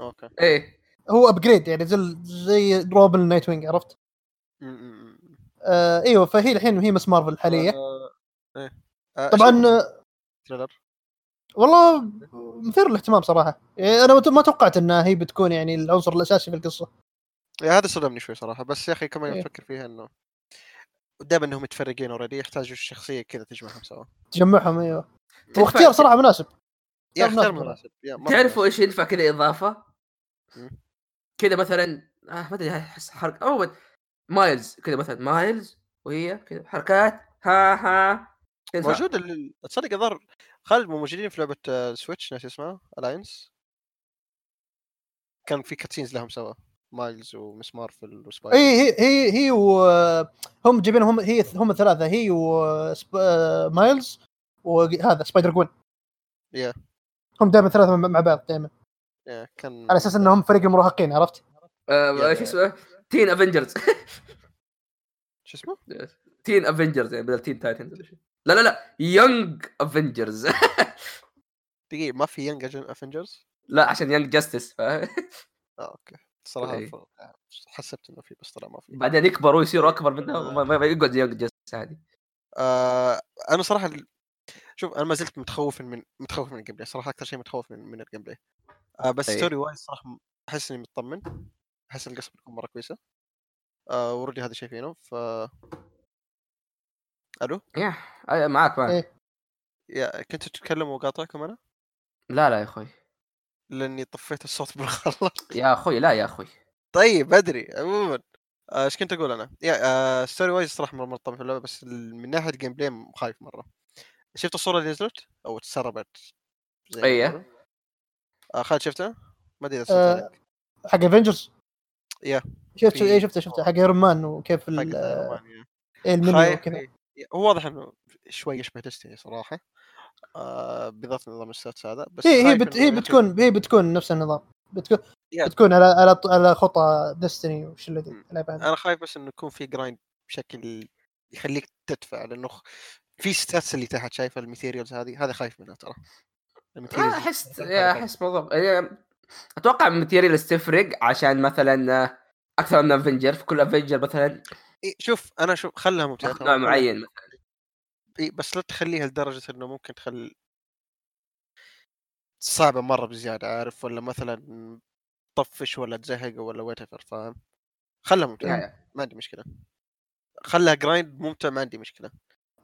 okay. إيه. هو upgrade يعني زي زي Robin Nightwing عرفت؟ آه إيوه فهي الحين هي Ms. Marvel الحاليه آه، إيه. آه، طبعا آه، ال trailer؟ والله مثير للاهتمام صراحة. يعني أنا ما توقعت إنها هي بتكون يعني العنصر الأساسي في القصة. يا هذا صدمني شوي صراحة بس يا أخي كمان إيه. أفكر فيها إنه دائما إنهم متفرقين already يحتاجوا شخصية كذا تجمعهم سوا. تجمعهم أيوه. واختيار صراحة مناسب. يا اختيار مناسب. تعرفوا. إيش ينفع كذا إضافة؟ كذا مثلا آه ما أدري احس حركة أو مايلز كذا مثلا مايلز وهي كذا حركات ها ها تنفع. موجود ال- تصدق الظاهر خالد مو موجودين في لعبة آه، سويتش ناس اسمها الاينس كان في كاتسينز لهم سوا. مايلز ومس مارفل وسبايدر اي هي هي هي وهم جايبينهم هم هي هم الثلاثه هي ومايلز وهذا سبايدر جوين. yeah هم دائما ثلاثة مع بعض دائما. يا كان على أساس إنهم فريق المراهقين عرفت؟ آه شو اسمه؟ Teen Avengers شو اسمه؟ Teen Avengers يعني بدل Teen Titans ولا شيء. لا لا لا Young Avengers دقيقة ما في Young Avengers لا عشان Young Justice آه okay. صراحة. ف- حسبت إنه في بس طلع ما في. بعدين يكبروا ويصيروا أكبر منهم ما- ما يقعد Justice عادي آه أنا صراحة شوف أنا ما زلت متخوف من متخوف من ال game صراحة أكثر شيء متخوف من من ال gameplay آه بس أي. story-wise صراحة أحس إني مطمن أحس القصة بتكون مرة كويسة. آه ورودي هذا شايفينه ف ألو؟ yeah معاك معاك. إيه. yeah كنت تتكلم وقاطعكم أنا؟ لا لا يا أخوي. لاني طفيت الصوت بالغلط يا أخوي لا يا أخوي طيب أدري عموما آه، إيش كنت أقول أنا؟ yeah آه story-wise صراحة مرة مطمن في اللعبه بس من ناحية gameplay خايف مرة شفت الصورة اللي نزلت أو تسربت. يقولوا؟ آه خالد شفتها؟ ما أدري إذا آه، حق Avengers yeah شفت إيه شفته شفته حق Iron Man وكيف ال-. إيه المنيو وكذا إيه. هو واضح إنه شوي يشبه Destiny صراحة آه بالذات نظام ال stats هذا بس هي هي بت هي بتكون هي بتكون نفس النظام. بتكون yeah. بتكون على على على خطى Destiny وش اللي أنا خايف بس إنه يكون في grind بشكل يخليك تدفع لأنه في stats اللي تحت شايفه ال materials هذه هذا خايف منها ترى. احس أحس موضوع يعني أتوقع ال materials تفرق عشان مثلا آه، أكثر من Avenger في كل Avenger مثلا إيه شوف أنا شوف خلها تاخذ نوع معين إيه بس لا تخليها لدرجة إنه ممكن تخلي صعبه مرة بزيادة عارف؟ ولا مثلا طفش ولا تزهق ولا what فاهم؟ خلها ممتعه يعني ما عندي مشكلة. خلها grind ممتع ما عندي مشكلة.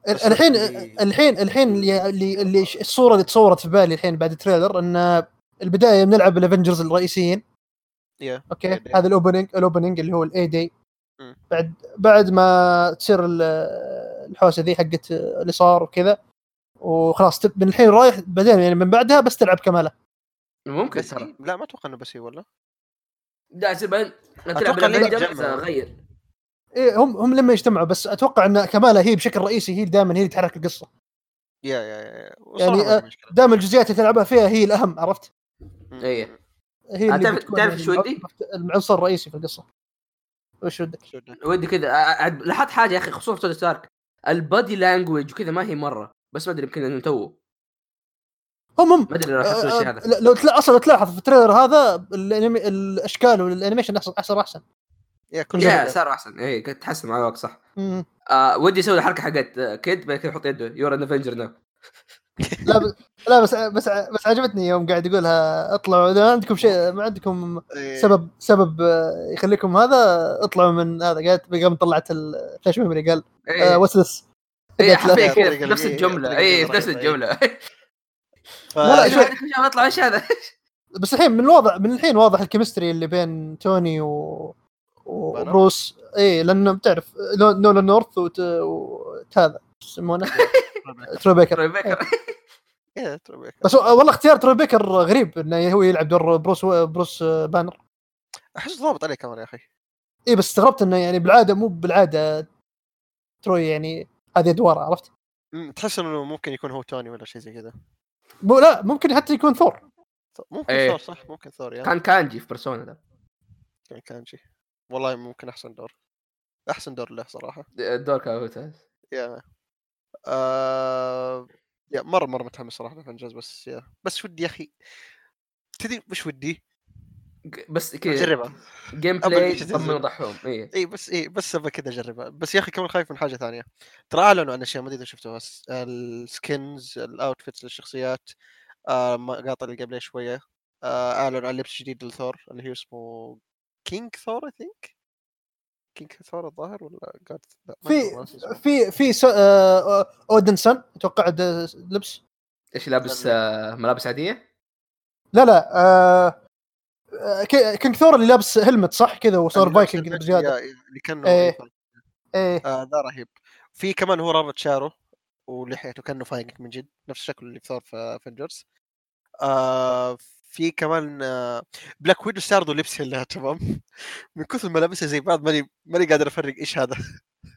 الحين الحين الحين اللي, اللي, الصورة اللي تصورت في بالي الحين بعد ال trailer إن البداية بنلعب ال Avengers الرئيسيين. yeah okay؟ A-Day. هذا ال opening الاوبننج اللي هو ال A-Day. بعد بعد ما تصير الحوسه ذي حقت اللي صار وكذا. وخلاص من الحين رايح بعدين يعني من بعدها بس تلعب كماله. ممكن. ترى؟ لا ما أتوقع إنه بس هي ولا؟ لا يصير بعدين. تلعب. غير. إيه هم هم لما يجتمعوا بس أتوقع إن كماله هي بشكل رئيسي هي دائما هي اللي تحرك القصة. يا يا يا يعني، آه، دائما الجزئيات اللي تلعبها فيها هي الأهم عرفت؟ إيه. هي آه، اللي تعرف- بتكون تعرف يعني شو ودي؟ العنصر الرئيسي في القصة. وش ودك؟ ودي كذا. آه، آه، لاحظت حاجة يا أخي خصوصا في توني ستارك. ال body language وكذا ما هي مرة بس ما أدري يمكن انه تو هم هم ما أدري لو لاحظت الشيء آه، هذا. آه، لو تلا أصلا تلاحظ في ال trailer هذا الأنمي- الأشكال وال animation احسن أحسن احسن يا كل يا. صار أحسن. اي تحسن مع الوقت صح. آه ودي أسوي الحركة حقت kid بعد كذا يحط يده. you're an Avenger now لا بس لا بس بس بس عجبتني يوم قاعد يقولها اطلعوا. إذا ما عندكم شيء ما عندكم إيه. سبب سبب آه، يخليكم هذا اطلعوا من هذا. قالت قام طلعت ال flash memory قال اي وسلس إيه، قالت لا. حرفيا كذا في نفس الجملة. اي في نفس إيه. الجملة. ف- لا، مش أطلع إيش هذا؟ بس الحين من الواضح من الحين واضح ال chemistry اللي بين توني و وبروس اي لأنه بتعرف نولان نورث وت... وهذا شو يسمونه. تروي بيكر تروي بيكر بس والله اختيار تروي بيكر غريب إنه هو يلعب دور بروس بروس بانر أحس ضابط عليه كمان يا أخي. اي بس استغربت إنه يعني بالعادة مو بالعادة تروي يعني هذه أدواره عرفت؟ تحس إنه ممكن يكون هو توني ولا شيء زي كذا. مو لا ممكن حتى يكون ثور ممكن إيه. ثور صح؟ ممكن ثور يا كان كانجي في بيرسونا ذا كان كانجي. والله ممكن أحسن دور. أحسن دور له صراحة. الدور كان ممتاز يا. آه... يا مرة مرة متحمس صراحة لافنجرز بس يا بس ودي يا أخي. تدري وش ودي؟ بس كذا أجربها. gameplay تنزل. طمن وضحهم اي اي بس اي بس أبغى كذا أجربها. بس يا أخي كمان خايف من حاجة ثانية. ترى أعلنوا عن أشياء ما أدري إذا شفتوها ال skins ال outfits للشخصيات آه مقاطع اللي قبل شوية. آه أعلنوا عن لبس جديد لثور اللي هو اسمه كينج ثور I think كينج ثور الظاهر ولا ما في. في في سو... آه اودن سن أتوقع لبس إيش لابس آه ملابس عادية؟ لا لا آه آه، كي- كينج ثور اللي لابس helmet صح كذا وصار فايكنج بزيادة يا- اللي كأنه إيه. إيه. إيه آه ذا رهيب في كمان هو رابط شعره ولحيته كأنه فايكنج من جد نفس شكله اللي في ثور في افنجرز آه في كمان آه بلاك ويدو استعرضوا لبسها لها تمام؟ من كثر ما لابسها زي بعض ماني ماني قادر أفرق إيش هذا.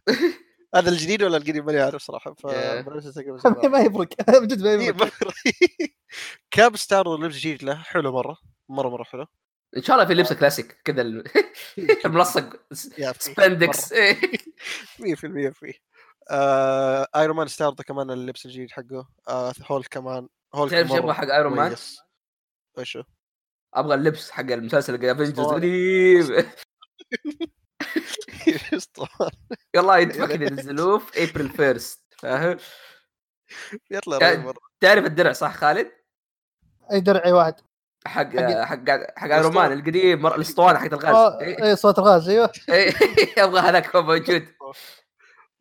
هذا الجديد ولا القديم؟ ماني عارف صراحة ف. ما يفرق. بجد ما إيه، يفرق. كاب استعرضوا لبس جديد له حلو مرة مرة مرة حلو. إن شاء الله في لبسه كلاسيك كذا ال- الملصق في spandex إيه. 100% فيه آه ايرون مان استعرض كمان اللبس الجديد حقه. آه هولك كمان هولك تعرف شو أبغى حق ايرون مان؟ وشو؟ أبغى اللبس حق المسلسل افنجرز. قريب. والله ينزلوه في April first فاهم؟ يطلع. تعرف الدرع صح خالد؟ أي درعي واحد حق حق- حق حق ايرون مان القديم مر- الأسطوانة حقت الغاز آه، إيه. اي صوت الغاز أيوه إيه، أبغى هذاك هو موجود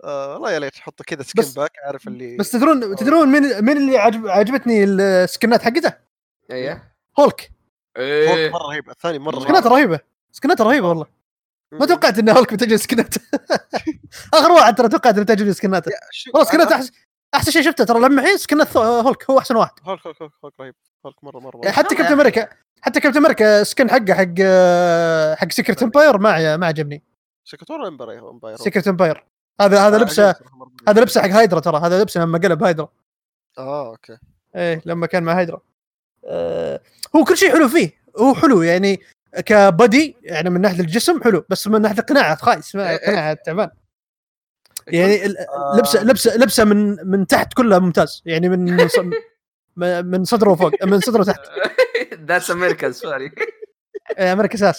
آه والله يا ليت حطوا كذا skin بس- باك عارف اللي بس تدرون تدرون مين مين اللي عجب عجبتني السكنات حقته؟ إيه هولك. هولك إيه مرة رهيب الثاني مرة سكنات رهيب. رهيبة. سكنات رهيبة والله. ما. توقعت إن هولك بتجي سكنات آخر واحد ترى توقعت إنه بتجي سكناته. والله سكنات احسن أحسن شيء شفته ترى لما الحين سكنات هولك هو أحسن واحد. هولك هولك هولك هولك رهيب. هولك مرة مرة, مرة. حتى كابتن أمريكا حتى كابتن أمريكا skin حقه حق آه، حق سيكرت امباير ما ما عجبني. سيكرت امباير امباير سيكرت امباير هذا هذا لبسه. هذا لبسه حق هايدرا ترى. هذا لبسه لما قلب هايدرا آه أوكي. إيه لما كان مع هايدرا هو كل شيء حلو فيه. هو حلو يعني كبدي يعني من ناحية الجسم حلو بس من ناحية القناعة خايس ما- قناعة تعبان. يعني ال- آه. لبسه لبسة لبسه من من تحت كله ممتاز. يعني من من صدره فوق من صدره تحت that's American sorry إيه، أمريكا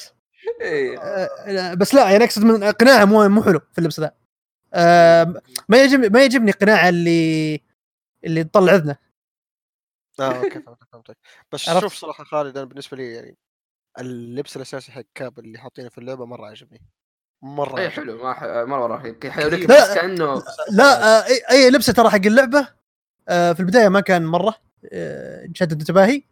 إيه. آه، بس لا يعني أقصد من قناعة مو مو حلو في اللبس ذا. آه، ما يعجبني ما يعجبني قناعة اللي اللي تطلع اذنه آه أوكي فهمتك فهمتك بس. شوف صراحة خالد أنا بالنسبة لي يعني اللبس الأساسي حق كاب اللي حاطينه في اللعبة مرة عجبني مرة اي. حلو ما ح- مرة رهيب حيوريك لا. بس كأنه لا آه، أي لبسه ترى حق اللعبة آه، في البداية ما كان مرة آه، شاد انتباهي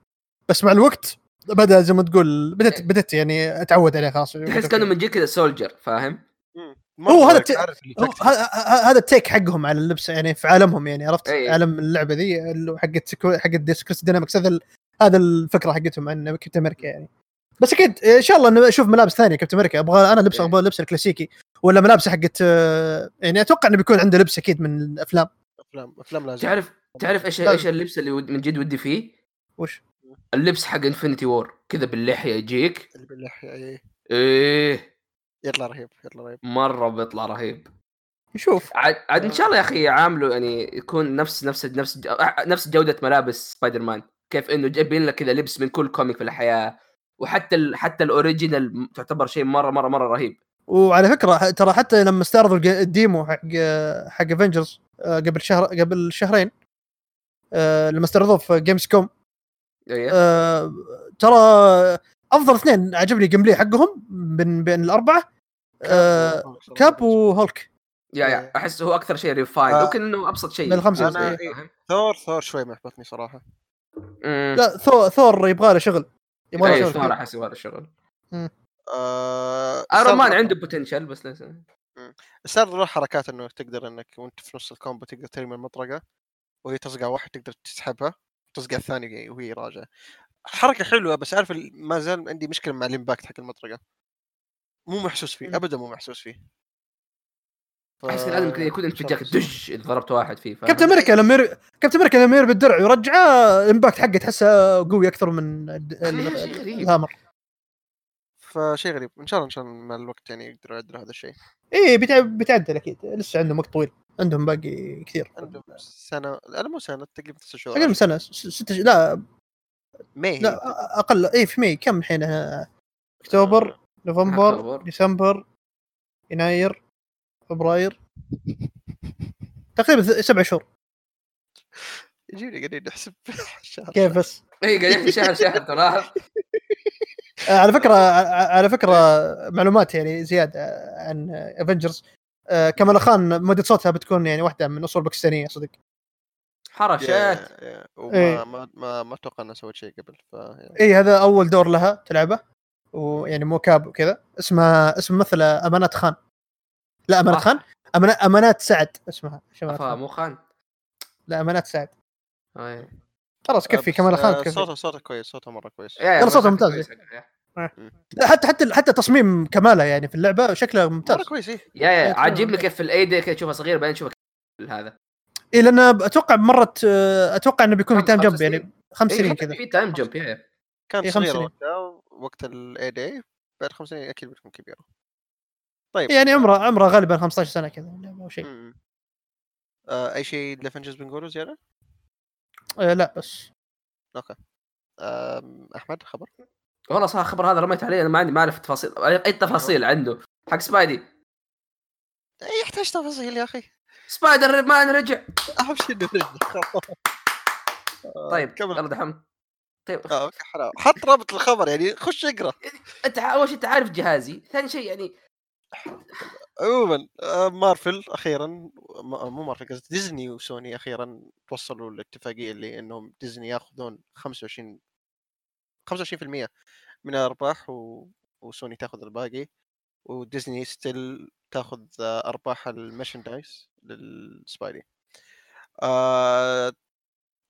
بس مع الوقت بدأ زي ما تقول بدت بدت يعني أتعود عليه خلاص تحس كأنه من جد كذا soldier فاهم؟ مم. هو هذا الت- هذا ال take حقهم على اللبس يعني في عالمهم يعني عرفت أي. عالم اللعبة ذي اللي حقت سكو- حقت كريستال دينامكس هذا هذا الفكرة حقتهم عن كابتن أمريكا يعني بس أكيد إن شاء الله إنه أشوف ملابس ثانية كابتن أمريكا أبغى أنا لبس إيه. أبغى اللبس الكلاسيكي ولا ملابسه حقت يعني أتوقع إنه بيكون عنده لبس أكيد من الأفلام أفلام أفلام لازم تعرف تعرف إيش. إيش اللبس اللي من جد ودي فيه؟ وش اللبس حق انفنتي وور كذا باللحية يجيك باللحية إيه. إيه يطلع رهيب يطلع رهيب. مرة بيطلع رهيب. نشوف. عاد عاد إن شاء الله يا أخي يعاملوا يعني يكون نفس نفس نفس نفس جودة ملابس سبايدر مان كيف إنه جايبين لك كذا لبس من كل comic في الحياة. وحتى ال... حتى ال original تعتبر شيء مرة مرة مرة رهيب. وعلى فكرة ترى حتى لما استعرضوا ال demo حق حق افنجرز قبل شهر قبل شهرين آه، لما استعرضوه في جيمز كوم إيه. آه، ترى افضل اثنين عجبني gameplay حقهم بين بين الاربعه آه، كاب وهولك yeah yeah أحس هو أكثر شيء refined آه. ممكن إنه أبسط شيء. من الخمسة. أنا- إيه. فاهم؟ ثور ثور شوي محبطني صراحة. مم. لا ثور ثور يبغى له شغل. يبغى له شغل. ثور. أحس يبغى له شغل. آه ايرون مان عنده potential بس لسه استعرض له حركات إنه تقدر إنك وأنت في نص ال combo تقدر ترمي المطرقة وهي تصقع واحد تقدر تسحبها تصقع الثاني وهي راجعة. حركة حلوة بس عارف ما زال عندي مشكلة مع ال impact حق المطرقة مو محسوس فيه مم. ابدا مو محسوس فيه ف- أحس لازم كذا يكون انت إن شاء جاك الله. دش إذا ضربت واحد فيه؟ كابتن أمريكا لما ير... كابتن أمريكا لما يرمي الدرع ويرجعه ال impact حقه تحسه قوي أكثر من. ال hammer فشيء غريب إن شاء الله إن شاء الله مع الوقت يعني يقدروا يعدلوا هذا الشيء إيه بيتعدل أكيد لسه عندهم وقت طويل عندهم باقي كثير عندهم سنة لا مو سنة تقريبا تسع شهور أقل من سنه ست. لا ماي. لا أقل اي في مي كم الحين؟ آه، أكتوبر نوفمبر أكتوبر. ديسمبر يناير فبراير. تقريبا ث- سبع شهور. يجيني قاعدين نحسب شهر. كيف بس؟ اي قاعد يحكي شهر شهر ترى. آه، على فكرة على فكرة معلومات يعني زيادة عن افنجرز كمال خان مدة صوتها بتكون يعني واحدة من أصول باكستانية صدق. حرشات يا- يا- وما إيه. ما ما ما أتوقع انها سوت شيء قبل ف يعني. اي هذا أول دور لها تلعبه ويعني مو كاب وكذا. اسمها اسم ممثله أمانات خان. لا أمانات آه. خان؟ أمانات, أمانات سعد اسمها. أفا خان؟ مو خان؟ لا أمانات سعد. أي. خلاص كفي كمال خان آه، تكفي صوته صوته كويس صوته مرة كويس. يا- يا يلا صوته ممتاز. كويس. يا لا حتى حتى حتى تصميم كماله يعني في اللعبة شكله ممتاز. مرة كويس إيه. يا إيه، عاجبني تمام. كيف في الاي دي كذا تشوفها صغير بعدين تشوفها هذا. اي لأن أتوقع مرت آه، أتوقع إنه بيكون في تايم جمب يعني؟ خمس إيه، سنين كذا في تايم جمب. كانت إيه، سنين. وقتها وقت الاي دي بعد خمس سنين أكيد بتكون كبيره طيب يعني عمره عمره غالبا 15 سنة كذا أو شيء. آه أي شيء لأفنجرز بنقوله زيادة؟ آه لا بس آه أحمد خبر؟ والله صراحة الخبر هذا رميت عليه أنا ما عندي ما أعرف تفاصيل أي تفاصيل عنده حق سبايدي يحتاج تفاصيل يا أخي سبايدر مان رجع. أهم شيء إنه رجع. طيب كمل. يلا دحوم طيب آه، حرام. حط رابط الخبر يعني خش اقرأ. أنت أول شيء أنت عارف جهازي ثاني شيء يعني عموما آه، مارفل أخيرا م- مو مارفل قصدي ديزني وسوني أخيرا توصلوا للاتفاقيه اللي إنهم ديزني ياخذون 25 25% من الأرباح و... وسوني تاخذ الباقي. وديزني still تاخذ أرباح ال merchandise للسبايدي. آه...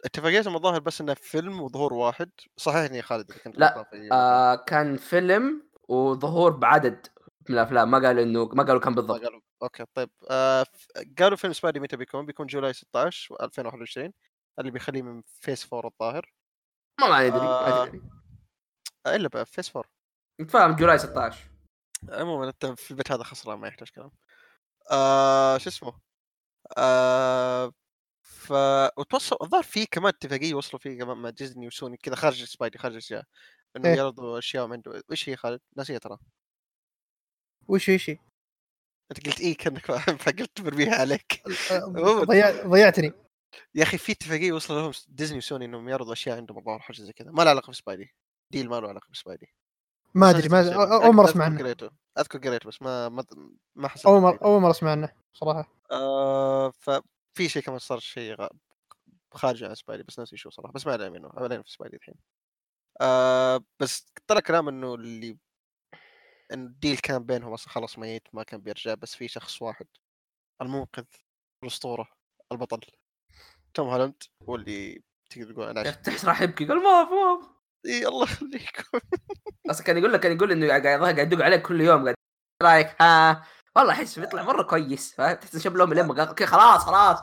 اتفاقيتهم الظاهر بس إنه فيلم وظهور واحد. صححني يا خالد كنت لا،. آه كان فيلم وظهور بعدد من الأفلام. ما قالوا انه ما قالوا كم بالضبط. قالوا okay طيب. آه قالوا فيلم سبايدي متى بيكون؟ بيكون July 16 2021 اللي بيخليه من Phase 4 الظاهر. ما ما ندري ما آه. إلا بقى Phase 4 نتفاهم July 16 عموما أنت في البيت هذا خسران ما يحتاج كلام. آه شو اسمه؟ آه ف وتوصل الظاهر في كمان اتفاقية وصلوا فيه كمان مع ديزني وسوني كذا خارج سبايدي خارج الاشياء إنه إيه. يعرضوا أشياء من عنده إيش هي خالد؟ ناسيه ترى. وش وش هي؟ أنت قلت إيه كأنك فاهم فقلت برميها عليك. آه،. ضيع ضيعتني. يا أخي في اتفاقية وصل لهم ديزني وسوني إنهم يعرضوا أشياء عندهم الظاهر حاجة زي كذا. ما له علاقة بسبايدي. ديل ما له علاقة بسبايدي. ما أدري ما أول مرة أذكر أسمع عنه. قريته. أذكر قريته بس ما ما ما حسيت أول مره. أول مرة أسمع عنه صراحة. آه ففي شيء كمان صار شيء غ- خارج عن سبايدي بس ناسي شو صراحة بس ما عليه منه. علينا في سبايدي الحين. آه بس طلع كلام إنه اللي انه ال deal كان بينهم أصلا خلاص ميت ما كان بيرجع بس في شخص واحد المنقذ الأسطورة البطل. توم هولاند هو اللي تقدر تقول أنا تحس راح يبكي قال ما ما إي الله يخليكم. أصلا كان يقول لك كان يقول إنه قاعد يدق عليك كل يوم قاعد "إيش رايك ها والله احس بيطلع مرة كويس تحس شاب لهم لما أوكي خلاص خلاص.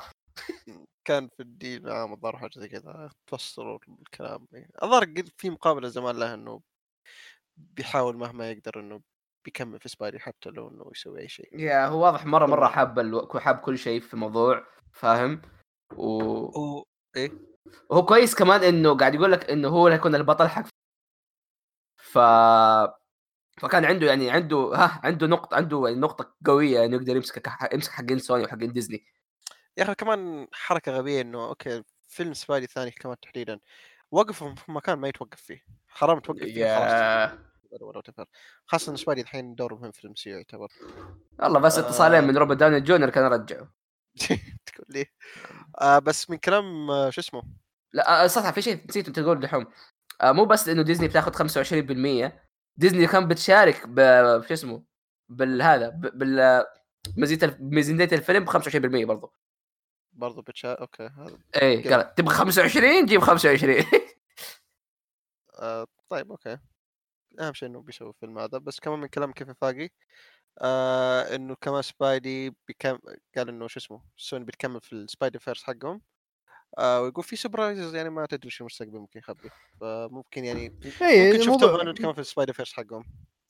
كان في الديل معاهم الظاهر حاجة زي كذا توصلوا الكلام الظاهر في مقابلة زمان له إنه بيحاول مهما يقدر إنه بيكمل في سبايدي حتى لو إنه يسوي أي شيء. يا هو واضح مره مرة حاب. حاب كل شيء في الموضوع فاهم؟ و... هو إيه وهو كويس كمان إنه قاعد يقول لك إنه هو اللي يكون البطل حق ف فكان عنده يعني عنده ها عنده نقطة عنده يعني نقطة قوية إنه يقدر يمسك يمسك حقين سوني وحقين ديزني. يا أخي كمان حركة غبية إنه okay فيلم سبايدي الثاني كمان تحديدا. وقفوا في مكان ما يتوقف فيه. حرام توقف فيه خلاص. ولا whatever. خاصة إن سبايدي الحين دوره مهم في ال MCU يعتبر. والله بس آه. اتصالين من روبرت داوني جونيور كان رجعه. تقول لي. آه بس من كلام آه شو اسمه؟ لا آه، صح في شيء نسيت انت تقول دحوم آه مو بس إنه ديزني بتاخذ 25% ديزني كان بتشارك ب شو اسمه بالهذا بال ميزانية ميزانية الفيلم ب 25% برضو. برضو بتشا okay هذا إيه كيف؟ قال تبغى 25 جيب 25 آه طيب okay. أهم شيء إنه بيسوي الفيلم هذا. بس كمان من كلام كيفن فايقي آه إنه كمان سبايدي بيكم... قال إنه شو اسمه سوني بتكمل في ال Spidey-verse حقهم آه ويقول في surprises يعني ما تدري شو المستقبل ممكن يخبي فممكن يعني اي ممكن شفت توم الموضوع هولاند كمان في السبايدي فيرس حقهم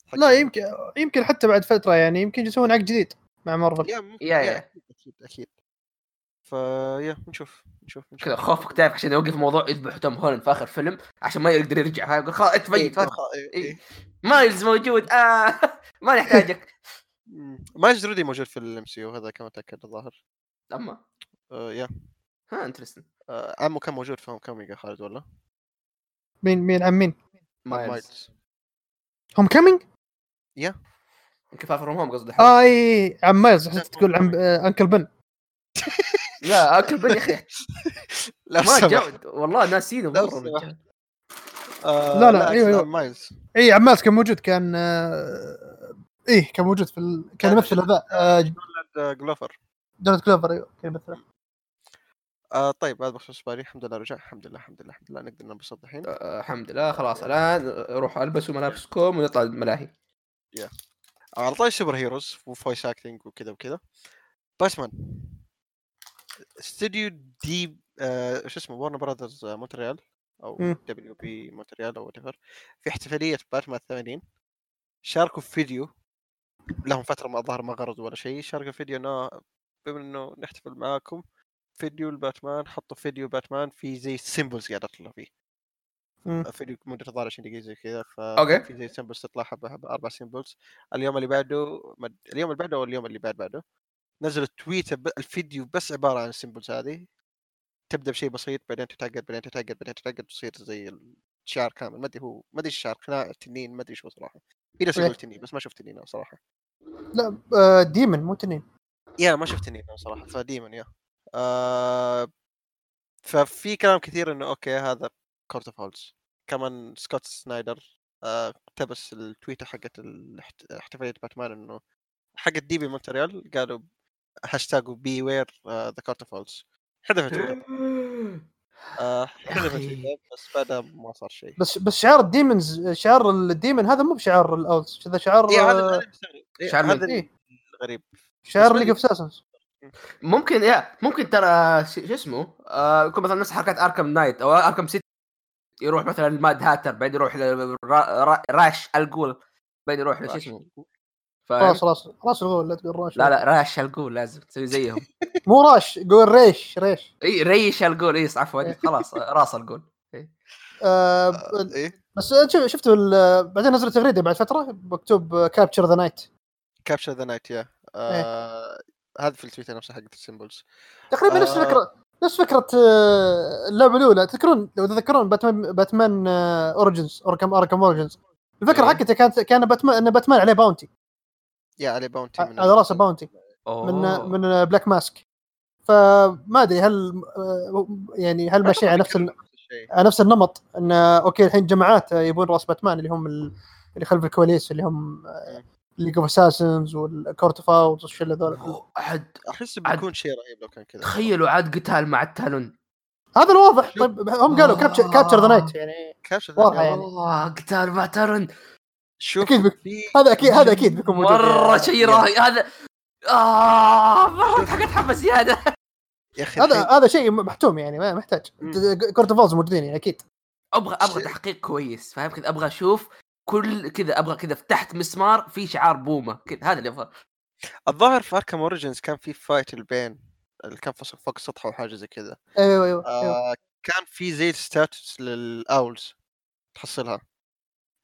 حق لا. يمكن يمكن حتى بعد فترة يعني يمكن يسوون عقد جديد مع مارفل يا yeah- yeah yeah. أكيد أكيد أكيد ف yeah نشوف نشوف نشوف كذا خوفك تعرف عشان يوقف موضوع يذبح توم هولاند في آخر فيلم عشان ما يقدر يرجع يقول خلاص أنت إيه، إيه، إيه. إيه. مايلز موجود آه ما نحتاجك. مايلز already موجود في ال MCU هذا كمان تأكد الظاهر. أما؟ آه يا. ها interesting آه عمه كان موجود في Homecoming يا خالد ولا؟ مين مين عم مين؟ مايلز. Homecoming؟ يمكن Far From Home قصدي آه إي عم مايلز حسيت تقول عم آه، uncle Ben لا uncle Ben يا أخي. لا ما. جاء والله ناسينه لا مره. آه لا، لا، أيوه. عم مايلز. إي عم مايلز كان موجود كان آه، إيه كان موجود في ال... كان يمثل هذا آه، آه، جلوفر. دونالد جلوفر أيوه كان يمثله. آه طيب هذا بخصوص سبايدي الحمد لله رجع. الحمد لله الحمد لله الحمد لله نقدر ننبسط الحين. آه، الحمد لله. خلاص الآن روحوا ألبسوا ملابسكم ونطلع الملاهي. آه، على طاري superheroes و voice acting وكذا وكذا. باتمان. استوديو دي آه شو اسمه Warner Brothers مونتريال أو. WB مونتريال أو whatever. في احتفالية باتمان 80 شاركوا في فيديو لهم فترة ما ظهر ما غرضوا ولا شيء شاركوا في فيديو إنه بما إنه نحتفل معاكم فيديو الباتمان حطوا فيديو باتمان في زي symbols قاعد أطلع فيه. فيديو مدته الظاهر 20 دقيقة زي كذا ف okay. في زي symbols تطلع حبة حبة أربع symbols اليوم اللي بعده مد... اليوم اللي بعده أو اليوم اللي بعد بعده نزلوا tweet ب... الفيديو بس عبارة عن ال symbols هذه تبدأ بشيء بسيط بعدين تتعقد بعدين تتعقد بعدين تتعقد تصير زي الشعر كامل ما أدري هو ما أدري الشعر قناع تنين ما أدري شو صراحة في ناس. يقول تنين بس ما شفت تنين صراحة لا آه، demon مو تنين. يا ما شفت تنين أنا صراحة فديما يا. آه ففي كلام كثير إنه okay هذا Court of Owls كمان سكوت سنايدر آه، اقتبس التويتر حقت الاحت- احتفالية باتمان إنه حقت WB مونتريال قالوا hashtag beware the Court of Owls آه، حذفت أخي. تويتر بس بعدها ما صار شيء بس بس شعار ال demons شعار ال demon هذا مو بشعار ال Owls هذا شعار إيه، هذا آه، هذا. إيه، هذا إيه. الغريب شعار League of Assassins ممكن يا ممكن ترى ش- شو اسمه آه يكون مثلا نفس حركات Arkham Knight أو Arkham City يروح مثلا ال Mad Hatter بعدين يروح راش الجول بعدين يروح راش. اسمه فاهم؟ راس راس الغول لا تقول راش لا لا راش الجول لازم تسوي زيهم. مو راش قول ريش ريش. إي ريش الجول إي عفوا خلاص راس الجول آه آه، بس شوف ال- بعدين نزلوا تغريدة بعد فترة مكتوب capture the Knight capture the Knight يا آه، هذا في التويتر نفسه حق ال symbols تقريبا نفس آه. الفكرة نفس فكرة آه، اللعبة الأولى. تذكرون لو تذكرون باتمان باتمان Origins Arkham Arkham Origins الفكرة. حقته كانت كان باتمان إن باتمان عليه bounty يا عليه bounty من على رأسه باونتي. من من Black Mask فما أدري هل آه، يعني هل ماشي على نفس على نفس النمط إن okay الحين جماعات يبون راس باتمان اللي هم ال- اللي خلف الكواليس اللي هم League of Assassins وال Court of Owls والشله ذول. عاد أحس بيكون شيء رهيب لو كان كذا. تخيلوا عاد قتال مع ال Talon. هذا الواضح. طيب هم قالوا آه. capture capture the Knight يعني capture يعني. اوه قتال مع Talon. شوف أكيد بك- هذا أكيد هذا أكيد بيكون موجود مرة يعني. شيء رهيب هذا آه مرة حق اتحمس زيادة. يا أخي هذا هذا شيء محتوم يعني ما محتاج. Court of موجودين يعني أكيد. أبغى أبغى تحقيق كويس فاهم؟ كذا أبغى أشوف كل كذا أبغى كذا تحت مسمار في شعار بومة. كذا هذا اللي أبغى. الظاهر في Arkham Origins كان في fight ال Bane اللي كان فوق فوق السطح أو حاجة زي كذا. أيوه أيوه, أيوة. آه كان في زي statues لل Owls تحصلها.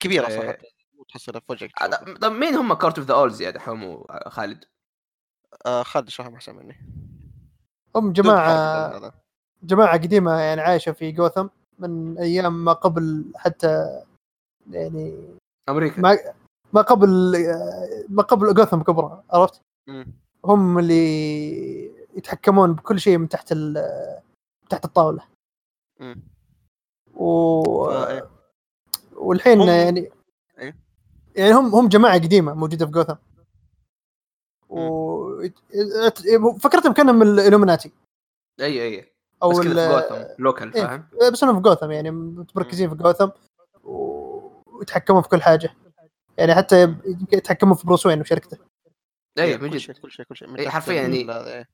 كبيرة إيه. صراحة. مو تحصلها في وجهك طب مين هم Court of the Owls يا دحوم وخالد؟ آه خالد اشرحهم أحسن مني هم جماعة. جماعة قديمة يعني عايشة في جوثم من أيام ما قبل حتى يعني أمريكا ما ما قبل ما قبل جوثم كبرى عرفت؟ هم اللي يتحكمون بكل شيء من تحت ال- تحت الطاولة مم. و... والحين هم- يعني. يعني هم هم جماعة قديمة موجودة في جوثم و فكرتهم كأنهم الالومناتي اي أي أو بس في جوثم لوكال إيه. فاهم؟ بس إنهم في جوثم يعني متمركزين في جوثم و- ويتحكمون في كل حاجة يعني حتى يمكن يتحكمون في بروس وين وشركته أي إيه، من جد كل شيء كل شيء إيه، حرفياً يعني- إيه.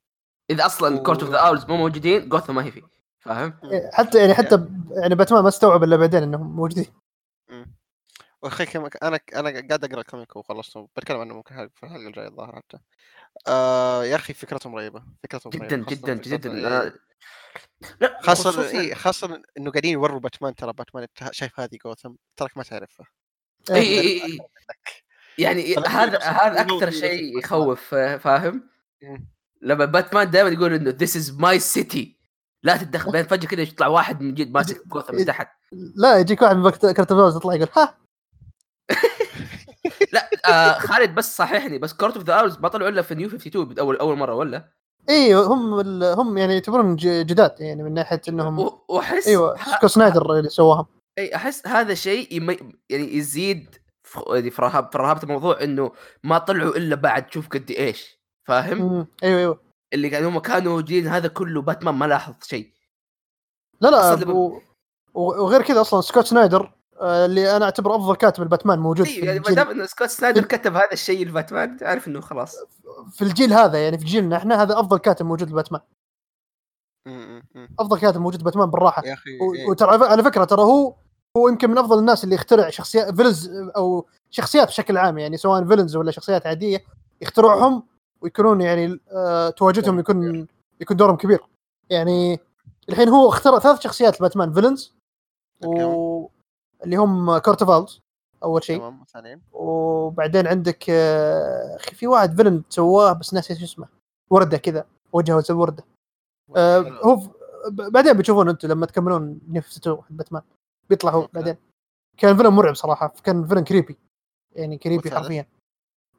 إذا أصلا و- Court of the Owls مو موجودين جوثم ما هي فيه فاهم؟ إيه، حتى يعني حتى يعني باتمان ما استوعب إلا بعدين إنهم موجودين. وأخي كم أنا أنا قاعد أقرأ ال comic وخلصته بتكلم عنه ممكن في الحلقة الجاية الظاهر حتى آه يا أخي فكرتهم رهيبة فكرتهم جدا رهيبة. جدا جدا إيه. أنا- لا خاصة خصوصاً- إي خاصة إنه قاعدين يوروا باتمان ترى باتمان انت شايف هذه جوثم تراك ما تعرفها إي إي إي إي. يعني هذا هذا أكثر شيء يخوف فاهم؟ مم. لما باتمان دائما يقول إنه this is my city لا تتدخل بعدين فجأة كذا يطلع واحد من جد ماسك جوثم من تحت لا يجيك واحد من كرتون يطلع يقول ها لا آه خالد بس صححني بس Court of the Owls ما طلعوا إلا في New 52 أول أول مرة ولا؟ اي هم هم يعني يعتبرون جداد يعني من ناحية إنهم وأحس إيوه سكوت سنايدر اللي سواهم إي أحس هذا شيء. يعني يزيد في يعني في رهاب في رهابة الموضوع إنه ما طلعوا إلا بعد شوف قد إيش فاهم؟ مم. إيوه إيوه اللي كانوا هم كانوا موجودين هذا كله باتمان ما لاحظ شيء لا لا و... وغير كذا أصلا سكوت سنايدر اللي أنا اعتبره أفضل كاتب الباتمان موجود اي في يعني ما دام انه سكوت سنايدر كتب هذا الشيء لباتمان تعرف إنه خلاص في الجيل هذا يعني في جيلنا إحنا هذا أفضل كاتب موجود لباتمان. أفضل كاتب موجود لباتمان بالراحة يا أخي إيه. وترى على- فكرة ترى هو هو يمكن من أفضل الناس اللي يخترع شخصيات villains أو شخصيات بشكل عام يعني سواء villains ولا شخصيات عادية يخترعهم ويكونون يعني آه تواجدهم يكون يكون دورهم كبير يعني الحين هو اختار ثلاث شخصيات باتمان villains. و اللي هم Court of Owls أول شيء. تمام ثانيين وبعدين عندك آه، أخي في واحد villain سواه بس ناسي شو اسمه. وردة كذا وجهه زي الورده آه، هو بعدين بتشوفون أنتم لما تكملون نفس باتمان. بيطلع هو. بعدين. كان villain مرعب صراحة كان villain creepy يعني creepy؟ حرفيا.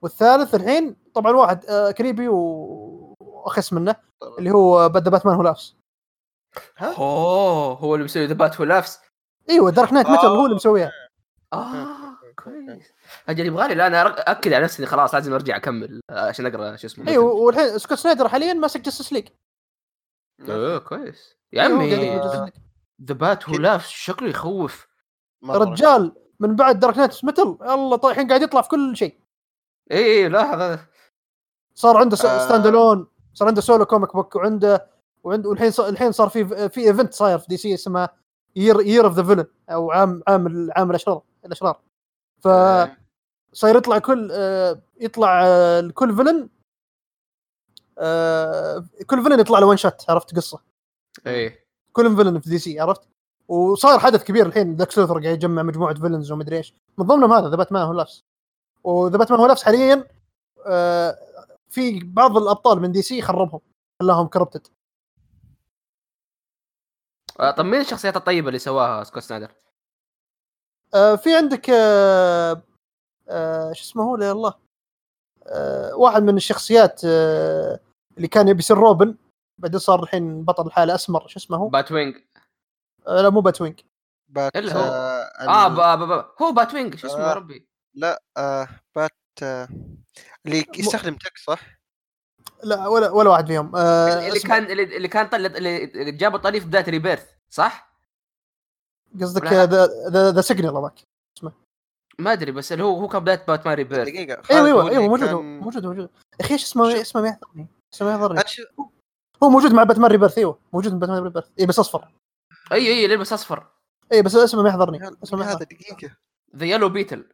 والثالث الحين طبعا واحد آه، creepy وأخس منه طبعاً. اللي هو بدا Batman Who Laughs أوه هو اللي مسوي The Bat Laughs إيوه Dark Knight Metal هو اللي مسويها. آه كويس. أجل يبغى لي لا أنا أر- أكد على نفسي خلاص لازم أرجع أكمل آه، عشان أقرأ شو اسمه. إيوه والحين سكوت سنايدر حاليا ماسك Justice League إيه كويس. يا أيوه، عمي. The Bat Laughs شكله يخوف. رجال من بعد Dark Knight الله طيب الحين قاعد يطلع في كل شيء. اي اي لا هذا. صار عنده آه. stand alone صار عنده solo comic book وعنده وعنده والحين صار الحين صار في في event صاير في DC اسمه Year Year of the Villain أو عام عام عام الأشرار الأشرار. ف إيه. صاير يطلع كل آه، يطلع آه، لكل villain آه، كل villain يطلع له one shot عرفت قصة؟ اي كل villain في DC عرفت؟ وصار حدث كبير الحين ذاك لوثر قاعد يجمع مجموعة villains ومدري إيش. من ضمنهم هذا The Batman Who Laughs و The Batman Who Laughs حاليا آه، في بعض الأبطال من DC خربهم خلاهم corrupted آه، طب مين الشخصيات الطيبة اللي سواها سكوت سنايدر؟ آه، في عندك آه، آه، شو اسمه هو يا الله آه، واحد من الشخصيات آه، اللي كان يبي يصير روبن بعدين صار الحين بطل الحالة أسمر شو اسمه هو؟ Batwing آه، لا مو Batwing بات إلا هو. آه آه ال- با با با. هو Batwing شو اسمه يا آه. ربي لا آه بات آه اللي يستخدم تك صح؟ لا ولا ولا واحد فيهم. آه، اللي اسمه- كان اللي اللي كان طل... اللي جابه طلي في بدايه Rebirth صح؟ قصدك The The Signal هذاك. ما أدري بس اللي هو هو كان بداية باتمان Rebirth. خالد أيوه هو أيوه أيوه موجود هو كان- موجود. موجود يا أخي إيش اسمه اسمه ما يحضرني؟ اسمه ما يحضرني؟ هو موجود مع باتمان Rebirth أيوه موجود مع باتمان Rebirth. اي بس أصفر. اي أي اللي يلبس أصفر. اي بس اسمه ما يحضرني. هذا اسمه ما يحضرني. دقيقة. The Yellow Beetle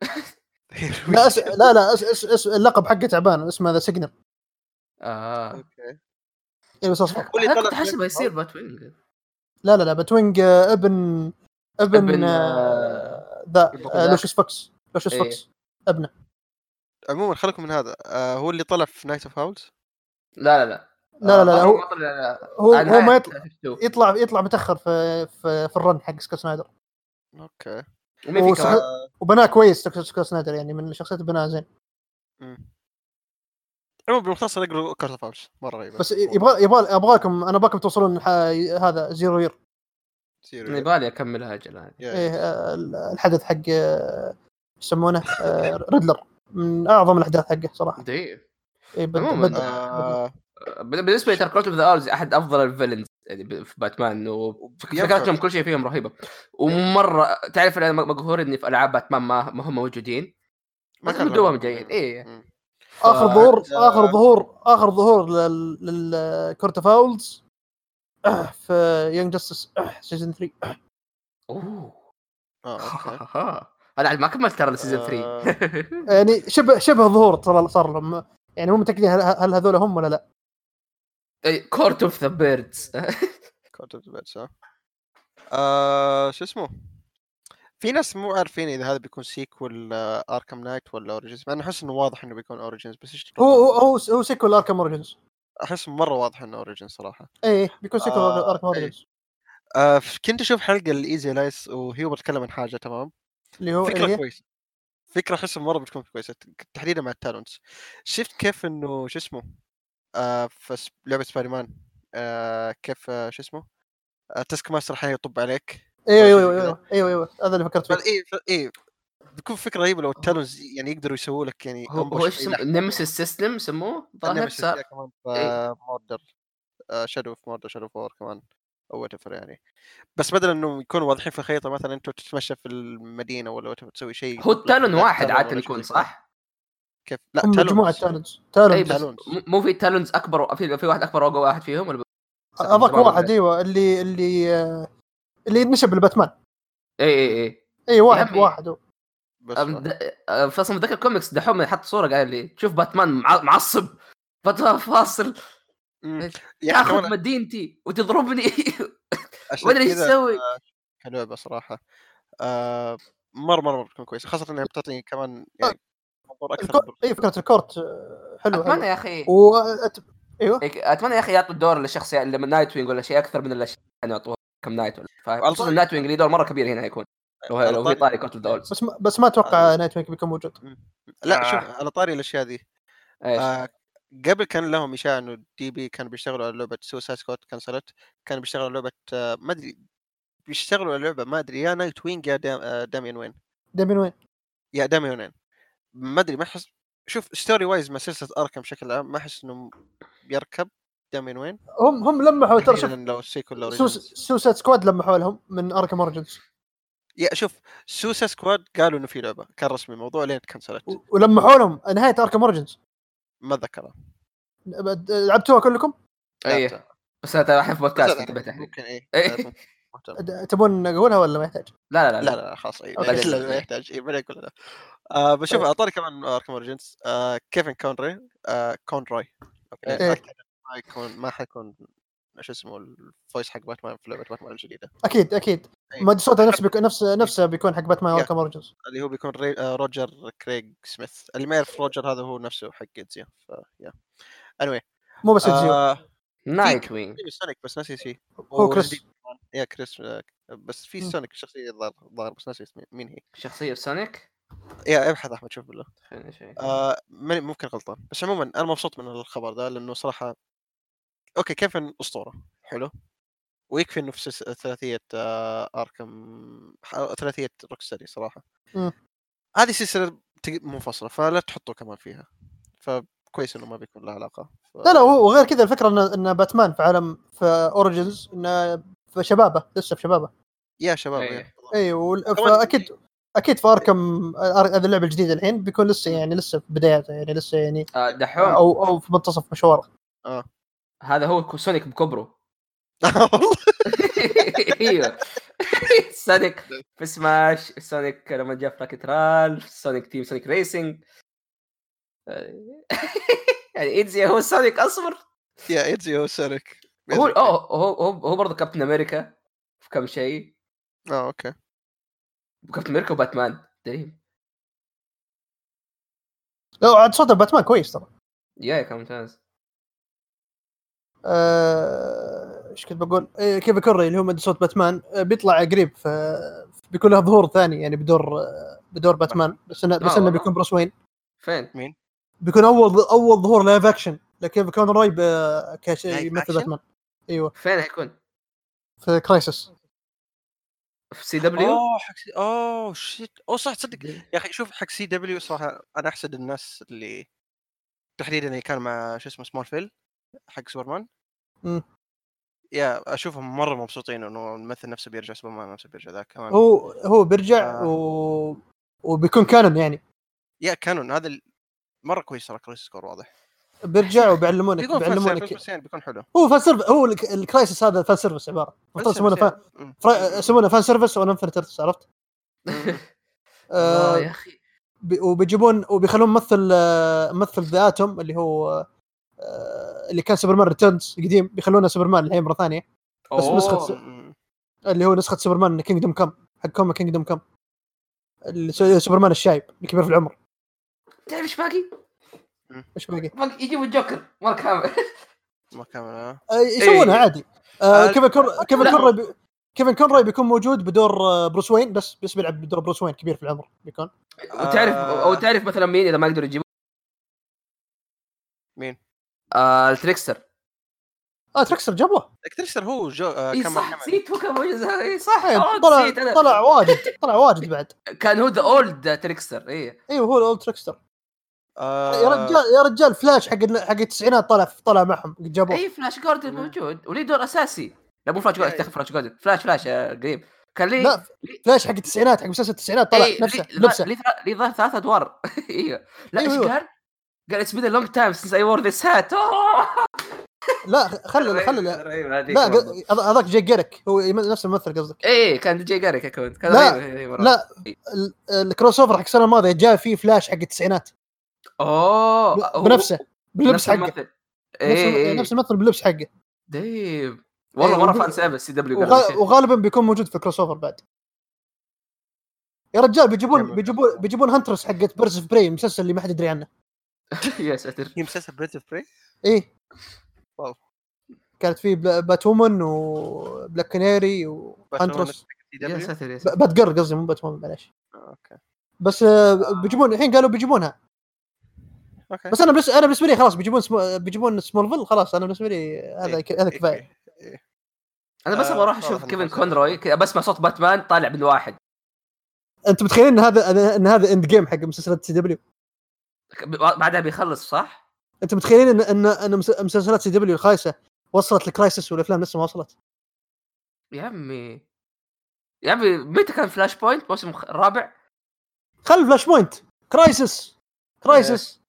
لا أس... لا لا أس... أس... أس... اللقب حقه تعبان اسمه The Signal آه. Okay. اي بس اللي أنا طلع كنت نفس يصير الوقت. Batwing لا لا لا Batwing آه، ابن ابن, ابن، آه، ذا آه، لوشيس فوكس لوشيس إيه. فوكس ابنه. عموما خليكم من هذا آه هو اللي طلع في Night of Owls لا لا لا. لا لا لا آه، هو هو آه، هو ما يطلع 52. يطلع يطلع متأخر في في, في ال run حق سكوت سنايدر. Okay. وبناه كويس سكوت سكوت سنايدر يعني من الشخصيات بناها زين. عموما بالمختصر اقروا Court of Owls مرة رهيبة. بس يبغى يبغى أبغاكم أنا أبغاكم توصلون ح... هذا Zero Year Zero Year. يبغالي اكملها أجل هذه إيه آه، الحدث حق آه، يسمونه آه، ريدلر من أعظم الأحداث حقه صراحة. إيه بد... عموماً،. آه بالنسبة لي ترى of the Owls أحد أفضل ال villains يعني ب- في باتمان وفكرتهم كل شيء فيهم رهيبة. ومرة تعرف أنا مقهور إني في ألعاب باتمان ما, ما هم موجودين؟ ما بس كان بالدوام لهم- جيد إيه. مم. آخر ف- ظهور آه، آخر ظهور آخر ظهور لل لل Court of Owls. في Young Justice season 3 أوه. آه Okay. أنا عاد ما كملت ترى ال season 3 آه. يعني شبه شبه ظهور صار صار لهم. يعني مو متأكدين هل, هل هذول هم ولا لا. Court of the Birds Court of the ها آه شو اسمه؟ في ناس مو عارفين إذا هذا بيكون sequel Arkham Knight ولا Origins مع إنه أحس إنه واضح إنه بيكون Origins بس إيش هو؟ هو هو, sequel Arkham Origins أحس مرة واضح إنه Origins صراحة. إيه بيكون sequel آه، Arkham إيه. Origins آه ف- كنت أشوف حلقة الايزي لايس وهي بتتكلم عن حاجة تمام؟ اللي هو فكرة هي كويسه فكرة أحس مرة بتكون كويسة تحديدا مع ال Talons. شفت كيف إنه شو اسمه؟ آه في لعبة سبايدر مان آه كيف آه شو اسمه؟ آه Taskmaster أحيانا يطب عليك. أيوه أيوه كذا. أيوه أيوه أيوه هذا اللي فكرت فيه ف- إيه بتكون فكرة رهيبه لو ال Talons يعني يقدروا يسووا لك يعني هو إيش لحظة. Nemesis system سموه ظاهر صار كمان إيه. Mordor Shadow of Mordor Shadow of War كمان أو وات يعني بس بدل انه يكونوا واضحين في الخريطة مثلا أنت تتمشى في المدينة ولا تسوي شيء هو ال Talon واحد عادة يكون. صح؟ كيف لا Talons. مجموعة اي بس Talons. م- مو في Talons أكبر في في واحد أكبر واحد فيهم ولا هذاك جماعة واحد أيوه اللي اللي آه، اللي نشب الباتمان اي اي اي اي واحد. واحد. هو أه، في أصلا ذاك الكوميكس دحوم حط صورة قال لي تشوف باتمان مع- معصب. فترة فاصل. مم. إيش؟ يا أخي تاخذ كمان مدينتي وتضربني. عشان ما ادري إيش تسوي كلعبه صراحة آه مرة مرة بتكون كويسه خاصة إنها بتعطي كمان يعني منظور أكثر الكو... اي فكرة ال Court آه، حلو أتمنى يا أخي. و... أت... أيوه. إيه، أتمنى يا أخي يعطوا الدور للشخصيه اللي من Nightwing ولا شيء أكثر من الأشياء اللي يعطوها Arkham Knight ولا على فخصوصا طاري- Nightwing ليه دور مرة كبير هنا يكون. لو لو في طاري- of the bus ما... بس ما أتوقع Nightwing بيكون موجود. لا آه. شوف على طاري الأشياء ذي آه قبل كان لهم إشاعة إنه WB كانوا بيشتغلوا على لعبة Suicide Squad كنسلت كانوا بيشتغلوا على لعبة آه ما أدري بيشتغلوا على لعبة ما أدري يا Nightwing يا دام آه Damian Wayne. Damian Wayne. يا Damian Wayne. ما أدري ما أحس شوف story wise مع سلسلة Arkham بشكل عام ما أحس إنه بيركب Damian Wayne؟ هم هم لمحوا ترى شوف لو ال sequel لو سوس... Suicide Squad لمحوا لهم من Arkham Origins yeah شوف Suicide Squad قالوا إنه في لعبة كان رسمي الموضوع لين كنسلت. و- ولمحوا لهم نهاية Arkham Origins ما اتذكرها. لعبتوها كلكم؟ إيه. بس أنا الحين في بودكاست انتبهت الحين ممكن إيه. ممكن. مهتم. د- تبون اقولها ولا ما يحتاج؟ لا لا لا. لا لا خلاص اي ما يحتاج اي بعدين كل لا. آه بشوف على طاري كمان Arkham Origins آه Kevin Conroy. آه Conroy. Okay إيه. أكيد ما يكون ما حيكون شو اسمه ال voice حق باتمان في لعبة باتمان الجديدة. أكيد أكيد. إيه. ما صوته نفس بيكون نفس نفسه بيكون حق باتمان yeah. Arkham Origins اللي هو بيكون ري... Roger Craig Smith اللي ما يعرف Roger هذا هو نفسه حق Ezio ف yeah. Anyway مو بس Ezio آه Nightwing في Sonic بس ناسي شيء. هو كريس يا كريس آه، بس في. Sonic شخصية الظاهر الظاهر بس ناسي اسمه مين هي. شخصية Sonic yeah ابحث أحمد شوف بالله. آه ماني- ممكن غلطان. بس عموما أنا مبسوط من الخبر ده لأنه صراحة Okay Kevin أسطورة؟ حلو. ويكفي إنه في ثلاثية آه Arkham ثلاثية Rocksteady صراحة. مم. هذه سلسلة منفصلة فلا تحطوا كمان فيها. فكويس إنه ما بيكون لها علاقة. ف... لا لا هو- وغير كذا الفكرة ان إن باتمان في عالم في Origins إنه في شبابة لسه في شبابة. يا شباب إيه. Yeah. اي كمان- فاكيد أكيد في Arkham هذه اللعبة الجديدة الحين بيكون لسه يعني لسه في بداياته يعني لسه يعني آه دحوم. أو أو في منتصف مشواره. هذا هو Sonic بكبره. والله أيوه. Sonic في Smash Sonic لما جاء في Wreck-It Ralph Sonic Team Sonic Racing يعني Ezio هو Sonic اصبر يا Ezio هو Sonic. هو هو هو برضه Captain America في كم شيء. آه okay. Captain America وباتمان dream. لا عاد صوت باتمان كويس ترى. yeah كان ممتاز إيش كنت بقول؟ إيه Kevin Conroy اللي هو مد صوت باتمان. آه، بيطلع قريب ف بيكون له ظهور ثاني يعني بدور آه، بدور باتمان. بس انه بس آه، إنه. بيكون Bruce Wayne. فين؟ بيكون أول أول ظهور live action ل Kevin Conroy ب- كشيء يمثل؟ باتمان. أيوه. فين حيكون؟ في Crisis في CW؟ اوه حق C Oh shit أوه صح تصدق. يا أخي شوف حق CW صراحة أنا أحسد الناس اللي تحديدا اللي كان مع شو اسمه Smallville حق سوبرمان؟ مم. yeah أشوفهم مرة مبسوطين إنه الممثل نفسه بيرجع سوبرمان نفسه بيرجع ذاك كمان. هو هو بيرجع آه. و... وبيكون canon يعني. yeah canon. هذا ال- مرة كويس ترى كويس score واضح. بيرجع وبيعلمونك بيكون fan بيعلمونك بس يعني بيكون حلو. هو fan service هو الك- ال Crisis هذا fan service عبارة. المفروض يسمونه fan يسمونه fan أو event عرفت؟ آه يا أخي. بي- وبيجيبون وبيخلون ممثل آه، ممثل The Atom اللي هو آه، اللي كان Superman Returns قديم بيخلونه سوبرمان الحين مرة ثانية بس أوه. نسخة مم. اللي هو نسخة سوبرمان Kingdom Come حق كوما Kingdom Come سوبرمان الشايب الكبير في العمر تعرف إيش باقي؟ إيش باقي؟ باقي يجيبوا الجوكر مره كامل ما كان آه. آه، يسوونها إيه. عادي آه، آه، Kevin Con Kevin. Conroy بي- Kevin Conroy بيكون موجود بدور آه، Bruce Wayne بس بس بيلعب بدور Bruce Wayne كبير في العمر بيكون وتعرف آه. أو تعرف مثلا مين إذا ما يقدروا يجيبوا مين؟ آه ال Trickster آه Trickster جابوه Trickster هو جو آه اي كان صح. نسيت هو كان موجود. اي صح إيه، أوه، طلع. طلع واجد طلع واجد بعد. كان هو the old Trickster اي أيوه هو ال old Trickster آه يا رجال يا رجال فلاش حق حق التسعينات طلع طلع معهم قد جابوه. اي فلاش جوردن. موجود. وليه دور أساسي. لا مو فلاش جوردن إيه. تاخذ فلاش جوردن فلاش فلاش آه، قريب. كان ليه لا فلاش حق التسعينات حق مسلسل التسعينات طلع إيه، نفسه نفسه ليه ظهر ثلاث أدوار. أيوه لا أيوه، إيش. قال؟ قال اتس بين لونج تايم سينس اي وور ذيس هات لا خلي خلي لا. لا ق- هذاك جاي جيرك هو نفس الممثل قصدك. إيه كان جاي اكونت كان لا، رهيب-. لا ال- الكروس اوفر حق السنة الماضية جاء فيه فلاش حق التسعينات. أوه بنفسه باللبس حقه. الممثل. إيه نفس نفس الممثل باللبس حقه. deep والله إيه، مره fan service CW وغ- وغالبا بيكون موجود في crossover بعد. يا رجال بيجيبون. بيجيبون بيجيبون Huntress حقت Birds of Prey المسلسل اللي ما حد يدري عنه. يا ساتر. هي مسلسل Birds of Prey إيه. واو. كانت في بلا- Batwoman و Black Canary و Huntress يا ساتر يا ساتر. بات جيرل قصدي مو Batwoman معلش okay. بس آه، بيجيبون الحين قالوا بيجيبونها. okay. بس أنا بس أنا بالنسبة لي خلاص بيجيبون Small... بيجيبون Smallville خلاص أنا بالنسبة لي هذا إيه، ك- هذا إيه، كفاية. إيه. أنا بس آه، أبغى أروح أشوف كيفن كونروي بسمع صوت باتمان طالع من واحد أنت متخيلين إن هذا إن هذا Endgame حق مسلسلات CW؟ بعدها بيخلص صح؟ أنت متخيلين ان ان إن مس- مسلسلات CW الخايسه وصلت ل Crisis والأفلام لسه ما وصلت. يا عمي. يا عمي متى كان Flashpoint؟ الموسم الخ- الرابع؟ خل Flashpoint. Crisis Crisis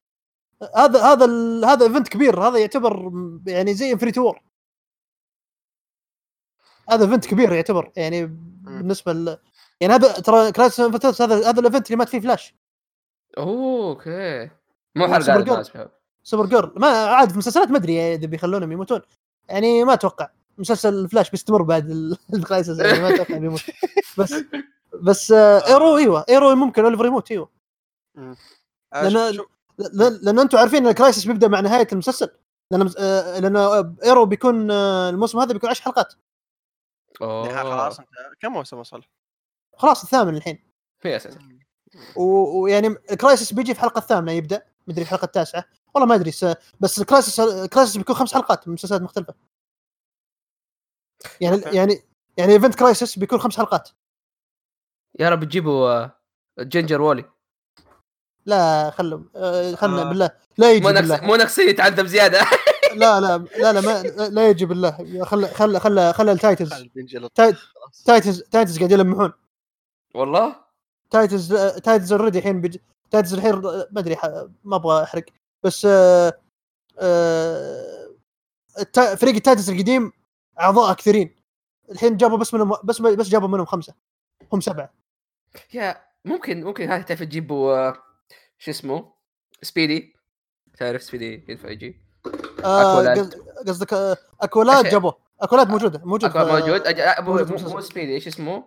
هذا هذا هذا event كبير. هذا يعتبر يعني زي Infinity War هذا event كبير يعتبر. يعني بالنسبة ل يعني هذا ترى Crisis هذا هذا ال event اللي مات فيه Flash. okay. مو حلقه Supergirl. شباب Supergirl ما عاد في المسلسلات ما أدري إذا بيخلونهم يموتون. يعني ما أتوقع. مسلسل فلاش بيستمر بعد ال- ال Crisis يعني ما أتوقع بيموت بس بس آه Arrow إيوه Arrow ممكن أوليفر يموت إيوه. آه، لأن لأن أنتم عارفين إن ال Crisis بيبدأ مع نهاية المسلسل. لأن آه، لأن Arrow بيكون آه، الموسم هذا بيكون 10 حلقات. أوه. خلاص انت كم موسم وصل؟ خلاص الثامن الحين. ساتر و- ويعني ال Crisis بيجي في الحلقة الثامنة يبدأ. مدري الحلقة التاسعة. والله ما أدري س- بس ال Crisis ال Crisis بيكون خمس حلقات من مسلسلات مختلفة. يعني. يعني يعني event Crisis بيكون خمس حلقات. يا رب تجيبوا آه، ginger Wally لا خلهم آه، خلنا آه. بالله. لا يجي بالله. مو نقصي يتعذب زيادة. لا لا لا لا ما لا يجي بالله. خلى خلى خلى خلى ال Titans. Titans Titans قاعد يلمحون. والله؟ تايتنز تايتنز اوريدي الحين بيج... تايتنز الحين ما أدري ح- ما أبغى أحرق. بس آه آه التا... فريق التايتنز القديم أعضاء كثيرين الحين جابوا بس منهم بس بس جابوا منهم خمسة. هم سبعة. يا ممكن ممكن هاي تعرف تجيبوا آه، شو اسمه؟ سبيدي. تعرف سبيدي ينفع يجي؟ آه قصدك آه اكولاد أشياء. جابوه. اكولاد موجودة موجود أكو في- موجود. أج... آه، مو Speedy إيش اسمه؟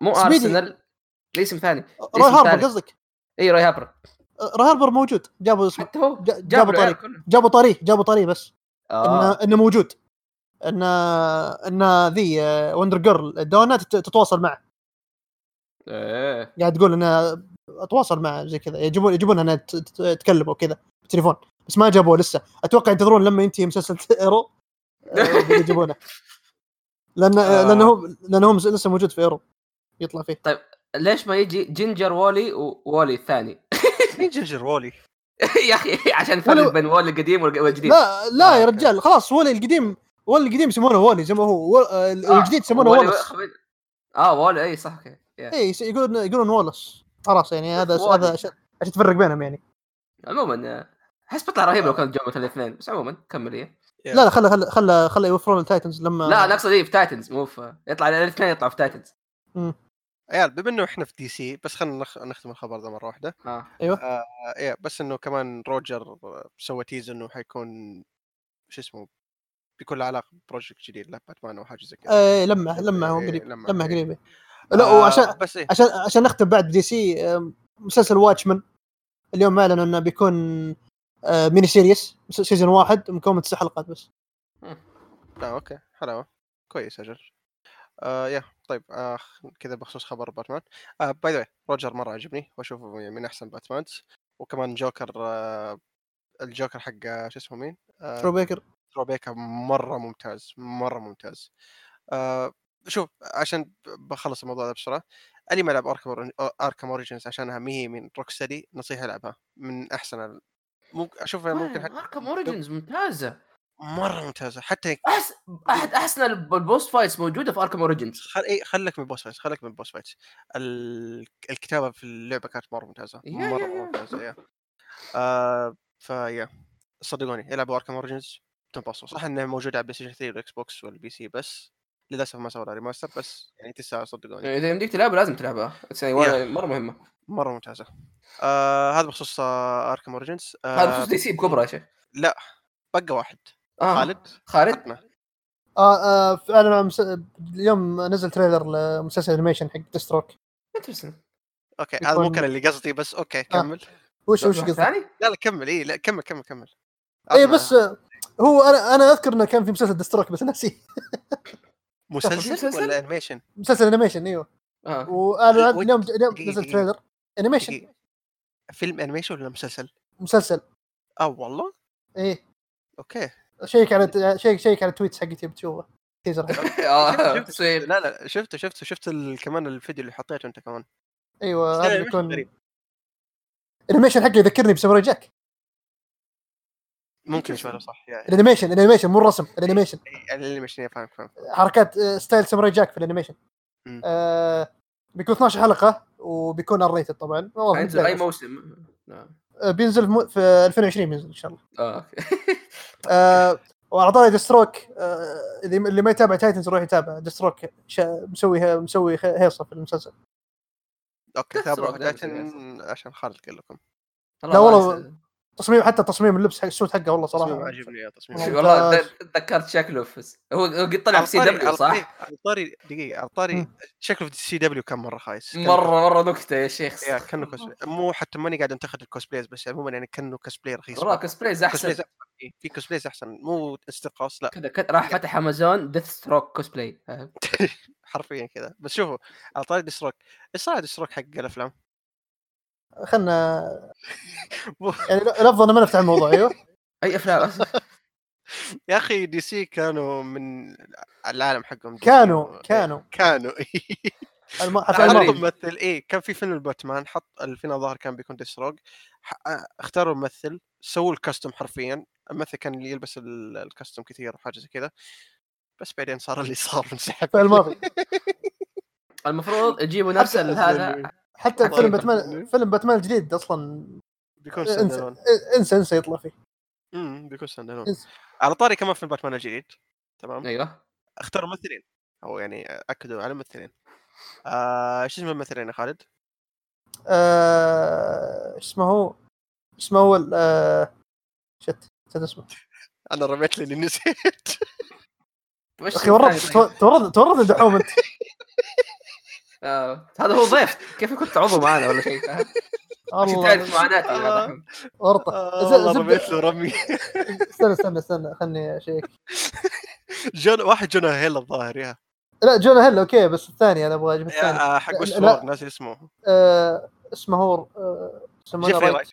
مو. أرسنال. ليه اسم ثاني Roy اسم Harper. قصدك؟ إي Roy Harper آه، Roy Harper موجود. جابوا اسمه حتى هو جا- جاب جابوا طريق. جابوا طريق جابوا طريق بس. انه آه. انه موجود. ان إن the آه، Wonder Girl Donna تت- تتواصل معه. إيه. قاعد تقول انها أتواصل معه زي كذا. يجيبون يجيبونها إنها تتكلم وكذا بالتليفون. بس ما جابوه لسه. أتوقع ينتظرون لما ينتهي مسلسل Arrow. آه، يجيبونه. لأن آه. لأنه هو لأنه لسه موجود في Arrow. يطلع فيه. ليش ما يجي ginger Wally Wally الثاني؟ مين ginger Wally؟ يا أخي عشان ولو- الفرق بين Wally القديم والق- والجديد. لا لا آه، يا. رجال خلاص Wally القديم Wally القديم يسمونه Wally زي ما هو آه، آه، الجديد يسمونه Wally- Wallace. آه Wally إي صح okay. إي يقولون يقولون Wallace. خلاص يعني هذا Wally. هذا عشان تفرق بينهم يعني. عموما آه، احس بيطلع رهيب لو كان جو مثل الاثنين بس عموما كمل إيه لا لا خله خله خله خله يوفرون ال Titans لما لا أنا أقصد إيه في Titans مو في يطلع الاثنين يطلعوا في Titans. عيال بما إنه إحنا في DC بس خلينا نخ... نختم الخبر ذا مرة واحدة. آه. آه إيه بس إنه كمان روجر سوى tease إنه حيكون شو اسمه بيكون له علاقة ب project جديد له باتمان أو حاجة زي كذا. آه لمح هو إيه، قريب لمح، لمح إيه. قريب. إيه. لا آه، وعشان بس إيه. عشان عشان نختم بعد DC آه، مسلسل Watchmen اليوم أعلنوا إنه بيكون آه، mini series season واحد مكون من تسع حلقات بس. آه okay حلاوة. كويس أجل. آه يا. طيب آه كذا بخصوص خبر باتمان. آه by the روجر مرة عجبني وأشوفه من أحسن Batmans. وكمان جوكر آه الجوكر حق آه، شو اسمه مين؟ آه Troy Baker Troy Baker مرة ممتاز مرة ممتاز. آه شوف عشان بخلص الموضوع ده بسرعة. اللي ما لعب Arkham Arkham Origins عشانها ما هي من Rocksteady نصيحة العبها من أحسن ممكن أشوفها ممكن حتى Arkham Origins ممتازة. مرة ممتازة حتى أحس... أحد أحسن الب- ال boss fights موجودة في Arkham Origins خل... إيه خلك من ال boss fights خلك من ال boss fights ال... الكتابة في اللعبة كانت مرة ممتازة مرة يا- مرة يا. ممتازة يا. آه فيا صدقوني العبوا Arkham Origins تنبسطوا. صح انه موجود على PlayStation 3 وال Xbox وال PC بس للأسف ما سووا remaster بس يعني تستاهل صدقوني. إذا يمديك تلعبها لازم تلعبها. مرة مهمة. مرة ممتازة. آه هذا بخصوص آه Arkham Origins هذا آه بخصوص DC بكبرى يا شيخ. لا بقى واحد. آه. خالد خالد عطنا. آه آه أنا مس... اليوم نزل trailer لمسلسل animation حق Deathstroke interesting okay هذا مو كان اللي قصدي بس أوكي كمل وش وش قصدك؟ ثاني؟ لا لا كمل إي لا كمل كمل كمل إي بس آه، هو أنا أنا أذكر إنه كان في مسلسل Deathstroke بس ناسي مسلسل مسلسل؟ ولا animation؟ مسلسل animation إيوه آه وأنا اليوم اليوم نزل. trailer animation. فيلم animation ولا مسلسل؟ مسلسل آه والله؟ إيه okay شيك على شيك شيك على ال tweets حقتي بتشوفه teaser شفت- لا لا شفته شفته شفت كمان الفيديو اللي حطيته انت كمان. أيوه هذا بيكون. ال animation حقه يذكرني بساموراي جاك. ممكن شوي صح يعني. الانيميشن الانيميشن مو الرسم الانيميشن. الانيميشن فاهم فاهم. حركات آه، style ساموراي جاك في ال animation. آه بيكون 12 حلقة وبيكون R rated طبعا ينزل أي. موسم؟ بينزل في مو- في 2020 بينزل إن شاء الله. آه أوكي. آه وأعطاني ديثستروك آه اللي اللي ما يتابع تايتنز يروح يتابع. ديثستروك شا مسوي مسوي هيصة في المسلسل. أوكي تابعوا لكن عشان خالد قال لكم. لا والله تصميم حتى تصميم اللبس حق ال suit حقه والله صراحة. عجبني يا تصميم. والله. تذكرت شكله في هو هو قد طلع في CW صح؟ على طاري دقيقة على طاري مم. شكله في CW كان مرة خايس. مره مرة نكتة يا شيخ. يا كأنه كوسبلاي مو حتى ماني قاعد انتقد ال cosplays بس عموما يعني كأنه كوسبلاي رخيص. والله cosplays أحسن. cosplays أحسن. إيه، في cosplays أحسن. مو استنقاص لا. كذا كذا راح فتح أمازون ديث ستروك كوسبلاي؟ حرفيا كذا. بس شوفوا على طاري ديثستروك إيش صار ديثستروك حق الأفلام؟ خلنا يعني الافضل ما نفتح الموضوع أيوه؟ أي أفلام. يا أخي دي سي كانوا من العالم حقهم. كانوا إيه، كانوا. كانوا الم... تعال الماضي حطوا ممثل إيه كان في فيلم باتمان حط الفيلم الظاهر كان بيكون ديثستروك اختاروا ممثل سووا ال costume حرفيا. الممثل كان اللي يلبس ال- ال costume كثير وحاجة زي كذا. بس بعدين صار اللي صار انسحب. الماضي المفروض يجيبوا نفس هذا حتى حتى فيلم باتمان فيلم باتمان الجديد أصلا. بيكون انسى سندلون انسى إنسى يطلع فيه. امم بيكون إنسى. على طاري كمان فيلم باتمان الجديد. تمام؟ إيوه. اختاروا ممثلين. أو يعني أكدوا على ممثلين. آه إيش اسم الممثلين يا خالد؟ آه... إيش اسمه هو؟ اسمه هو ال- آه... شت نسيت اسمه. أنا رميت لاني نسيت. وش أخي ورط؟ تورط تورط الدحوم أنت. آه، هذا هو ضيف كيف كنت عضو معنا ولا شيء؟ عشان تعرف الله. معاناتي يا آه. ورطه آه ز- والله. رميت له رمي. استنى استنى استنى خلني أشيك. جون واحد جونا هيل الظاهر يا. لا جونا هيل أوكي بس الثاني أنا أبغى أجيب الثاني. يا حق وش. ناسي اسمه. آه... اسمه هو آه... اسمه جيفري رايت.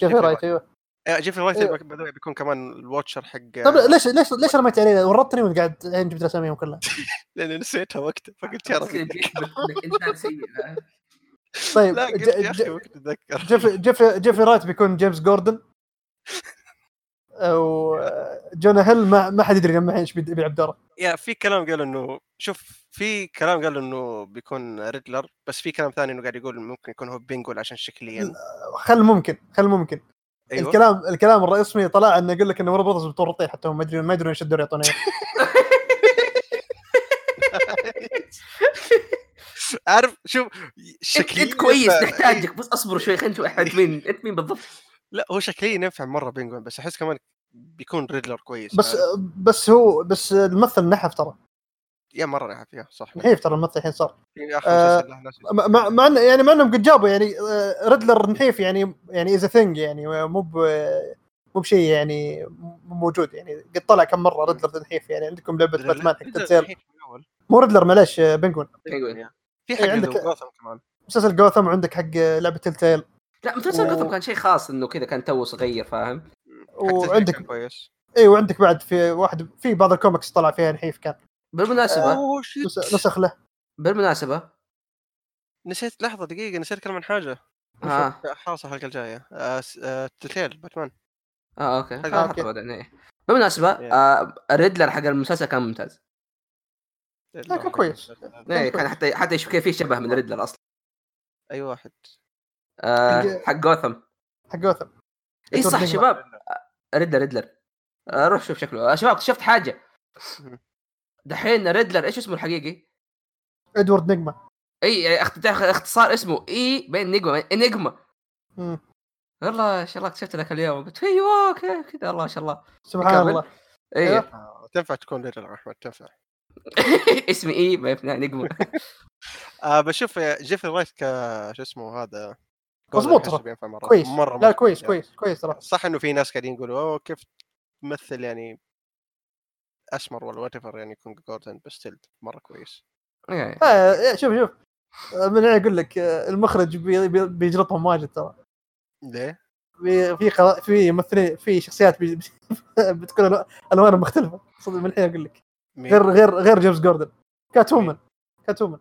جيفري رايت أيوه. آه، جيفري رايت واي بيكون كمان ال Watcher حق طيب ليش ليش ليش رميت عليه؟ ورطتني وانت قاعد الحين جبت أساميهم كلها. لأني نسيتها وقتها فقلت يا فاهم؟ طيب لا قلت ج- يا أخي ج- وقت اتذكر جيفري جيفري جيفري رايت بيكون جيمس جوردن. وجونا هيل ما ما حد يدري لما الحين إيش بي- بيلعب دوره. يا في كلام قال إنه شوف في كلام قال إنه بيكون ريدلر بس في كلام ثاني إنه قاعد يقول ممكن يكون هو بينجوين عشان شكليا. خل ممكن خل ممكن. أيوه. الكلام الكلام الرسمي طلع إنه يقول لك إنه وارنر براذرز متورطين حتى هم ما يدرون ما يدرون إيش الدور يعطونه. عارف شوف انت شكليا أنت كويس نحتاجك. بس اصبروا شوي خلينا نشوف انت مين. أنت مين بالضبط؟ لا هو شكليا ينفع مرة بينجوين بس أحس كمان بيكون ريدلر كويس. بس عارف؟ بس هو بس الممثل نحف ترى. يا مرة يا صح. نحيف ترى الممثل الحين صار. في آخر آه، مع مع يعني مع إنهم قد جابوا يعني آه، ريدلر نحيف يعني يعني از ثينج يعني مو ب- مو بشيء يعني مو موجود يعني. قد طلع كم مرة ريدلر نحيف يعني عندكم لعبة باتمان حق الأول. مو ريدلر معلش آه، بنجون. في إيه، حق عندك- جوثم كمان. مسلسل جوثم وعندك حق لعبة تلتيل لا مسلسل و- جوثم كان شيء خاص إنه كذا كان تو صغير فاهم؟ وعندك اي وعندك بعد في واحد في بعض الكوميكس طلع فيها نحيف كان. بالمناسبة نس- نسخ له. بالمناسبة. نسيت لحظة دقيقة نسيت اتكلم عن حاجة. ها خلاص الحلقة الجاية. آه، آه، تيلتيل باتمان. آه أوكي. آه،. حطه بعدين إيه. بالمناسبة Yeah. آه الريدلر حق المسلسل كان ممتاز. لا، كان كويس. إيه كان حتى حتى يشوف كيف في شبه من الريدلر أصلا. أي واحد. آه حق- جوثم. حق جوثم. اي صح. شباب. ريدلر. ريدلر آه روح شوف شكله. آه شباب اكتشفت حاجة. دحين ريدلر إيش اسمه الحقيقي؟ إدوارد نجمة إي يعني اخت- اختصار اسمه إي بين نجمة انجما. والله ما شاء الله اكتشفت ذاك اليوم قلت أيوه كذا كذا الله ما شاء الله سبحان. الله إيه آه، تنفع تكون ليدر أحمد تنفع اسمي إيه ما يفنى نجمة آه بشوف جيفري رايت ك شو اسمه هذا مضبوط. بينفع مرة. كويس مرة لا كويس يعني. كويس كويس صح إنه في ناس قاعدين يقولوا أوه كيف تمثل يعني أسمر ولا what يعني يكون جوردن بس still مرة كويس. إيه. آه شوف شوف. آه، من أقول لك آه، المخرج بي- بي- بيجلطهم واجد ترى. ليه؟ في في خلا- في ممثلين في شخصيات بي- بتكون الوانها مختلفة. صدق من الحين أقول لك. غير غير غير جيمس جوردن كات وومن كاتومن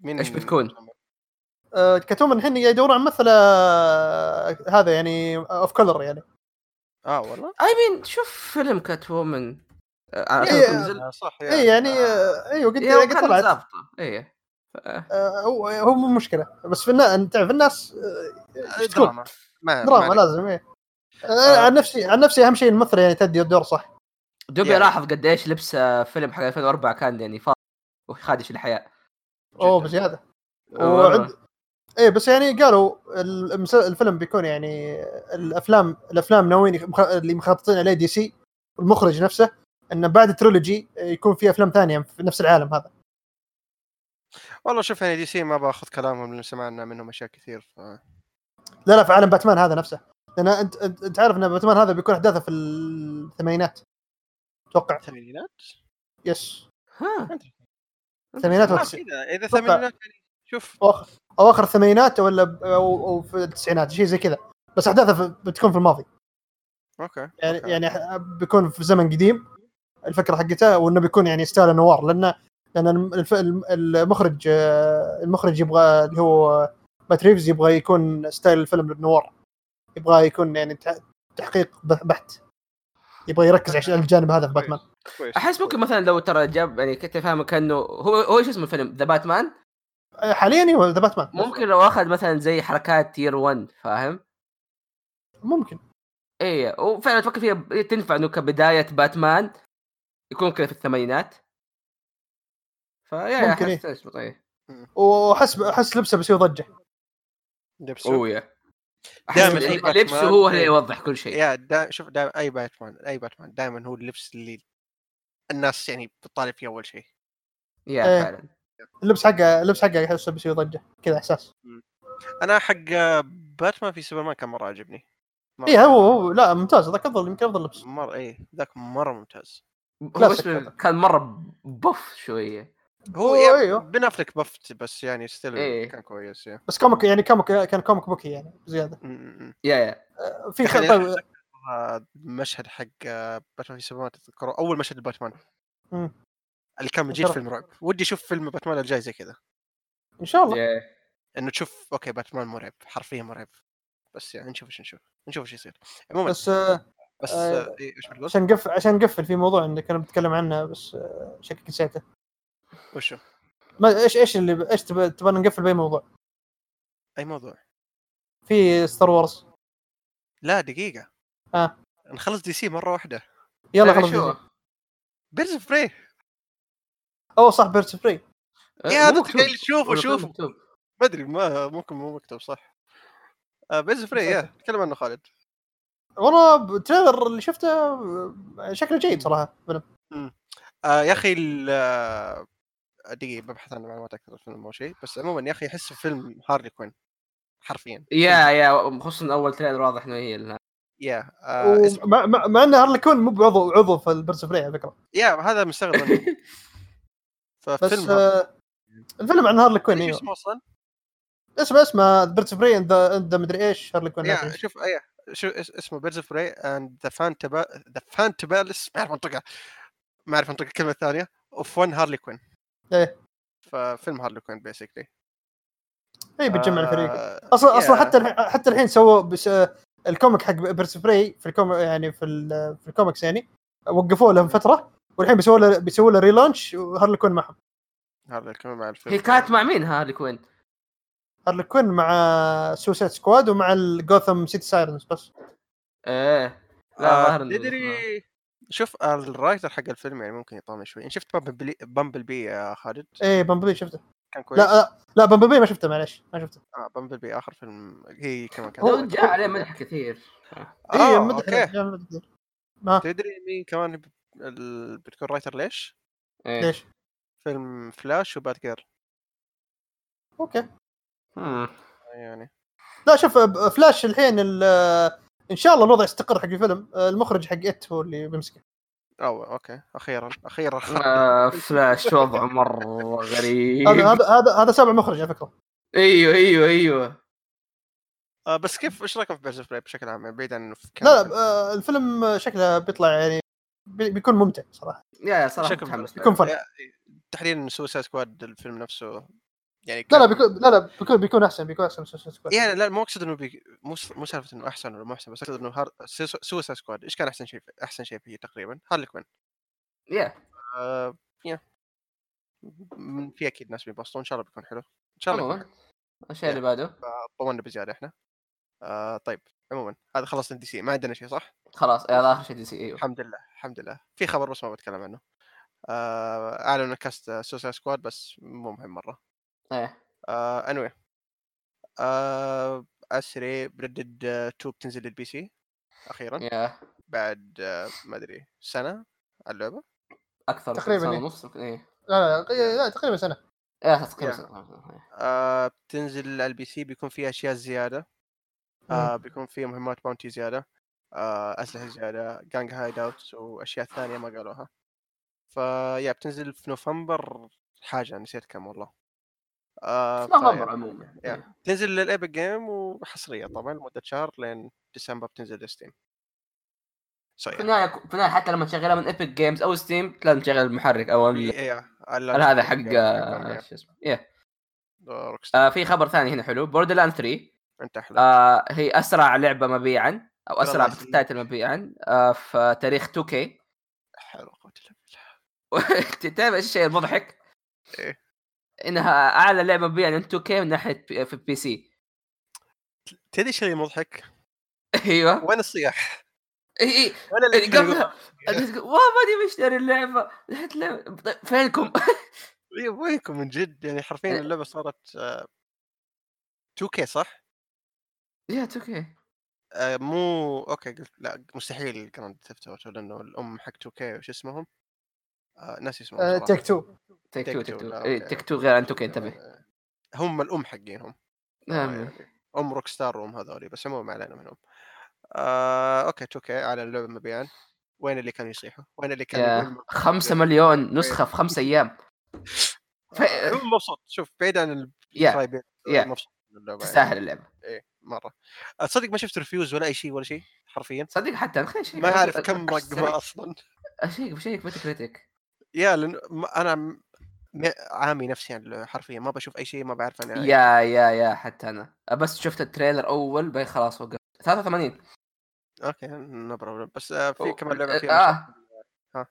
مين إيش بتكون؟ آه كات وومن الحين يدورون عن ممثلة آه، هذا يعني of color يعني. آه والله؟ اي مين شوف فيلم كات وومن إيه، نزل. آه صح اي يعني آه، أيوه قد قد طلعت. آه، هو هو مو مشكلة. بس في الناس تعرف الناس آه، تكون دراما. ما دراما ما- لازم إيه. آه. آه، عن نفسي عن نفسي أهم شيء الممثلة يعني تدي الدور صح. دوبي يعني. لاحظ قديش لبس آه، فيلم حق 2004 كان يعني فاضي وخادش الحياء. أوه. بزيادة. وعند إيه بس يعني قالوا الفيلم بيكون يعني الافلام الأفلام ناويين اللي مخططين عليه دي سي المخرج نفسه إنه بعد ال trilogy يكون في أفلام ثانية في نفس العالم هذا. والله شوف يعني دي سي ما باخذ كلامهم لأن سمعنا منهم أشياء كثير ف... لا لا في عالم باتمان هذا نفسه. لأن انت انت أنت عارف إن باتمان هذا بيكون أحداثه في الثمانينات. أتوقع. ثمانينات؟ yes ها. الثمانينات إذا أتوقع. ثمانينات يعني شوف. اواخر الثمانينات ولا أو, أو في التسعينات شيء زي كذا. بس أحداثه في- بتكون في الماضي. okay يعني okay. يعني بيكون في زمن قديم الفكرة حقته وإنه بيكون يعني style noir لأن لأن المخرج آه، المخرج يبغى اللي هو مات ريفز يبغى يكون style الفيلم noir يبغى يكون يعني تح- تحقيق بح- بحت. يبغى يركز على الجانب هذا في باتمان كويس أحس ممكن مثلا لو ترى جاب يعني كنت فاهم كأنه هو هو إيش اسم الفيلم؟ The Batman آه، حاليا أيوه The Batman. ممكن لو أخذ مثلا زي حركات Year 1 فاهم؟ ممكن. إيه وفعلا تفكر فيها تنفع إنه كبداية باتمان يكون كذا في الثمانينات. فيا ممكن احس إيه وأحس أحس لبسه بيسوي ضجة. لبسه. أوه يا. دائماً لبسه هو اللي إيه. يوضح كل شيء. يا دا شوف دا أي باتمان أي باتمان دائما هو اللبس اللي الناس يعني بتطالب فيه أول شيء. يا إيه. فعلا. اللبس حقه اللبس حقه احسه بيسوي ضجه كذا إحساس. أنا حق باتمان في سوبرمان كان مرة عجبني. اي هو هو لا ممتاز. ذاك أفضل يمكن أفضل لبس. مرة إيه ذاك مرة ممتاز. بس. كان مرة buff شوية. هو يعني أيوه. بن أفلك buffed بس يعني still إيه. كان كويس يا بس comic يعني comic كان comic booky يعني زيادة. yeah yeah. في يا أخي خ... أنا طيب. آه، المشهد حق آه، باتمان في سوبرمان تذكروا أول مشهد لباتمان. مجيد ترى. فيلم رعب ودي أشوف فيلم باتمان الجاي زي كذا إن شاء الله يا إنه تشوف okay باتمان مرعب حرفيا مرعب بس يعني نشوف إيش نشوف نشوف إيش يصير عموما بس آه، بس آه، آه، إيه،؟ عشان نقفل عشان نقفل في موضوع انك كنا بنتكلم عنه بس آه، شكلك نسيته وشو؟ ما إيش إيش اللي إيش تبغى تبغى نقفل بأي موضوع أي موضوع؟ في Star Wars لا دقيقة آه. نخلص DC مرة واحدة يلا طيب، خلاص شو؟ ديزني. Birds of اوه صح Birds of Prey yeah هذا. تخيل شوفه شوفه. ما أدري ما ممكن مو مكتوب صح. آه Birds of Prey yeah تكلم عنه خالد. والله ال trailer اللي شفته آه، شكله جيد صراحة. فيلم آه يا أخي ال- آه، دقيقة ببحث عن معلومات أكثر الفيلم أو شيء. بس عموما يا أخي احس فيلم هارلي كوين حرفيا. yeah yeah خصوصا أول trailer واضح إنه هي ال- yeah آه مع, مع إن هارلي كوين مو بعضو عضو في ال Birds of Prey على فكرة. yeah هذا مستغرب ففيلم آه، الفيلم عن هارلي كوين إيش إيوه. اسمه أصلا؟ اسمه اسمه Birds of Prey and the مدري إيش هارلي كوين yeah شوف إيه شو اس- اسمه Birds of Prey and the Fantabu the Fantabulous ما أعرف انطقها ما أعرف انطق الكلمة الثانية. of one هارلي كوين إيه. ففيلم هارلي كوين basically اي بتجمع الفريق. آه أصلا أصلا yeah. حتى الح- حتى الحين سووا بس آه، ال comic حق Birds of Prey في ال com يعني في في الكوميكس يعني وقفوه لهم فترة. والحين بيسووا له بيسووا له relaunch وهارلي كوين معهم. هارلي كوين مع الفيلم. هي كانت مع مين هارلي كوين؟ هارلي كوين مع Suicide Squad ومع ال Gotham City Sirens بس. إيه. لا آه تدري شوف ال writer حق الفيلم يعني ممكن يطامن شوي. شفت Bumblebee, Bumblebee يا خالد؟ إيه Bumblebee شفته. كان كويس. لا لا لا Bumblebee ما شفته معلش ما شفته. آه Bumblebee آخر فيلم. هي كمان هو كانت جاء عليه مدح كثير. اي آه مدح كثير. تدري مين كمان بتكون writer ليش؟ إيه. ليش؟ فيلم Flash و Batgirl okay. مم. يعني. لا شوف ب- فلاش الحين ال- إن شاء الله الوضع يستقر حق الفيلم. المخرج حق It هو اللي بيمسكه. أو okay. أخيرا. أخيرا. آه، فلاش وضعه مرة غريب. هذا هذا هذا هذا سابع مخرج على فكرة. أيوه أيوه أيوه. آه بس كيف إيش رايكم في Birds of Prey بشكل عام يعني بعيد عن في لا لا آه، الفيلم شكله بيطلع يعني بيكون ممتع صراحة. yeah yeah صراحة متحمس. بيكون فن تحديدا Suicide Squad الفيلم نفسه يعني لا لا بيكون لا لا بيكون بيكون أحسن بيكون أحسن Suicide Squad. يعني لا مو أقصد إنه بي... مو مو سالفة إنه أحسن ولا مو أحسن بس أقصد إنه هار... Suicide Squad إيش كان أحسن شيء أحسن شيء فيه تقريبا؟ هارلي كوين. yeah. آه... yeah. في أكيد ناس بينبسطوا إن شاء الله بيكون حلو. إن شاء الله الشيء اللي بعده. طولنا بزيادة إحنا. آه... طيب عموما هذا خلصنا DC ما عندنا شيء صح؟ خلاص هذا آخر شيء DC أيوه. الحمد لله الحمد لله. في خبر بس ما بتكلم عنه. آه... أعلنوا cast Suicide Squad بس مو مهم مرة. إيه. آه... anyway. آه... Red Dead 2 بتنزل لل PC أخيرا. yeah. بعد آه، ما أدري سنة على اللعبة؟ أكثر تقريباً سنة إيه. ونص إيه. لا لا لا تقريبا سنة. إيه تقريبا. إيه. آه بتنزل على ال PC بيكون فيها أشياء زيادة. آه بيكون فيها مهمات bounty زيادة آه أسلحة زيادة gang hideout وأشياء ثانية ما قالوها. ف yeah بتنزل في نوفمبر حاجة نسيت كم والله. آه. مر عموما yeah. إيه. تنزل لل Epic Games وحصرية طبعا لمدة شهر لين ديسمبر بتنزل Steam so في النهايه في النهايه حتى لما تشغلها من Epic Games أو Steam لازم تشغل المحرك أو ال- ال- هذا حق شو اسمه؟ Rockstar آه في خبر ثاني هنا حلو Borderlands 3 انت أحلى آه هي أسرع لعبة مبيعا أو أسرع. title مبيعا آه في تاريخ 2K حلو قوة إلا بالله. تعرف إيش الشيء المضحك؟ إيه. إنها أعلى لعبة مبيعا من 2K من ناحية في ال PC تدري شيء مضحك؟ أيوه وين الصياح؟ إي إي وين اللي اللي قبلها والله ماني مشتري اللعبة لحد لعبة. طيب فينكم؟ إيه، وينكم من جد يعني حرفيا إيه. اللعبة صارت آه، 2K صح؟ yeah 2K آه، مو okay قلت لا مستحيل Grand Theft Auto لأنه الأم حق 2K وش اسمهم؟ آه ناسي اسمهم صراحة. تيك تو تيك Take تو Two، تيك تو لا، إيه، أوكي. تيك Two غير عن 2K انتبه آه، هم الأم حقينهم آه، نعم. يعني أم Rockstar و أم هذولي بس عموما ما علينا منهم آه، okay 2K على اللعبة مبيعات وين اللي كانوا يصيحوا؟ وين اللي كانوا يا يقولوا- 5 مليون نسخة في خمس أيام ف... آه، هم مبسوط شوف بعيد عن yeah yeah. مبسوط يعني. تستاهل اللعبة إيه مرة. تصدق ما شفت reviews ولا أي شيء ولا شيء حرفيا. صدق حتى شيء ما أعرف كم رقمه أصلا. أشيك بشيك متى كريتيك يا لأن أنا عامي نفسي عن اللعبة حرفيا ما بشوف أي شيء ما بعرف أنا يا يا يا حتى أنا. بس شفت ال trailer أول باي خلاص وقفت 83 okay problem بس آه، في. كمان لعبة فيها ها.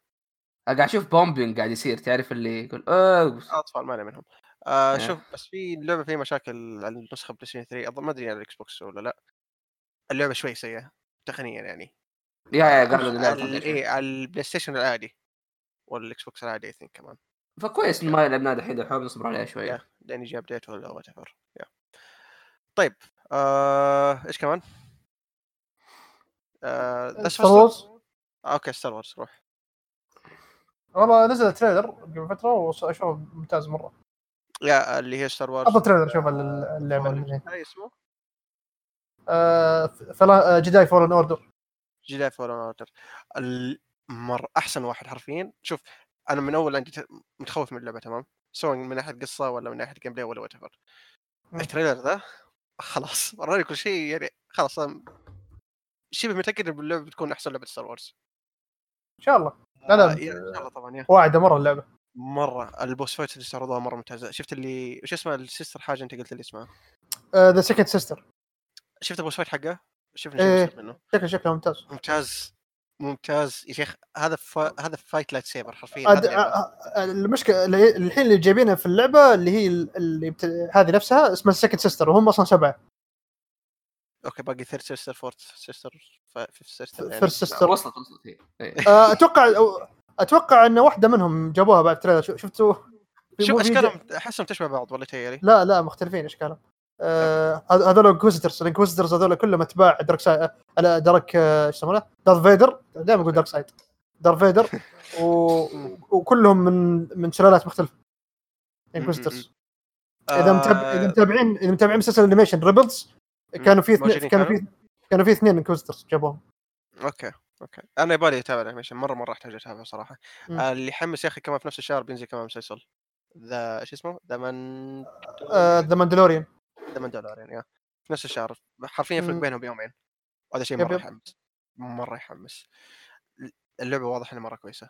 قاعد أشوف bombing قاعد يصير تعرف اللي يقول أوه. أطفال ما منهم. آه إيه. شوف بس في لعبة فيها مشاكل على النسخه PlayStation 3 أظن ما أدري على ال Xbox ولا لأ. اللعبة شوي سيئة تقنيا يعني. yeah yeah قالوا على. إيه على ال PlayStation العادي وال Xbox العادي I think كمان. فكويس إنه ما لعبناه الحين دحين نصبر عليها شوية. لأن يجي update ولا whatever طيب آه إيش كمان؟ آه بس Star Wars آه، okay Star Wars روح. والله نزل trailer قبل فترة واشوفه ممتاز مرة. yeah اللي هي Star Wars افضل trailer أشوف اللعبة اللي اسمه؟ آه آه، جداي فورن اوردر جداي فولن اوردر المر أحسن واحد حرفيا. شوف أنا من أول عندي ت- متخوف من اللعبة تمام؟ سواء من ناحية قصة ولا من ناحية gameplay ولا whatever. ال trailer ذا خلاص وراني كل شيء يعني خلاص شبه متأكد إن اللعبة بتكون أحسن لعبة Star Wars إن شاء الله. لا لا. آه، إن شاء الله طبعا yeah. واعدة مرة اللعبة. مرة ال boss fight اللي استعرضوها مرة ممتازة. شفت اللي وش اسمها ال Sister حاجة أنت قلت لي اسمها The Second Sister شفت ال boss fight حقه؟ شفنا. شيء منه. شكله شكله ممتاز. ممتاز ممتاز. يا شيخ هذا فا... هذا fight lightsaber حرفيا أد... المشكلة اللي- الحين اللي جايبينها في اللعبة اللي هي ال- اللي بت... هذه نفسها اسمها Second Sister وهم أصلا سبعة. okay باقي Third Sister Fourth Sister Fifth Sister First Sister وصلت وصلت هي. إيه. آه، أتوقع أتوقع إن واحدة منهم جابوها بعد trailer. شو- شفتوا؟ شوف في- أشكالهم؟ أحسهم تشبه بعض ولا تهيألي لا لا مختلفين أشكالهم. آه هذ- هذول Inquisitors ال Inquisitors هذول كلهم أتباع dark side على dark آه، إيش يسمونه Darth Vader دائما أقول dark side Darth Vader و... وكلهم من من سلالات مختلفة. Inquisitors إذا متابع إذا متابعين إذا متابعين مسلسل animation Rebels كانوا في اثنين كانوا في كانوا في اثنين Inquisitors جابوهم. Okay. Okay. أنا يبالي أتابع ال animation مرة مرة أحتاج أتابعه صراحة. مم. آه، اللي يحمس يا أخي كمان في نفس الشهر بينزل كمان مسلسل. ذا إيش اسمه؟ ذا من ذا ماندلوريان. ذا ماندلوريان يا. في نفس الشهر. حرفيا يفرق مم. بينهم بيومين. وهذا شيء مرة. يحمس. مرة يحمس. اللعبة واضح إنها مرة كويسة.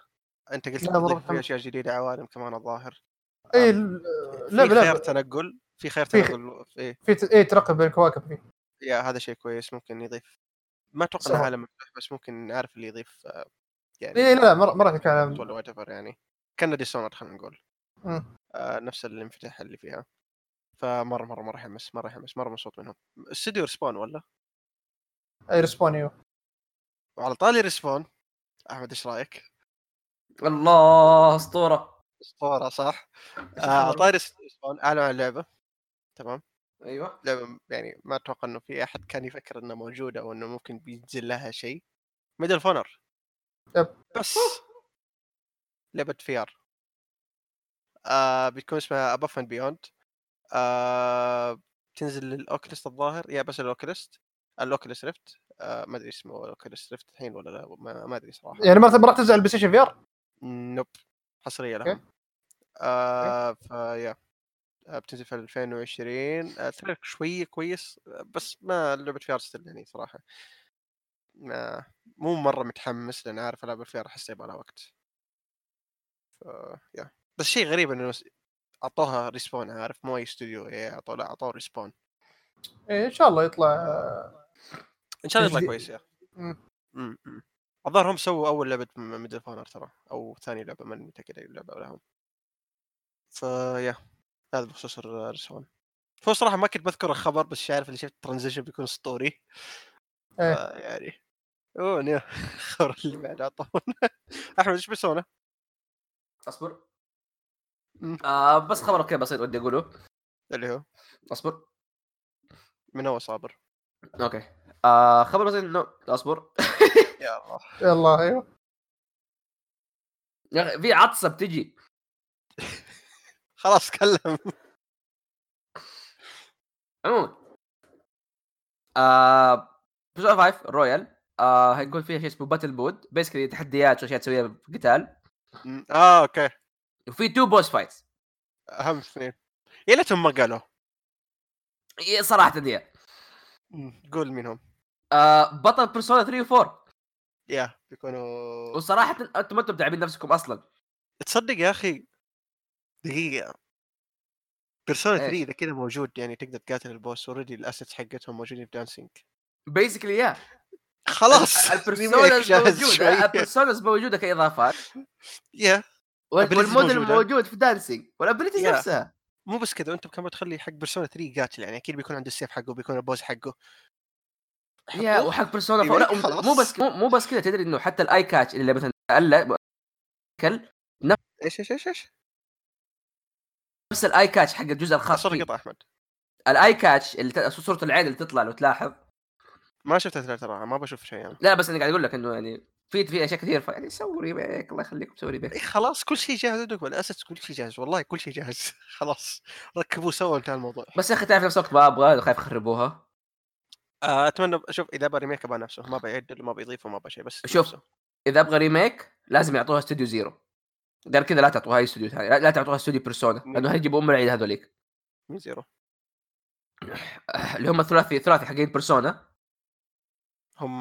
أنت قلت لا، في. أشياء جديدة عوالم كمان الظاهر. اي آه، في لعبة خيار تنقل. في خيار تنقل في اي ترقب بين الكواكب فيه yeah هذا شيء كويس ممكن يضيف. ما أتوقع انه. عالم مفتوح بس ممكن نعرف اللي يضيف آه، يعني اي لا مرة مرة كلام. ولا what يعني. كان Dishonored خلينا نقول. مم. آه نفس الانفتاح اللي فيها. فمرة مرة مرة يحمس مرة يحمس مرة مبسوط منهم. استوديو Respawn ولا؟ أي Respawn أيوه. وعلى طاري Respawn. أحمد إيش رأيك؟ الله أسطورة. أسطورة صح؟ آه على طاري Respawn اعلنوا عن لعبه تمام. أيوه. لعبه يعني ما أتوقع إنه في أحد كان يفكر إنها موجودة أو انه ممكن بينزل لها شيء. Medal of Honor. بس. لعبة VR آه بتكون اسمها Above and Beyond آه تنزل لل Oculus الظاهر. yeah بس ال Oculus ال Oculus Rift. آه ما أدري اسمه ال Oculus Rift الحين ولا لا. ما, أدري صراحة. يعني ما راح تنزل على ال Play Station VR nope. حصرية. لهم آه ف yeah آه، بتنزل في 2020 آه ترى شوية كويس آه، بس ما لعبه VR still يعني صراحة. ما مو مرة متحمس لأن عارف العاب ال VR احس يبغى لها وقت. ف yeah. بس شيء غريب إنه أعطوها Respawn عارف مو أي استوديو إيه، أعطوه لا أعطوه Respawn. إيه إن شاء الله يطلع آه، إن شاء الله يطلع. كويس يا. الظاهر هم سووا أول لعبة ميدل فونر ترى أو ثاني لعبة ماني متأكد أي لعبة لهم فيا هذا بخصوص الرسون هو صراحة ما كنت بذكر الخبر بس شايف اللي شفت ترانزيشن بيكون اسطوري إيه. آه يعني أوه نيو الخبر اللي بعد أعطونا. أحمد إيش بيسونا؟ أصبر. آه بس خبر أوكي بسيط ودي أقوله. اللي هو؟ أصبر. من هو صابر؟ okay. آه خبر بسيط انه أصبر. يا الله. يلا أيوه. يا أخي في عطسة بتجي. خلاص كلم. عموما. آه Persona 5 Royal آه هيكون فيها شيء اسمه battle mode basically تحديات واشياء تسويها بقتال. أمم، آه okay. وفي two boss fights أهم اثنين. يا ليتهم ما قالوا. صراحة دي قول مين هم آه بطل Persona 3 و 4 yeah بيكونوا وصراحة أنتم ما أنتم متعبين نفسكم أصلا. تصدق يا أخي دقيقة. Persona إيش؟ 3 اذا كذا موجود يعني تقدر تقاتل ال boss already ال assets حقتهم موجودين في Dancing basically yeah خلاص. ال Personas جاهز موجودة. البرسوناز موجودة كإضافات. yeah وال- abilities وال model موجودة. موجود في Dancing وال abilities. نفسها. مو بس كذا انت كمان تخلي حق Persona 3 قاتل يعني. أكيد بيكون عنده السيف حقه بيكون ال boss حقه. yeah. وحق Persona remake لا. مو بس مو, بس كذا تدري إنه حتى ال eye catch اللي مثلا الا إيش إيش إيش إيش؟ نفس ال eye catch حق الجزء الخاص فيه. قطع أحمد. ال eye catch اللي ت- صورة العين اللي تطلع لو تلاحظ. ما شفت الثلاثة ترى ما بشوف شيء يعني. لا بس أنا قاعد أقول لك إنه يعني في في أشياء كثير يعني سووا remake الله يخليكم سووا remake. إيه خلاص كل شيء جاهز عندكم. ال assets كل شيء جاهز والله كل شيء جاهز. خلاص ركبوه سوا انتهى الموضوع. بس يا أخي تعرف نفس الوقت ما أبغى خايف يخربوها آه، أتمنى أشوف إذا أبغى remake أبغى نفسه. ما بيعدل ما بيضيفه ما أبغى شيء بس شوف. نفسه. إذا أبغى remake لازم يعطوها استوديو Zero. غير كذا لا تعطوها أي استوديو ثاني لا, لا تعطوها استوديو Persona لأنه هيجيبوا ام العيد هذوليك. مين Zero. اللي هم الثلاثي ثلاثي حقين Persona. هم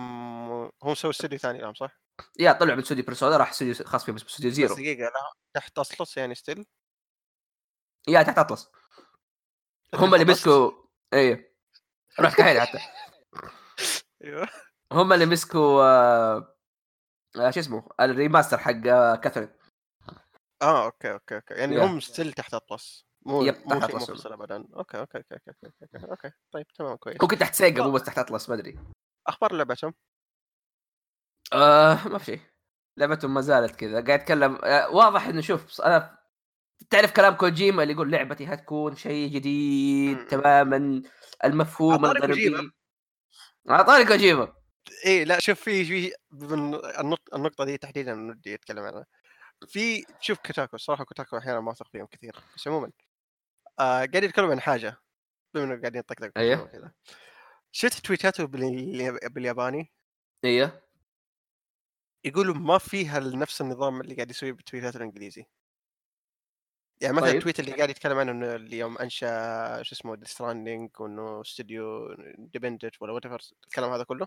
هم سووا استوديو ثاني لهم صح؟ yeah طلعوا من استوديو Persona راح استوديو خاص فيهم اسمه استوديو بس Zero. دقيقة لا تحت Atlus يعني still yeah تحت Atlus. هم اللي مسكوا إيه. رحت كحيل حتى. أيوه. هم اللي مسكوا آه... آه شو اسمه ال remaster حق آه Catherine آه okay okay okay. يعني. هم still تحت Atlus مو yep، مو تحت. منفصل ابدا. أوكي أوكي أوكي أوكي أوكي, أوكي. طيب تمام كويس. ممكن تحت Sega مو بس تحت Atlus ما أدري. أخبار لعبتهم؟ آه ما في شيء. لعبتهم ما زالت كذا. قاعد أتكلم آه واضح إنه شوف أنا تعرف كلام كوجيما اللي يقول لعبتي هتكون شيء جديد. تماما المفهوم. الغربي. اعطاني كوجيما. إيه لا شوف في في النقطة دي تحديدا ودي اتكلم عنها. في شوف Kotaku الصراحة Kotaku أحيانا ما اثق فيهم كثير بس عموما آه قاعد يتكلم عن حاجة بما إنه قاعدين نطقطق. كذا شفت تويتاته بالي- بالياباني؟ أيوه. يقولوا ما فيها نفس النظام اللي قاعد يسويه بالتويتات الإنجليزي. يعني مثلا طيب. ال tweet اللي قاعد يتكلم عنه إنه اليوم أنشأ شو اسمه Stranding وإنه استوديو independent ولا what الكلام هذا كله.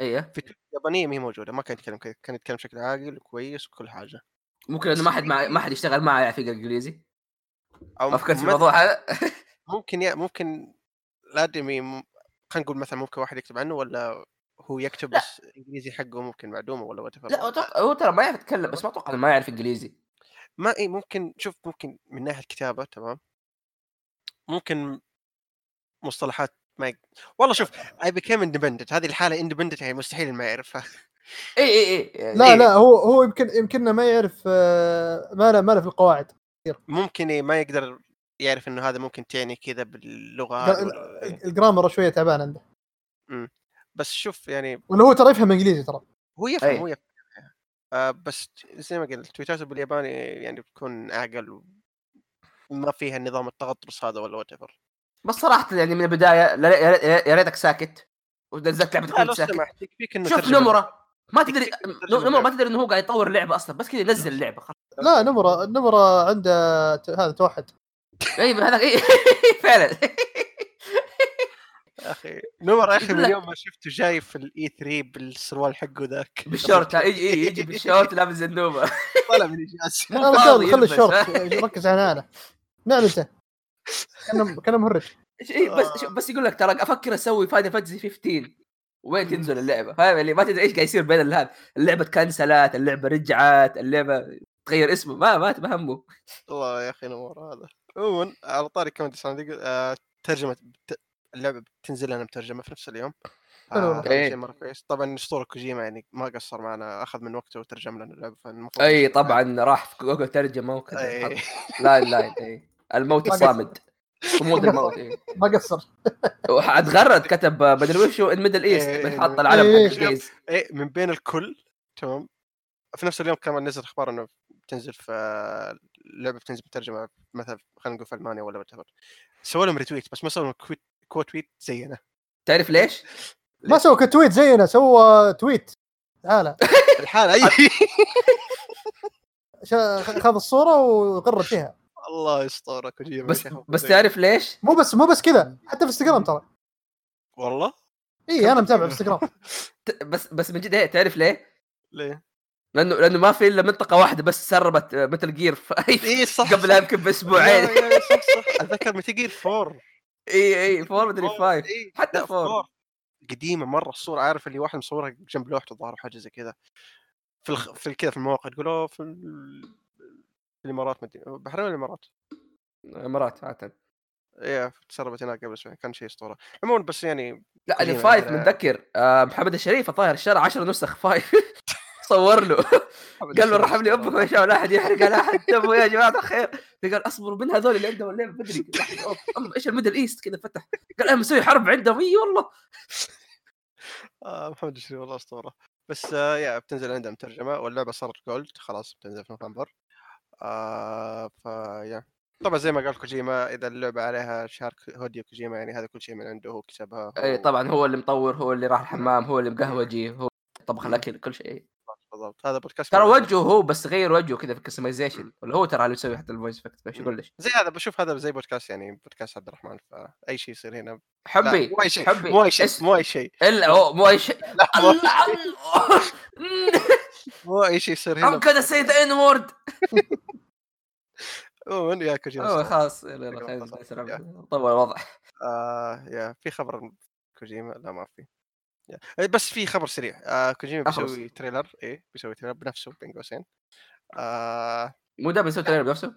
أيوه. في اليابانيه ما هي موجودة ما كان يتكلم كان يتكلم بشكل عاقل وكويس وكل حاجة. ممكن إنه ما حد مع... ما حد يشتغل معه يعرف يقرا إنجليزي. أو فكرت في الموضوع. هذا ممكن يا ممكن الادمي م- خلينا نقول مثلا ممكن واحد يكتب عنه ولا هو يكتب لا. بس إنجليزي حقه ممكن معدومه ولا وات لا هو ترى ما يعرف يتكلم بس ما أتوقع إنه ما يعرف إنجليزي. ما إي ممكن شوف ممكن من ناحية كتابه تمام. ممكن مصطلحات ما يق... والله شوف I became independent هذه الحالة independent يعني مستحيل ما يعرفها. اي اي اي لا إيه. لا هو هو يمكن يمكننا ما يعرف آه، ما له ما له في القواعد. ممكن إيه ما يقدر يعرف إنه هذا ممكن تعني كذا باللغة إيه. ال grammar شوية تعبان عنده. بس شوف يعني ولا هو ترى يفهم إنجليزي ترى. هو يفهم أي. هو يفهم. آه بس زي ما قلت تويتاته بالياباني يعني بتكون أعقل و... ما فيها النظام التغطرس هذا ولا وات ايفر بس صراحة يعني من البداية لا- يا ريت- يا ريتك ساكت. ونزلت لعبه لو ساكت شوف. نمرة. ما تدري نمره ما لعبة. تدري إنه هو قاعد يطور اللعبه أصلا بس كذا ينزل اللعبه خلاص. لا نمره نمره عنده ت- هذا توحد. اي هذا اي فعلا. يا أخي نمر يا أخي من يوم ما شفته جاي في الاي 3 بالسروال حقه ذاك. بالشورت يجي يجي يجي بالشورت لابس النوبه طلع من اجازه لا فاضي خل خل يلبس، الشورت؟ ركز على أنا نعم أنت. كان كان مهرج إيه بس شوف، بس يقول لك ترى أفكر أسوي Final Fantasy 15 وين تنزل اللعبة؟ فاهم اللي ما تدري إيش قاعد يصير بين هذا اللعبة كنسلت اللعبة رجعت اللعبة تغير اسمه. ما ما ما همه. والله يا أخي نومورا هذا. عموما على طاري كمان Death Stranding آه ترجمة بت... اللعبة بتنزل لنا مترجمه في نفس اليوم. آه. هذا إيه. شيء مرة كويس. طبعا أسطورة كوجيما يعني ما قصر معنا أخذ من وقته وترجم لنا اللعبة فالمفروض إي طبعا راح في جوجل ترجمة وكذا. لاين إي. الموت الصامد. صمود الموت اي ما قصر. واتغرد كتب بدل وشو ان ميدل ايست إيه. بنحط العلم إيه. إيه من بين الكل تمام. في نفس اليوم كمان نزل أخبار إنه بتنزل في اللعبه بتنزل مترجمه مثلا خلينا نقول في ألمانيا ولا وات سووا لهم ريتويت بس ما سووا لهم كويت كو تويت زينا تعرف ليش؟ ما سوى كتويت زينا سوى تويت تعال. الحالة أي. خذ الصورة وغرد فيها. الله يستر كوجيما بس. بس تعرف ليش؟ مو بس مو بس كذا حتى في انستغرام ترى والله اي أنا متابع في انستغرام بس بس من جد إيه، تعرف ليه؟ ليه؟ لأنه لأنه ما في إلا منطقة واحدة بس سربت مثل جير اي صح قبلها يمكن بأسبوعين صح صح أتذكر متى جير 4 اي اي 4 مدري 5 إيه، حتى لا، four. four. قديمة مرة الصورة عارف اللي واحد مصورها جنب لوحته الظاهر حاجة زي كذا في الخ... في كذا في المواقع تقول oh في, ال... في الإمارات مدري بحرين ولا الإمارات؟ امارات عاده. إيه تسربت هناك قبل أسبوعين كان شيء أسطورة. عموما بس يعني لا كوجيما ال five عندنا- متذكر آه محمد الشريف الظاهر اشترى 10 نسخ five صور له. قال له رحم لي أمك ما شاء لا أحد يحرق على أحد. تبوا يا جماعة الخير. قال اصبروا من هذول اللي عندهم اللعبه بدري إيش ال Middle East؟ كذا فتح. قال أنا مسوي حرب عندهم. إي والله. آه محمد الشريف والله أسطورة. بس آه يا بتنزل عندها مترجمه واللعبة صارت gold خلاص بتنزل في نوفمبر. آه فيا طبعا زي ما قال كوجيما إذا اللعبة عليها شارك هيديو كوجيما يعني هذا كل شيء من عنده هو كتبها اي طبعا هو اللي مطور هو اللي راح الحمام هو اللي مقهوجي هو طبخ الأكل كل شيء. بالضبط. هذا بودكاست ترى وجهه هو بس غير وجهه كذا في ال customization ولا هو ترى اللي يسوي حتى ال voice effect إيش يقول ليش زي هذا بشوف هذا زي بودكاست يعني بودكاست عبد الرحمن فأي شيء يصير هنا. حبي مو أي شيء حبي. مو أي شيء مو أي شيء. إلا هو مو أي شيء. الله! مو أي شيء يصير هنا. say the N word. عموما yeah كوجيما اسطورة. خلاص يلا خلينا. طول الوضع. آه yeah في خبر كوجيما؟ لا ما في. yeah. إيه، بس في خبر سريع. آه كوجيما. بيسوي trailer. إيه بيسوي trailer بنفسه بين قوسين آه مو دائما يسوي trailer بنفسه؟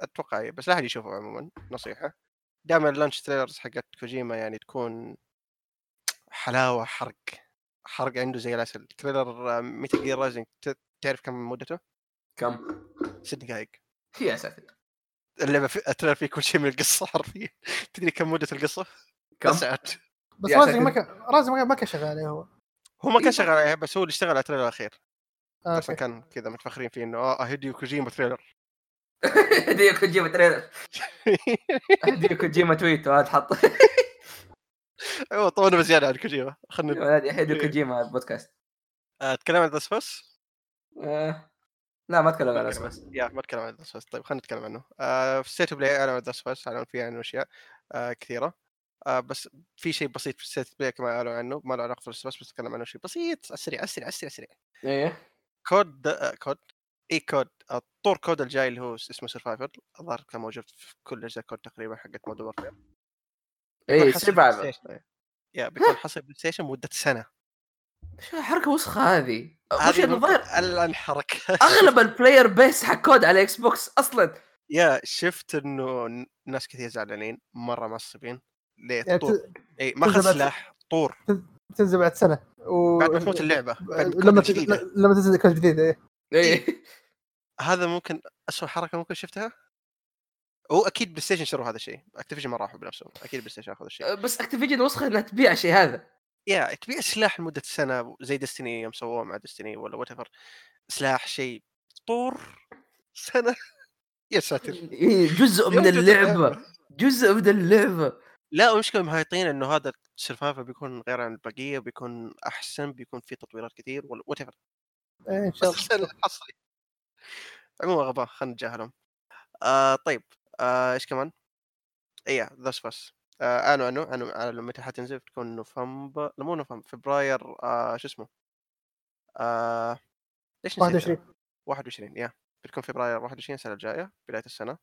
أتوقع إيه، بس لا أحد يشوفه عموما. نصيحة. دائما ال launch trailers حقت كوجيما يعني تكون حلاوة حرق. حرق عنده زي العسل trailer Metal Gear Rising تعرف كم مدته؟ كم ست دقائق يا ساتر اللعبة في ال trailer فيه كل شيء من القصة حرفيا تدري كم مدة القصة؟ كم؟ ساعات بس Rising ساتر. ما كان Rising ما كان- شغال عليه هو هو ما كان إيه. شغال عليها بس هو اللي اشتغل على ال trailer الأخير آه، أصلا okay. كان كذا متفخرين فيه إنه آه هيديو كوجيما trailer هديو كوجيما trailer هديو كوجيما tweet وهذا حط أيوه طولنا بزيادة عن كوجيما. خلينا هذه هديو كوجيما البودكاست. اتكلم عن The Last of Us آه، لا ما أتكلم عن اسمه يا ما أتكلم عن Last of Us طيب خلينا نتكلم عنه. آه في State of Play اعلنوا عن Last of Us اعلنوا فيه عنه أشياء آه كثيرة. آه بس في شيء بسيط في State of Play كمان اعلنوا عنه. ما له علاقة في ال Last of Us بس أتكلم عنه شيء بسيط على السريع على السريع على السريع على السريع. إيه. COD آه COD. اي COD. آه، طور COD الجاي اللي هو اسمه Survival الظاهر كان موجود في كل أجزاء COD تقريبا حقت Modern Warfare إيه Survival yeah بيكون حصل PlayStation مدة سنة. شو حركة وسخة هذه. وش الظاهر ممكن الان حركه أغلب ال player base حق COD على Xbox أصلا. yeah شفت إنه ناس كثير زعلانين مرة معصبين. ليه؟ يعني طور. اي ما اخذ بعد- سلاح طور. تنزل بعد سنة. و... بعد ما تموت اللعبة بعد لما لما. جديدة. تنزل COD جديد إيه. إيه. هذا ممكن اسوء حركة ممكن شفتها؟ هو أكيد PlayStation شروا هذا الشيء Activision ما راحوا بنفسهم أكيد PlayStation اخذ الشيء. بس Activision وسخه إنها تبيع الشيء هذا. yeah تبيع سلاح لمدة سنة زي Destiny يوم سووه مع Destiny ولا what سلاح شيء طور سنة. يا ساتر. إيه، جزء من اللعبة. جزء من اللعبة. لا المشكلة مهايطين إنه هذا ال Survival بيكون غير عن البقية بيكون أحسن بيكون فيه تطويرات كثير ولا whatever إن شاء الله. عموما غباء خلينا نتجاهلهم. آه طيب. إيش كمان؟ إيه ذا بس آه اعلنوا عنه عنه اعلنوا متى حتنزل بتكون نوفمبر لا مو نوفمبر فبراير آه شو اسمه؟ آه ليش نسيت؟ 21 21 yeah. بتكون فبراير 21 السنة الجاية بداية السنة.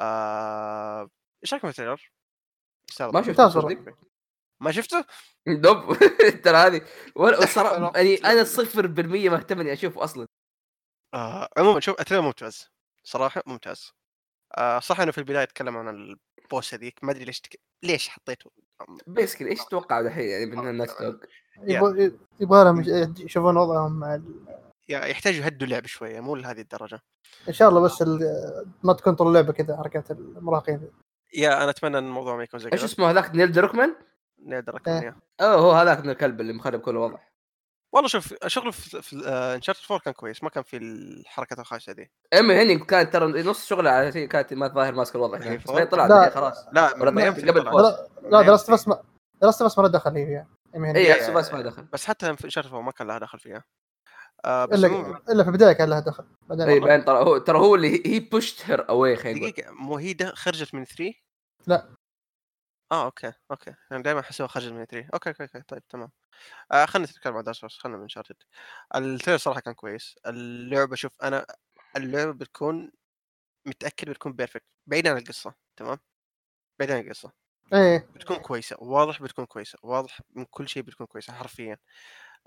آه إيش رايكم في ال trailer؟ ما. شفته ما شفته؟ dope. ترى هذه. يعني أنا صفر بالمية مهتم إني أشوفه أصلا. آه عموما شوف ال trailer ممتاز. صراحة ممتاز. آه صح إنه في البداية تكلم عن البوس هذيك ما أدري ليش تك... ليش حطيته basically إيش تتوقع الحين يعني من الناس يبغى لهم يش- يشوفون وضعهم مع ال... yeah يحتاجوا يهدوا اللعب شوية مو لهذه الدرجة. إن شاء الله بس ال... ما تكون طول اللعبة كذا حركات المراهقين. yeah أنا أتمنى إن الموضوع ما يكون زي إيش كذا. اسمه هذاك Neil Druckmann؟ أكمل، yeah. oh هو هذاك من الكلب اللي مخرب كل وضع والله شوف شغله في, في Uncharted 4 كان كويس ما كان في الحركات الخايسة دي Amy Hennig كانت ترى نص شغله على شيء كانت ما ظاهر ماسك الوضع four؟ بعدين طلع لا. الحين خلاص لا قبل. لا درست بس ما درست بس ما له دخل هي يعني يعني اي إيه، بس ما دخل بس حتى في Uncharted 4 ما كان لها دخل فيها آه بس إلا عموما إلا في البداية كان لها دخل بعدين اي. بعدين ترى هو ترى هو اللي هي pushed her away خلينا نقول دقيقة مو هي خرجت من 3 لا. آه okay okay. أنا دائما احسها خرجت من 3 okay okay okay. طيب تمام. آه خلينا نتكلم عن دارك خلينا من Uncharted ال trailer صراحة كان كويس. اللعبة شوف أنا اللعبة بتكون متأكد بتكون perfect بعيدا عن القصة تمام؟ بعيدا عن القصة. إيه. بتكون كويسة واضح بتكون كويسة واضح من كل شيء بتكون كويسة حرفيا.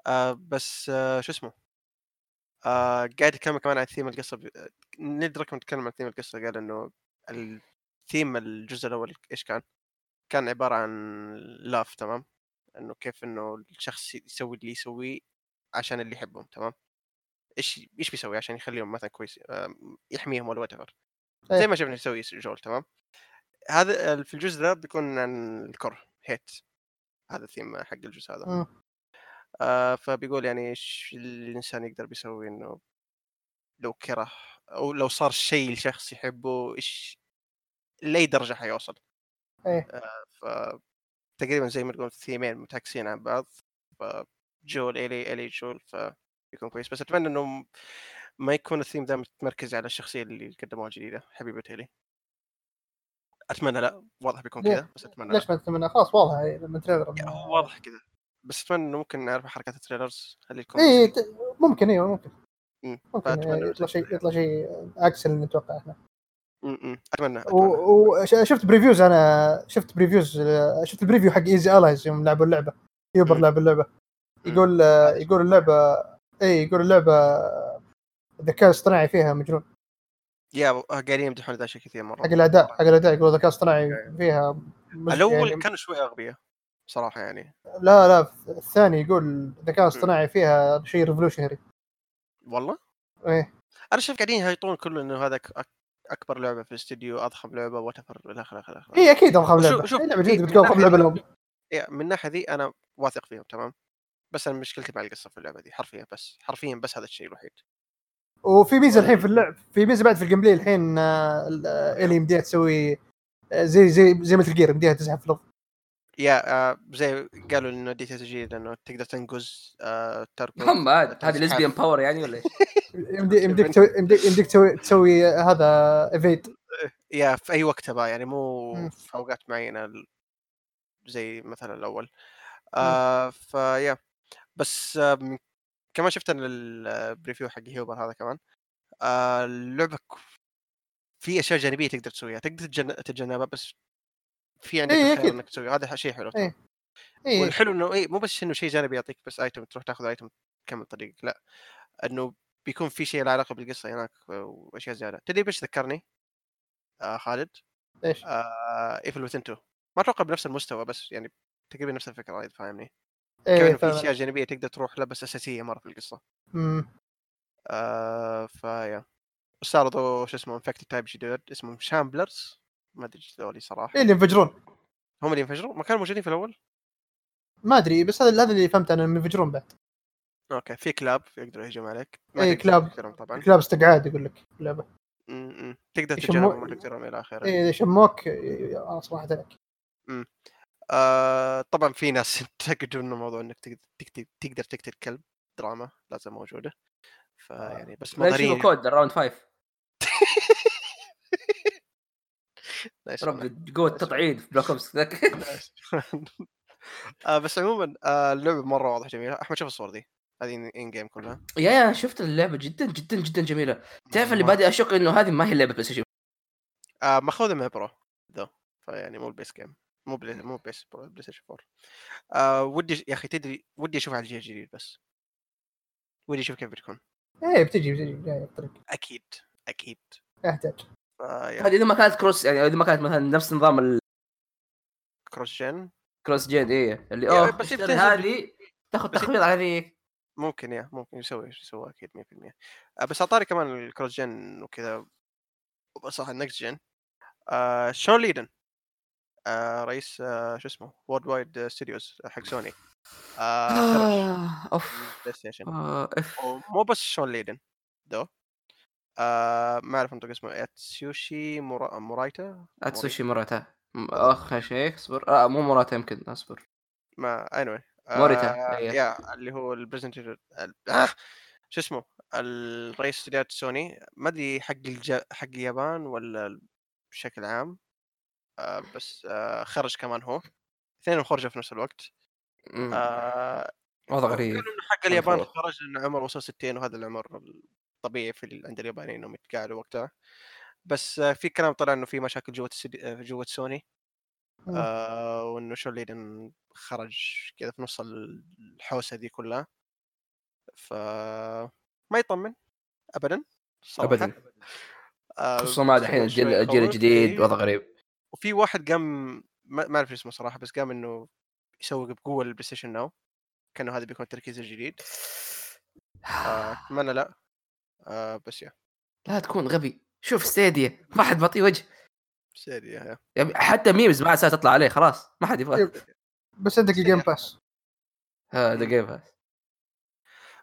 آه بس آه شو اسمه؟ آه قاعد يتكلم كمان عن ثيم القصة ب... ندرك نتكلم عن ثيم القصة. قال إنه الثيم الجزء الأول إيش كان؟ كان عبارة عن لاف تمام؟ إنه كيف إنه الشخص يسوي اللي يسويه عشان اللي يحبهم تمام؟ إيش إيش بيسوي عشان يخليهم مثلا كويس آه، يحميهم ولا what. زي ما شفنا يسوي جول تمام؟ هذا في الجزء ذا بيكون عن الكره hate هذا الثيم حق الجزء هذا. مم. آه فبيقول يعني إيش الإنسان يقدر بيسوي إنه لو كره أو لو صار شيء لشخص يحبه إيش لأي درجة حيوصل. إيه. آه ف تقريبا زي ما تقول ثيمين متعكسين عن بعض ف Joel Ellie Ellie Joel فبيكون كويس بس أتمنى إنه ما يكون الثيم ذا متمركز على الشخصية اللي قدموها الجديدة حبيبة إلي أتمنى لا واضح بيكون؟ كذا بس أتمنى ليش. ما تتمنى خلاص واضح لما تريلر يعني هو واضح كذا بس أتمنى إنه ممكن نعرف حركات ال trailers خليكم اي ت- ممكن أيوه ممكن مم. ممكن إنه يطلع شيء. يطلع شيء عكس اللي نتوقع إحنا م- م. أتمنى أتمنى. وشفت previews أنا شفت previews شفت ال preview حق Easy Allies يوم لعبوا اللعبة. هيوبر. لعب اللعبة. يقول يقول اللعبة اي يقول اللعبة الذكاء الاصطناعي فيها مجنون yeah قاعدين يمدحون ذا الشيء كثير مرة. حق الأداء حق الأداء يقول الذكاء الاصطناعي فيها. الأول يعني كانوا شوي أغبياء صراحة يعني. لا لا الثاني يقول الذكاء الاصطناعي فيها شيء revolutionary والله؟ إيه. أنا شايف قاعدين يهيطون كله إنه هذا أكبر لعبة في الاستديو أضخم لعبة whatever إلى آخره إلى آخره. هي أكيد شوف- لعبة. شوف، هي لعبه إيه، جديده بتكون ناحية- لعبة لهم إيه، من الناحيه ذي أنا واثق فيهم تمام؟ بس أنا مشكلتي مع القصة في اللعبة دي حرفيا بس حرفيا بس هذا الشيء الوحيد. وفي ميزة الحين في اللعب في ميزة بعد في ال gameplay الحين آه، ال- آه، اللي يمديها تسوي آه، زي زي زي Metal Gear يمديها تزحف في الأرض. yeah آه زي قالوا إنه دي تسجيل إنه تقدر تنقز تركض محمد هذه تزحف. lesbian power يعني ولا إيش؟ يمدي- يمديك تسوي يمديك تسوي تسوي هذا evade yeah في أي وقت تبغى يعني مو. في أوقات معينة زي مثلا الأول آه ف yeah بس آه كمان شفت أنا ال preview حق هيوبر هذا كمان آه اللعبة في أشياء جانبية تقدر تسويها تقدر تتجن- تتجنبها بس في عندك إيه،. إنك تسويها هذا شيء حلو إيه. اي والحلو إنه اي مو بس إنه شيء جانبي يعطيك بس item تروح تاخذ item تكمل طريقك لا. إنه بيكون في شيء له علاقة بالقصة هناك وأشياء زيادة. تدري بيش ذكرني؟ آه خالد. إيش؟ آه Evil Within 2 ما أتوقع بنفس المستوى بس يعني تقريبا نفس الفكرة اذا فاهمني؟ انه في. أشياء جانبية تقدر تروح لها بس أساسية مرة في القصة. مم. آه ف yeah استعرضوا شو اسمه infected type جديد اسمهم Shamblers ما أدري إيش ذولي صراحة. إيه اللي ينفجرون. هم اللي ينفجروا ما كانوا موجودين في الأول؟ ما أدري بس هذا هذا اللي فهمت أنا إنهم ينفجرون بعد. أوكي في كلاب يقدروا يهجموا عليك. إيه، تقدر كلاب. طبعا. كلاب استقعاد يقول لك اللعبه م- م. تقدر تجربهم تقدرهم إلى آخره. إيه إذا شموك إيه، آه صراحة لك. آه طبعا في ناس ينتقدوا انه موضوع إنك تقدر تقدر, تقدر تقتل كلب دراما لازم موجودة. فيعني بس لا يشيلوا مضارين. كود الراوند فايف نايس والله. رب قوة تطعيد في بلاك أوبس. ذاك. آه بس عموما آه اللعبة مرة واضحة جميلة. أحمد شوف الصور دي. هذه ان جيم كلها. يا يا شفت اللعبة؟ جدا جدا جدا جميلة. تعرف اللي. بادئ أشك إنه هذه ما هي لعبة بلاي ستيشن آه ماخوذه من برو ذو فيعني مو البيس جيم مو بلاي مو بيس برو بلاي ستيشن 4 آه ودي يا أخي تدري ودي أشوف على الجيل الجديد بس. ودي أشوف كيف بتكون. إيه بتجي بتجي. جاية الطريق أكيد أكيد. يحتاج فيا هذه إذا ما كانت كروس يعني إذا ما كانت مثلا نفس نظام cross gen ال cross gen إيه. اللي yeah أوه بس هذه تاخذ تخفيض على ذيك ممكن yeah ممكن يسوي يسوي أكيد 100% آه بس أعطاني كمان ال cross gen وكذا. صح ال next gen آه Shawn Layden. آه رئيس آه شو اسمه Worldwide Studios حق سوني آه آه، أوف. PlayStation مو بس Shawn Layden دو آه ما أعرف انطق اسمه أتسوشي مورا... مورايتا؟ أتسوشي موراتا م- أخ شيخ اصبر. آه مو موراتا يمكن أصبر. ما anyway. موريتا، آه إيه. yeah اللي هو ال president آه شو اسمه؟ الرئيس استديوهات سوني ما أدري حق الج... حق اليابان ولا بشكل عام. آه بس آه خرج كمان هو. اثنينهم خرجوا في نفس الوقت. آه وضع غريب. حق اليابان. خرج لأن عمر وصل 60 وهذا العمر الطبيعي في عند اليابانيين إنهم يتقاعدوا وقتها بس آه في كلام طلع إنه في مشاكل جوة السد... آه، جوة سوني مم. آه وإنه شون خرج كذا في نص الحوسة دي كلها ف ما يطمن ابدا صراحة. ابدا آه خصوصا ما الحين الجيل الجيل. الجديد. وضع غريب وفي واحد قام ما أعرف اسمه صراحة بس قام إنه يسوق بقوة لل PlayStation Now كأنه هذا بيكون التركيز الجديد آه، أتمنى لا آه بس yeah. لا تكون غبي. شوف ستيديا ما حد معطيه وجه. ستيديا. يعني حتى memes ما عاد تطلع عليه خلاص ما حد يبغى. بس عندك ال Game Pass هذا Game Pass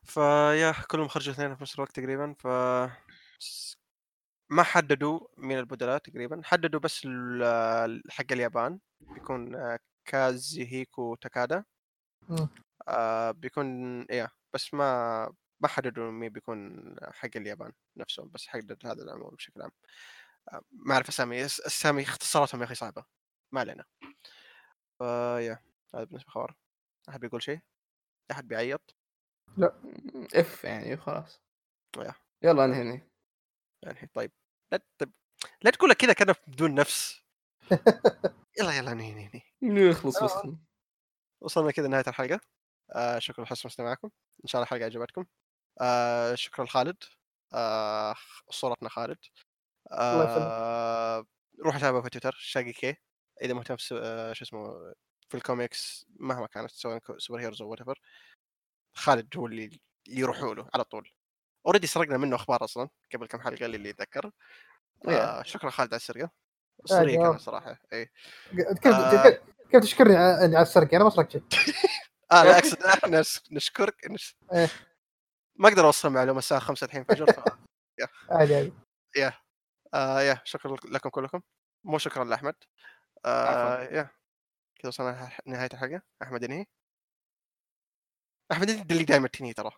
ف yeah كلهم خرجوا اثنين في نفس الوقت تقريبا ف ما حددوا مين البدلاء تقريبا. حددوا بس ال- حق اليابان. بيكون آه، كازيهيكو تاكادا. مم. آه بيكون إيه بس ما ما حددوا مين بيكون حق اليابان نفسهم بس حدد هذا العموم بشكل عام. آه، ما أعرف أسامي اس- أسامي اختصاراتهم يا أخي صعبة ما علينا. فيا هذا بالنسبة للخبر احد بيقول شيء؟ أحد بيعيط؟ إف يعني خلاص يا. يلا انهي يعني طيب. لا طيب. لا تقول كذا كذا بدون نفس. يلا يلا نهي نهي نهي يخلص بس وصلنا. كذا لنهاية الحلقة. آه شكرا لحسن استماعكم إن شاء الله الحلقة عجبتكم. آه شكرا لخالد. آه اسطورتنا خالد. آه روح تابعه في تويتر شاقي كي إذا مهتم آه شو اسمه في الكوميكس مهما كانت سواء superheroes أو what خالد هو اللي يروحوا له على طول. already سرقنا منه أخبار أصلا قبل كم حلقة اللي يتذكر. آه شكرا خالد على السرقة. آه، كانت صراحة اي كيف آه. تشكرني على على السرقة أنا ما سرقت شيء. آه لا أقصد إحنا نش- نشكرك نش... ما أقدر أوصل معلومة الساعة 5 الحين فجر ف... عادي عادي. آه يا شكرا لكم كلكم. مو شكرا لأحمد. آه يا. كذا وصلنا نهاية الحلقة. أحمد ينهي؟ أحمد انت اللي دائما تنهي ترى.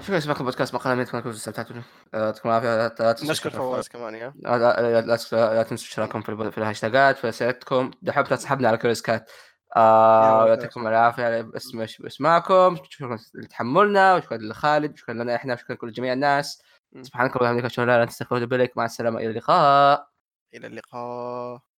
شكرا لسماعكم بودكاست؟ مقالة من تكونوا استمتعتوا آه، يعطيكم العافية. لا- لا تنسوا نشكر فواز كمان يا. لا لا- تنسوا اشتراككم في الهاشتاجات في اسئلتكم دحوم تسحبنا على كل cut. آه يعطيكم العافية على اسم اسمعكم شكرا لتحملنا وشكرا لخالد شكرا لنا إحنا شكرا لكل جميع الناس. سبحانك اللهم وبحمدك أشهد أن لا إله إلا أنت أستغفرك وأتوب إليك. مع السلامة. إلى اللقاء. إلى اللقاء.